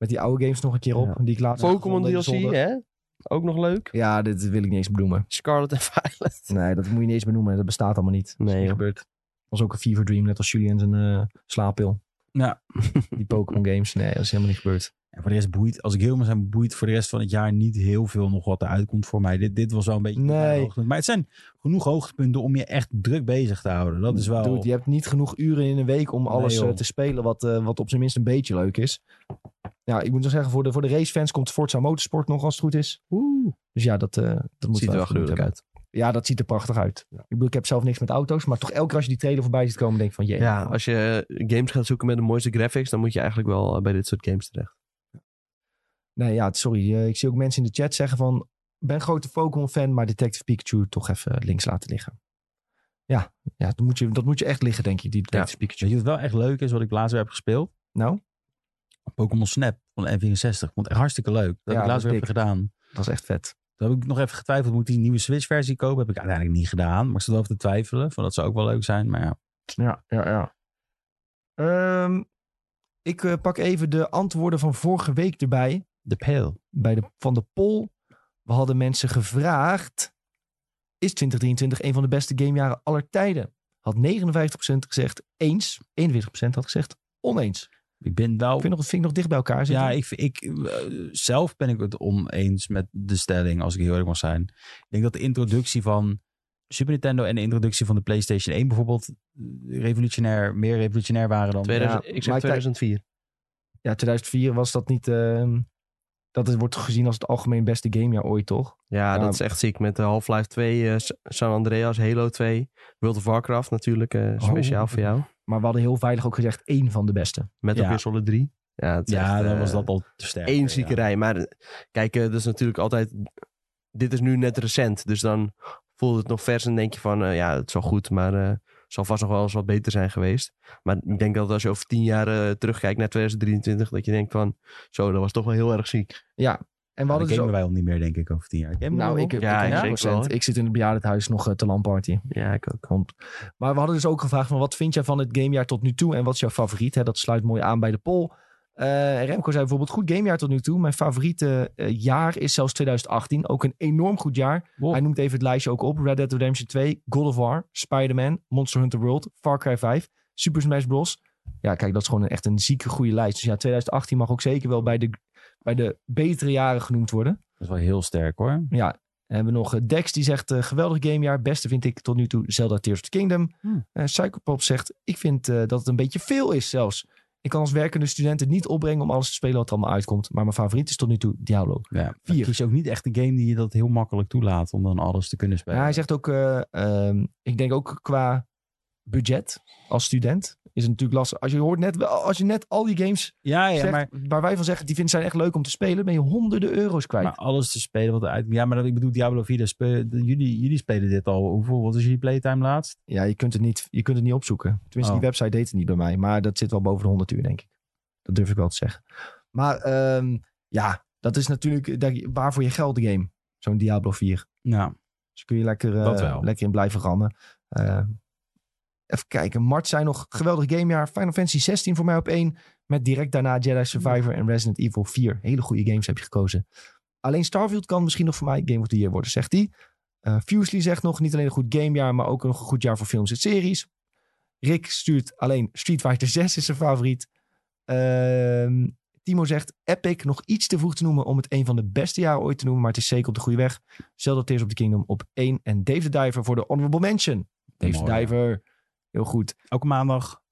met die oude games nog een keer op. Ja. Die ik laatst heb Pokémon DLC, hè? Ook nog leuk. Ja, dit wil ik niet eens benoemen. Scarlet en Violet. Nee, dat moet je niet eens benoemen. Dat bestaat allemaal niet. Dat is Nee, niet joh. gebeurd. was ook een fever dream, net als Julian zijn eh slaappil. Ja. Die Pokémon games. Nee, dat is helemaal niet gebeurd. En voor de rest boeit, als ik heel maar zijn, boeit voor de rest van het jaar niet heel veel nog wat eruit komt voor mij. Dit, dit was wel een beetje. Nee. hoogtepunt. Maar het zijn genoeg hoogtepunten om je echt druk bezig te houden. Dat is wel. Dude, je hebt niet genoeg uren in een week om alles eh, te spelen wat, eh, wat op zijn minst een beetje leuk is. Ja, ik moet nog zeggen, voor de, voor de racefans komt Forza Motorsport nog als het goed is. Oeh. Dus ja, dat, eh, dat moet Ziet er wel gruwelijk uit. Ja, dat ziet er prachtig uit. Ik bedoel, ik heb zelf niks met auto's, maar toch elke keer als je die trailer voorbij ziet komen, denk ik van, jee. Ja, als je eh, games gaat zoeken met de mooiste graphics, dan moet je eigenlijk wel eh, bij dit soort games terecht. Nee, ja, sorry. ik zie ook mensen in de chat zeggen van, ben grote Pokémon-fan, maar Detective Pikachu toch even links laten liggen. Ja, ja dat, moet je, dat moet je echt liggen, denk ik, die Detective Pikachu. Weet je wat wel echt leuk is, wat ik laatst weer heb gespeeld? Nou, Pokémon Snap van de N64. Ik vond echt hartstikke leuk. Dat heb ik laatst weer even gedaan. dat is echt vet. Toen heb ik nog even getwijfeld, moet ik die nieuwe Switch-versie kopen? Heb ik uiteindelijk niet gedaan. Maar ik zat wel even te twijfelen. Van dat zou ook wel leuk zijn. Maar ja, Ja, ja, ja. Ehm, ik eh, pak even de antwoorden van vorige week erbij. de. Bij de, van de poll. We hadden mensen gevraagd. Is 2023 een van de beste gamejaren aller tijden? Had 59% gezegd eens. 41% had gezegd oneens. Ik ben wel... Ik vind nog, vind ik nog dicht bij elkaar zitten. Ja, ik, ik, eh, zelf ben ik het oneens met de stelling, als ik heel eerlijk mag zijn. Ik denk dat de introductie van Super Nintendo en de introductie van de PlayStation 1 bijvoorbeeld eh, revolutionair, meer revolutionair waren dan... 2000, ja, ik zeg maar kijk- 2004. Ja, 2004 was dat niet... ehm, dat het wordt gezien als het algemeen beste gamejaar ooit, toch? Ja, Ja. dat is echt ziek. Met de Half-Life 2, eh, S- San Andreas, Halo 2, World of Warcraft natuurlijk, eh, speciaal Oh. voor jou. Maar we hadden heel veilig ook gezegd één van de beste. Metal Ja. Gear Solid 3. Ja, ja, echt, dan eh, was dat al te sterk. ja. ziekerij. Maar eh, kijk, eh, dat is natuurlijk altijd... Dit is nu net recent, dus dan voelt het nog vers en denk je van... eh, ja, het is wel goed, maar eh, het zal vast nog wel eens wat beter zijn geweest. Maar ik denk dat als je over tien jaar eh, terugkijkt naar 2023... dat je denkt van, zo, dat was toch wel heel erg ziek. Ja, en we Ja, hadden dat dus ook... wij al niet meer, denk ik, over tien jaar. Gamen Nou, ik, ik, Ja, ik, wel, zit in het bejaardenhuis nog eh, te lamparty. Ja, ik ook. Want, maar we hadden dus ook gevraagd van wat vind jij van het gamejaar tot nu toe en wat is jouw favoriet? Hè? Dat sluit mooi aan bij de poll. Eh, Remco zei bijvoorbeeld goed gamejaar tot nu toe. Mijn favoriete eh, jaar is zelfs 2018. Ook een enorm goed jaar. Wow. Hij noemt even het lijstje ook op. Red Dead Redemption 2, God of War, Spider-Man, Monster Hunter World, Far Cry 5, Super Smash Bros. Ja, kijk, dat is gewoon echt een zieke goede lijst. Dus ja, 2018 mag ook zeker wel bij de, bij de betere jaren genoemd worden. Dat is wel heel sterk, hoor. Ja, dan hebben we nog eh, Dex die zegt eh, geweldig gamejaar. Beste vind ik tot nu toe Zelda Tears of the Kingdom. Hmm. Eh, Psychopop zegt ik vind dat het een beetje veel is zelfs. Ik kan als werkende student het niet opbrengen om alles te spelen wat er allemaal uitkomt. Maar mijn favoriet is tot nu toe Diablo. Ja, kies je ook niet echt een game die je dat heel makkelijk toelaat om dan alles te kunnen spelen. Ja, hij zegt ook, eh, ehm, ik denk ook qua budget als student is het natuurlijk lastig. Als je hoort net, als je net al die games ja, ja zegt, maar, waar wij van zeggen, die vinden zijn echt leuk om te spelen, ben je honderden euro's kwijt. maar alles te spelen wat eruit... Ja, maar dat, ik bedoel Diablo 4, dat spe- de- jullie, jullie spelen dit al. Hoeveel, wat is jullie playtime laatst? Ja, je kunt het niet, je kunt het niet opzoeken. Tenminste, Oh. die website deed het niet bij mij. Maar dat zit wel boven de 100 uur, denk ik. Dat durf ik wel te zeggen. Maar ehm, ja, dat is natuurlijk waar voor je geld de game. Zo'n Diablo 4. Ja, Dus kun je lekker, eh, lekker in blijven rammen. Eh, even kijken. Mart zei nog, geweldig gamejaar. Final Fantasy 16 voor mij op één. Met direct daarna Jedi Survivor en Resident Evil 4. Hele goede games heb je gekozen. Alleen Starfield kan misschien nog voor mij Game of the Year worden, zegt hij. Uh, Fusely zegt nog, niet alleen een goed gamejaar, maar ook nog een goed jaar voor films en series. Rick stuurt alleen Street Fighter 6 is zijn favoriet. Ehm, Timo zegt Epic nog iets te vroeg te noemen om het een van de beste jaren ooit te noemen, maar het is zeker op de goede weg. Zelda Tears of the Kingdom op 1 en Dave the Diver voor de Honorable Mention. Dave the Diver, heel goed. Ook maandag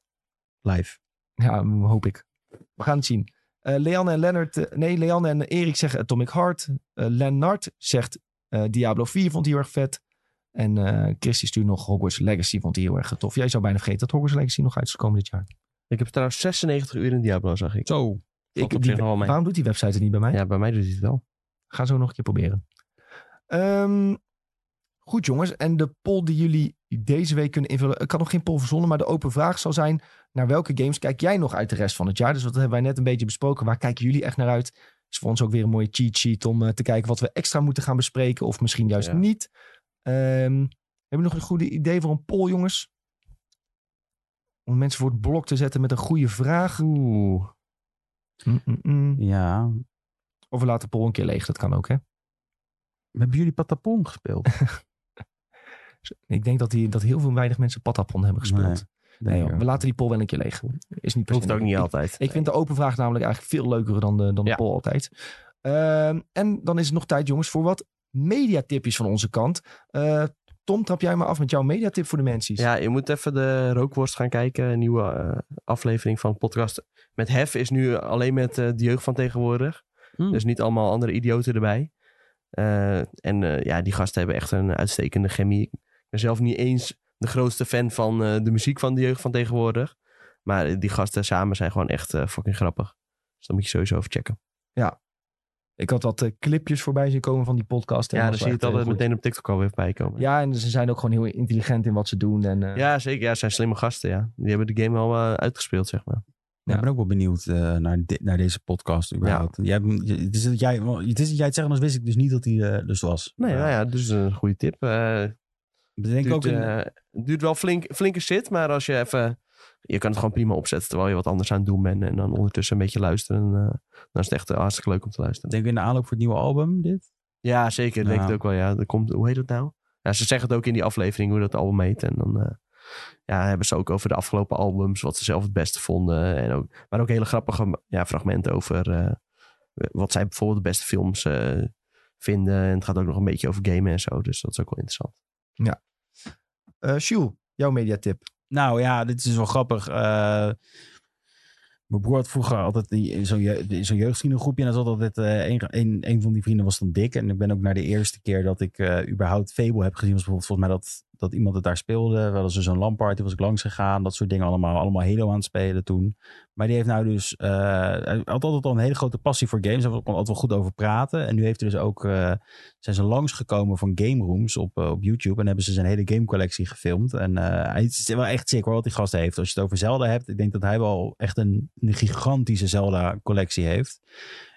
live. Ja, hoop ik. We gaan het zien. Uh, Leanne en Leonard, uh, nee, Leanne en Erik zeggen Atomic Heart. Uh, Lennart zegt Diablo 4 vond hij heel erg vet. En uh, Christy stuurt nog Hogwarts Legacy, vond hij heel erg tof. Jij zou bijna vergeten dat Hogwarts Legacy nog uit is gekomen dit jaar. Ik heb trouwens 96 uur in Diablo, zag ik. Zo. Ik, die, waarom doet die website het niet bij mij? Ja, bij mij doet hij het wel. Ga zo nog een keer proberen. Um, goed jongens, en de poll die jullie deze week kunnen invullen. Ik had nog geen poll verzonnen, maar de open vraag zal zijn... naar welke games kijk jij nog uit de rest van het jaar? Dus dat hebben wij net een beetje besproken. Waar kijken jullie echt naar uit? Is voor ons ook weer een mooie cheat sheet om uh, te kijken wat we extra moeten gaan bespreken. Of misschien juist ja. niet. Um, hebben we nog een goede idee voor een poll, jongens? Om mensen voor het blok te zetten met een goede vraag. Oeh. Mm -mm -mm. Ja. Of we laten de poll een keer leeg, dat kan ook, hè? Hebben jullie Patapon gespeeld? Ik denk dat, die, dat heel veel weinig mensen Patapon hebben gespeeld. Nee, nee we laten die poll wel een keer leeg. Is niet Hoeft ook niet ik, altijd. Ik, vind de open vraag namelijk eigenlijk veel leuker dan de, dan de Ja. poll altijd. Ehm, en dan is het nog tijd, jongens, voor wat mediatipjes van onze kant. Eh, Tom, trap jij maar af met jouw mediatip voor de mensen. Ja, je moet even de rookworst gaan kijken. Een nieuwe eh, aflevering van podcast. Met Hef is nu alleen met eh, de jeugd van tegenwoordig. Hmm. Dus niet allemaal andere idioten erbij. Eh, en eh, ja, die gasten hebben echt een uitstekende chemie. Ik ben zelf niet eens de grootste fan van eh, de muziek van de jeugd van tegenwoordig. Maar eh, die gasten samen zijn gewoon echt eh, fucking grappig. Dus dat moet je sowieso even checken. Ik had wat clipjes voorbij zien komen van die podcast. Ja, dat dan zie je het altijd meteen op TikTok alweer voorbij komen. Ja, en ze zijn ook gewoon heel intelligent in wat ze doen. En, eh, Ja, zeker. Ja, het zijn slimme gasten, ja. Die hebben de game al eh, uitgespeeld, zeg maar. Ja, ik ben ook wel benieuwd eh, naar, naar deze podcast überhaupt. Jij, hebt- je- het, is dat jij, het is dat jij het zegt, anders wist ik dus niet dat hij dus was. Nee, nou ja, dus een goede tip. Eh Ik denk duurt, ook een, eh, het duurt wel flink, flinke shit, maar als je even... Je kan het gewoon prima opzetten terwijl je wat anders aan het doen bent. En dan ondertussen een beetje luisteren. En, eh, dan is het echt hartstikke leuk om te luisteren. denk ik in de aanloop voor het nieuwe album, dit? Ja, zeker. Ik denk het ook wel. Ja, er komt, hoe heet het nou? Ja, ze zeggen het ook in die aflevering hoe dat album heet. En dan eh, ja, hebben ze ook over de afgelopen albums, wat ze zelf het beste vonden. En ook, maar ook hele grappige ja, fragmenten over wat zij bijvoorbeeld de beste films vinden. En het gaat ook nog een beetje over gamen en zo. Dus dat is ook wel interessant. Eh, Jules, jouw mediatip. Nou ja, dit is wel grappig. Eh, mijn broer had vroeger altijd in zo'n je, jeugdvriendengroepje. En dan zat altijd eh, een, een, een van die vrienden was dan dik. En ik ben ook naar de eerste keer dat ik überhaupt Fable heb gezien. Was bijvoorbeeld volgens mij dat, dat iemand het daar speelde. Wel eens zo'n LAN-party was ik langs gegaan. Dat soort dingen allemaal. Allemaal Halo aan het spelen toen. Maar die heeft nou dus... eh, hij had altijd al een hele grote passie voor games. Daar kon altijd wel goed over praten. En nu heeft hij dus ook... eh, zijn ze langsgekomen van game rooms op, eh, op YouTube. En hebben ze zijn hele gamecollectie gefilmd. En hij is wel echt sick hoor, wat die gast heeft. Als je het over Zelda hebt. Ik denk dat hij wel echt een, een gigantische Zelda collectie heeft.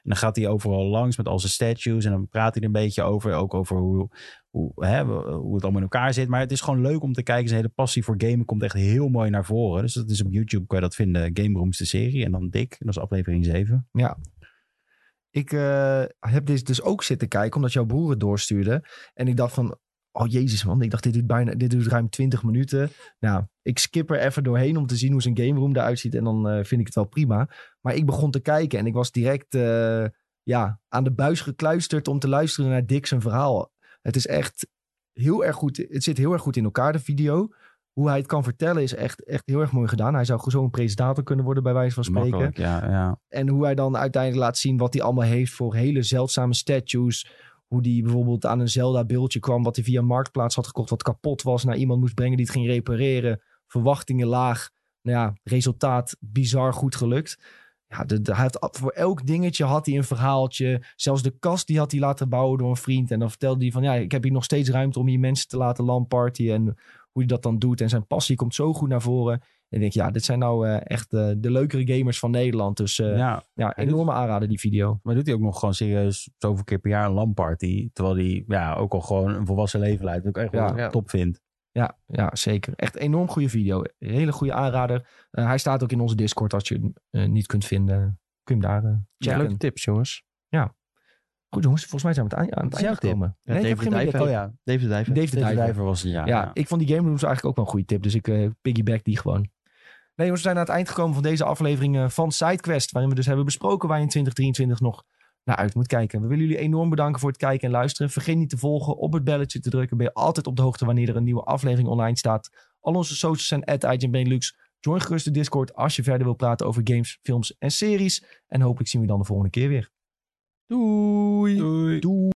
En dan gaat hij overal langs met al zijn statues. En dan praat hij er een beetje over. Ook over hoe, hoe, het allemaal in elkaar zit. Maar het is gewoon leuk om te kijken. Zijn hele passie voor gamen komt echt heel mooi naar voren. Dus dat is op YouTube kan je dat vinden. Game Rooms de serie. En dan. En dat is aflevering 7. Ik eh, heb dit dus ook zitten kijken, omdat jouw broer het doorstuurde. En ik dacht van, oh jezus man, ik dacht dit duurt, bijna, dit duurt ruim 20 minuten. Nou, ik skip er even doorheen om te zien hoe zijn game room eruit ziet. En dan eh, vind ik het wel prima. Maar ik begon te kijken en ik was direct eh, ja, aan de buis gekluisterd om te luisteren naar Dick zijn verhaal. Het is echt heel erg goed, het zit heel erg goed in elkaar, de video. Hoe hij het kan vertellen is echt, echt heel erg mooi gedaan. Hij zou zo een presentator kunnen worden, bij wijze van spreken. Ja. ja. En hoe hij dan uiteindelijk laat zien wat hij allemaal heeft voor hele zeldzame statues. Hoe die bijvoorbeeld aan een Zelda-beeldje kwam, wat hij via Marktplaats had gekocht, wat kapot was, naar iemand moest brengen die het ging repareren. Verwachtingen laag. Nou ja, resultaat bizar goed gelukt. Ja, de, de- hij heeft, voor elk dingetje had hij een verhaaltje. Zelfs de kast die had hij laten bouwen door een vriend. En dan vertelde hij van, ja, ik heb hier nog steeds ruimte om hier mensen te laten landpartyen. En hoe hij dat dan doet. En zijn passie komt zo goed naar voren. En ik denk, ja, dit zijn nou eh, echt eh, de leukere gamers van Nederland. Dus eh, ja, ja. enorme aanrader, die video. Maar doet hij ook nog gewoon serieus zoveel keer per jaar een LAN-party. Terwijl hij ja, ook al gewoon een volwassen leven leidt. Wat ik echt wel Ja. top vind. Ja, ja, zeker. Echt een enorm goede video. Hele goede aanrader. Eh, hij staat ook in onze Discord. Als je hem eh, niet kunt vinden, kun je hem daar eh, Ja, checken. leuke tips, jongens. Goed jongens, volgens mij zijn we aan aan het Is jouw eind tip? gekomen. Ja, nee, heb David Dijver. Oh ja, de Dijver. Dijver. Was het, ja. Ja, ik vond die Game Rooms eigenlijk ook wel een goede tip. Dus ik piggyback die gewoon. Nee jongens, we zijn aan het eind gekomen van deze aflevering van SideQuest. Waarin we dus hebben besproken waar je in 2023 nog naar uit moet kijken. We willen jullie enorm bedanken voor het kijken en luisteren. Vergeet niet te volgen, op het belletje te drukken. Ben je altijd op de hoogte wanneer er een nieuwe aflevering online staat. Al onze socials zijn at Benelux. Join gerust de Discord als je verder wil praten over games, films en series. En hopelijk zien we je dan de volgende keer weer. Doei. Doei. Doei.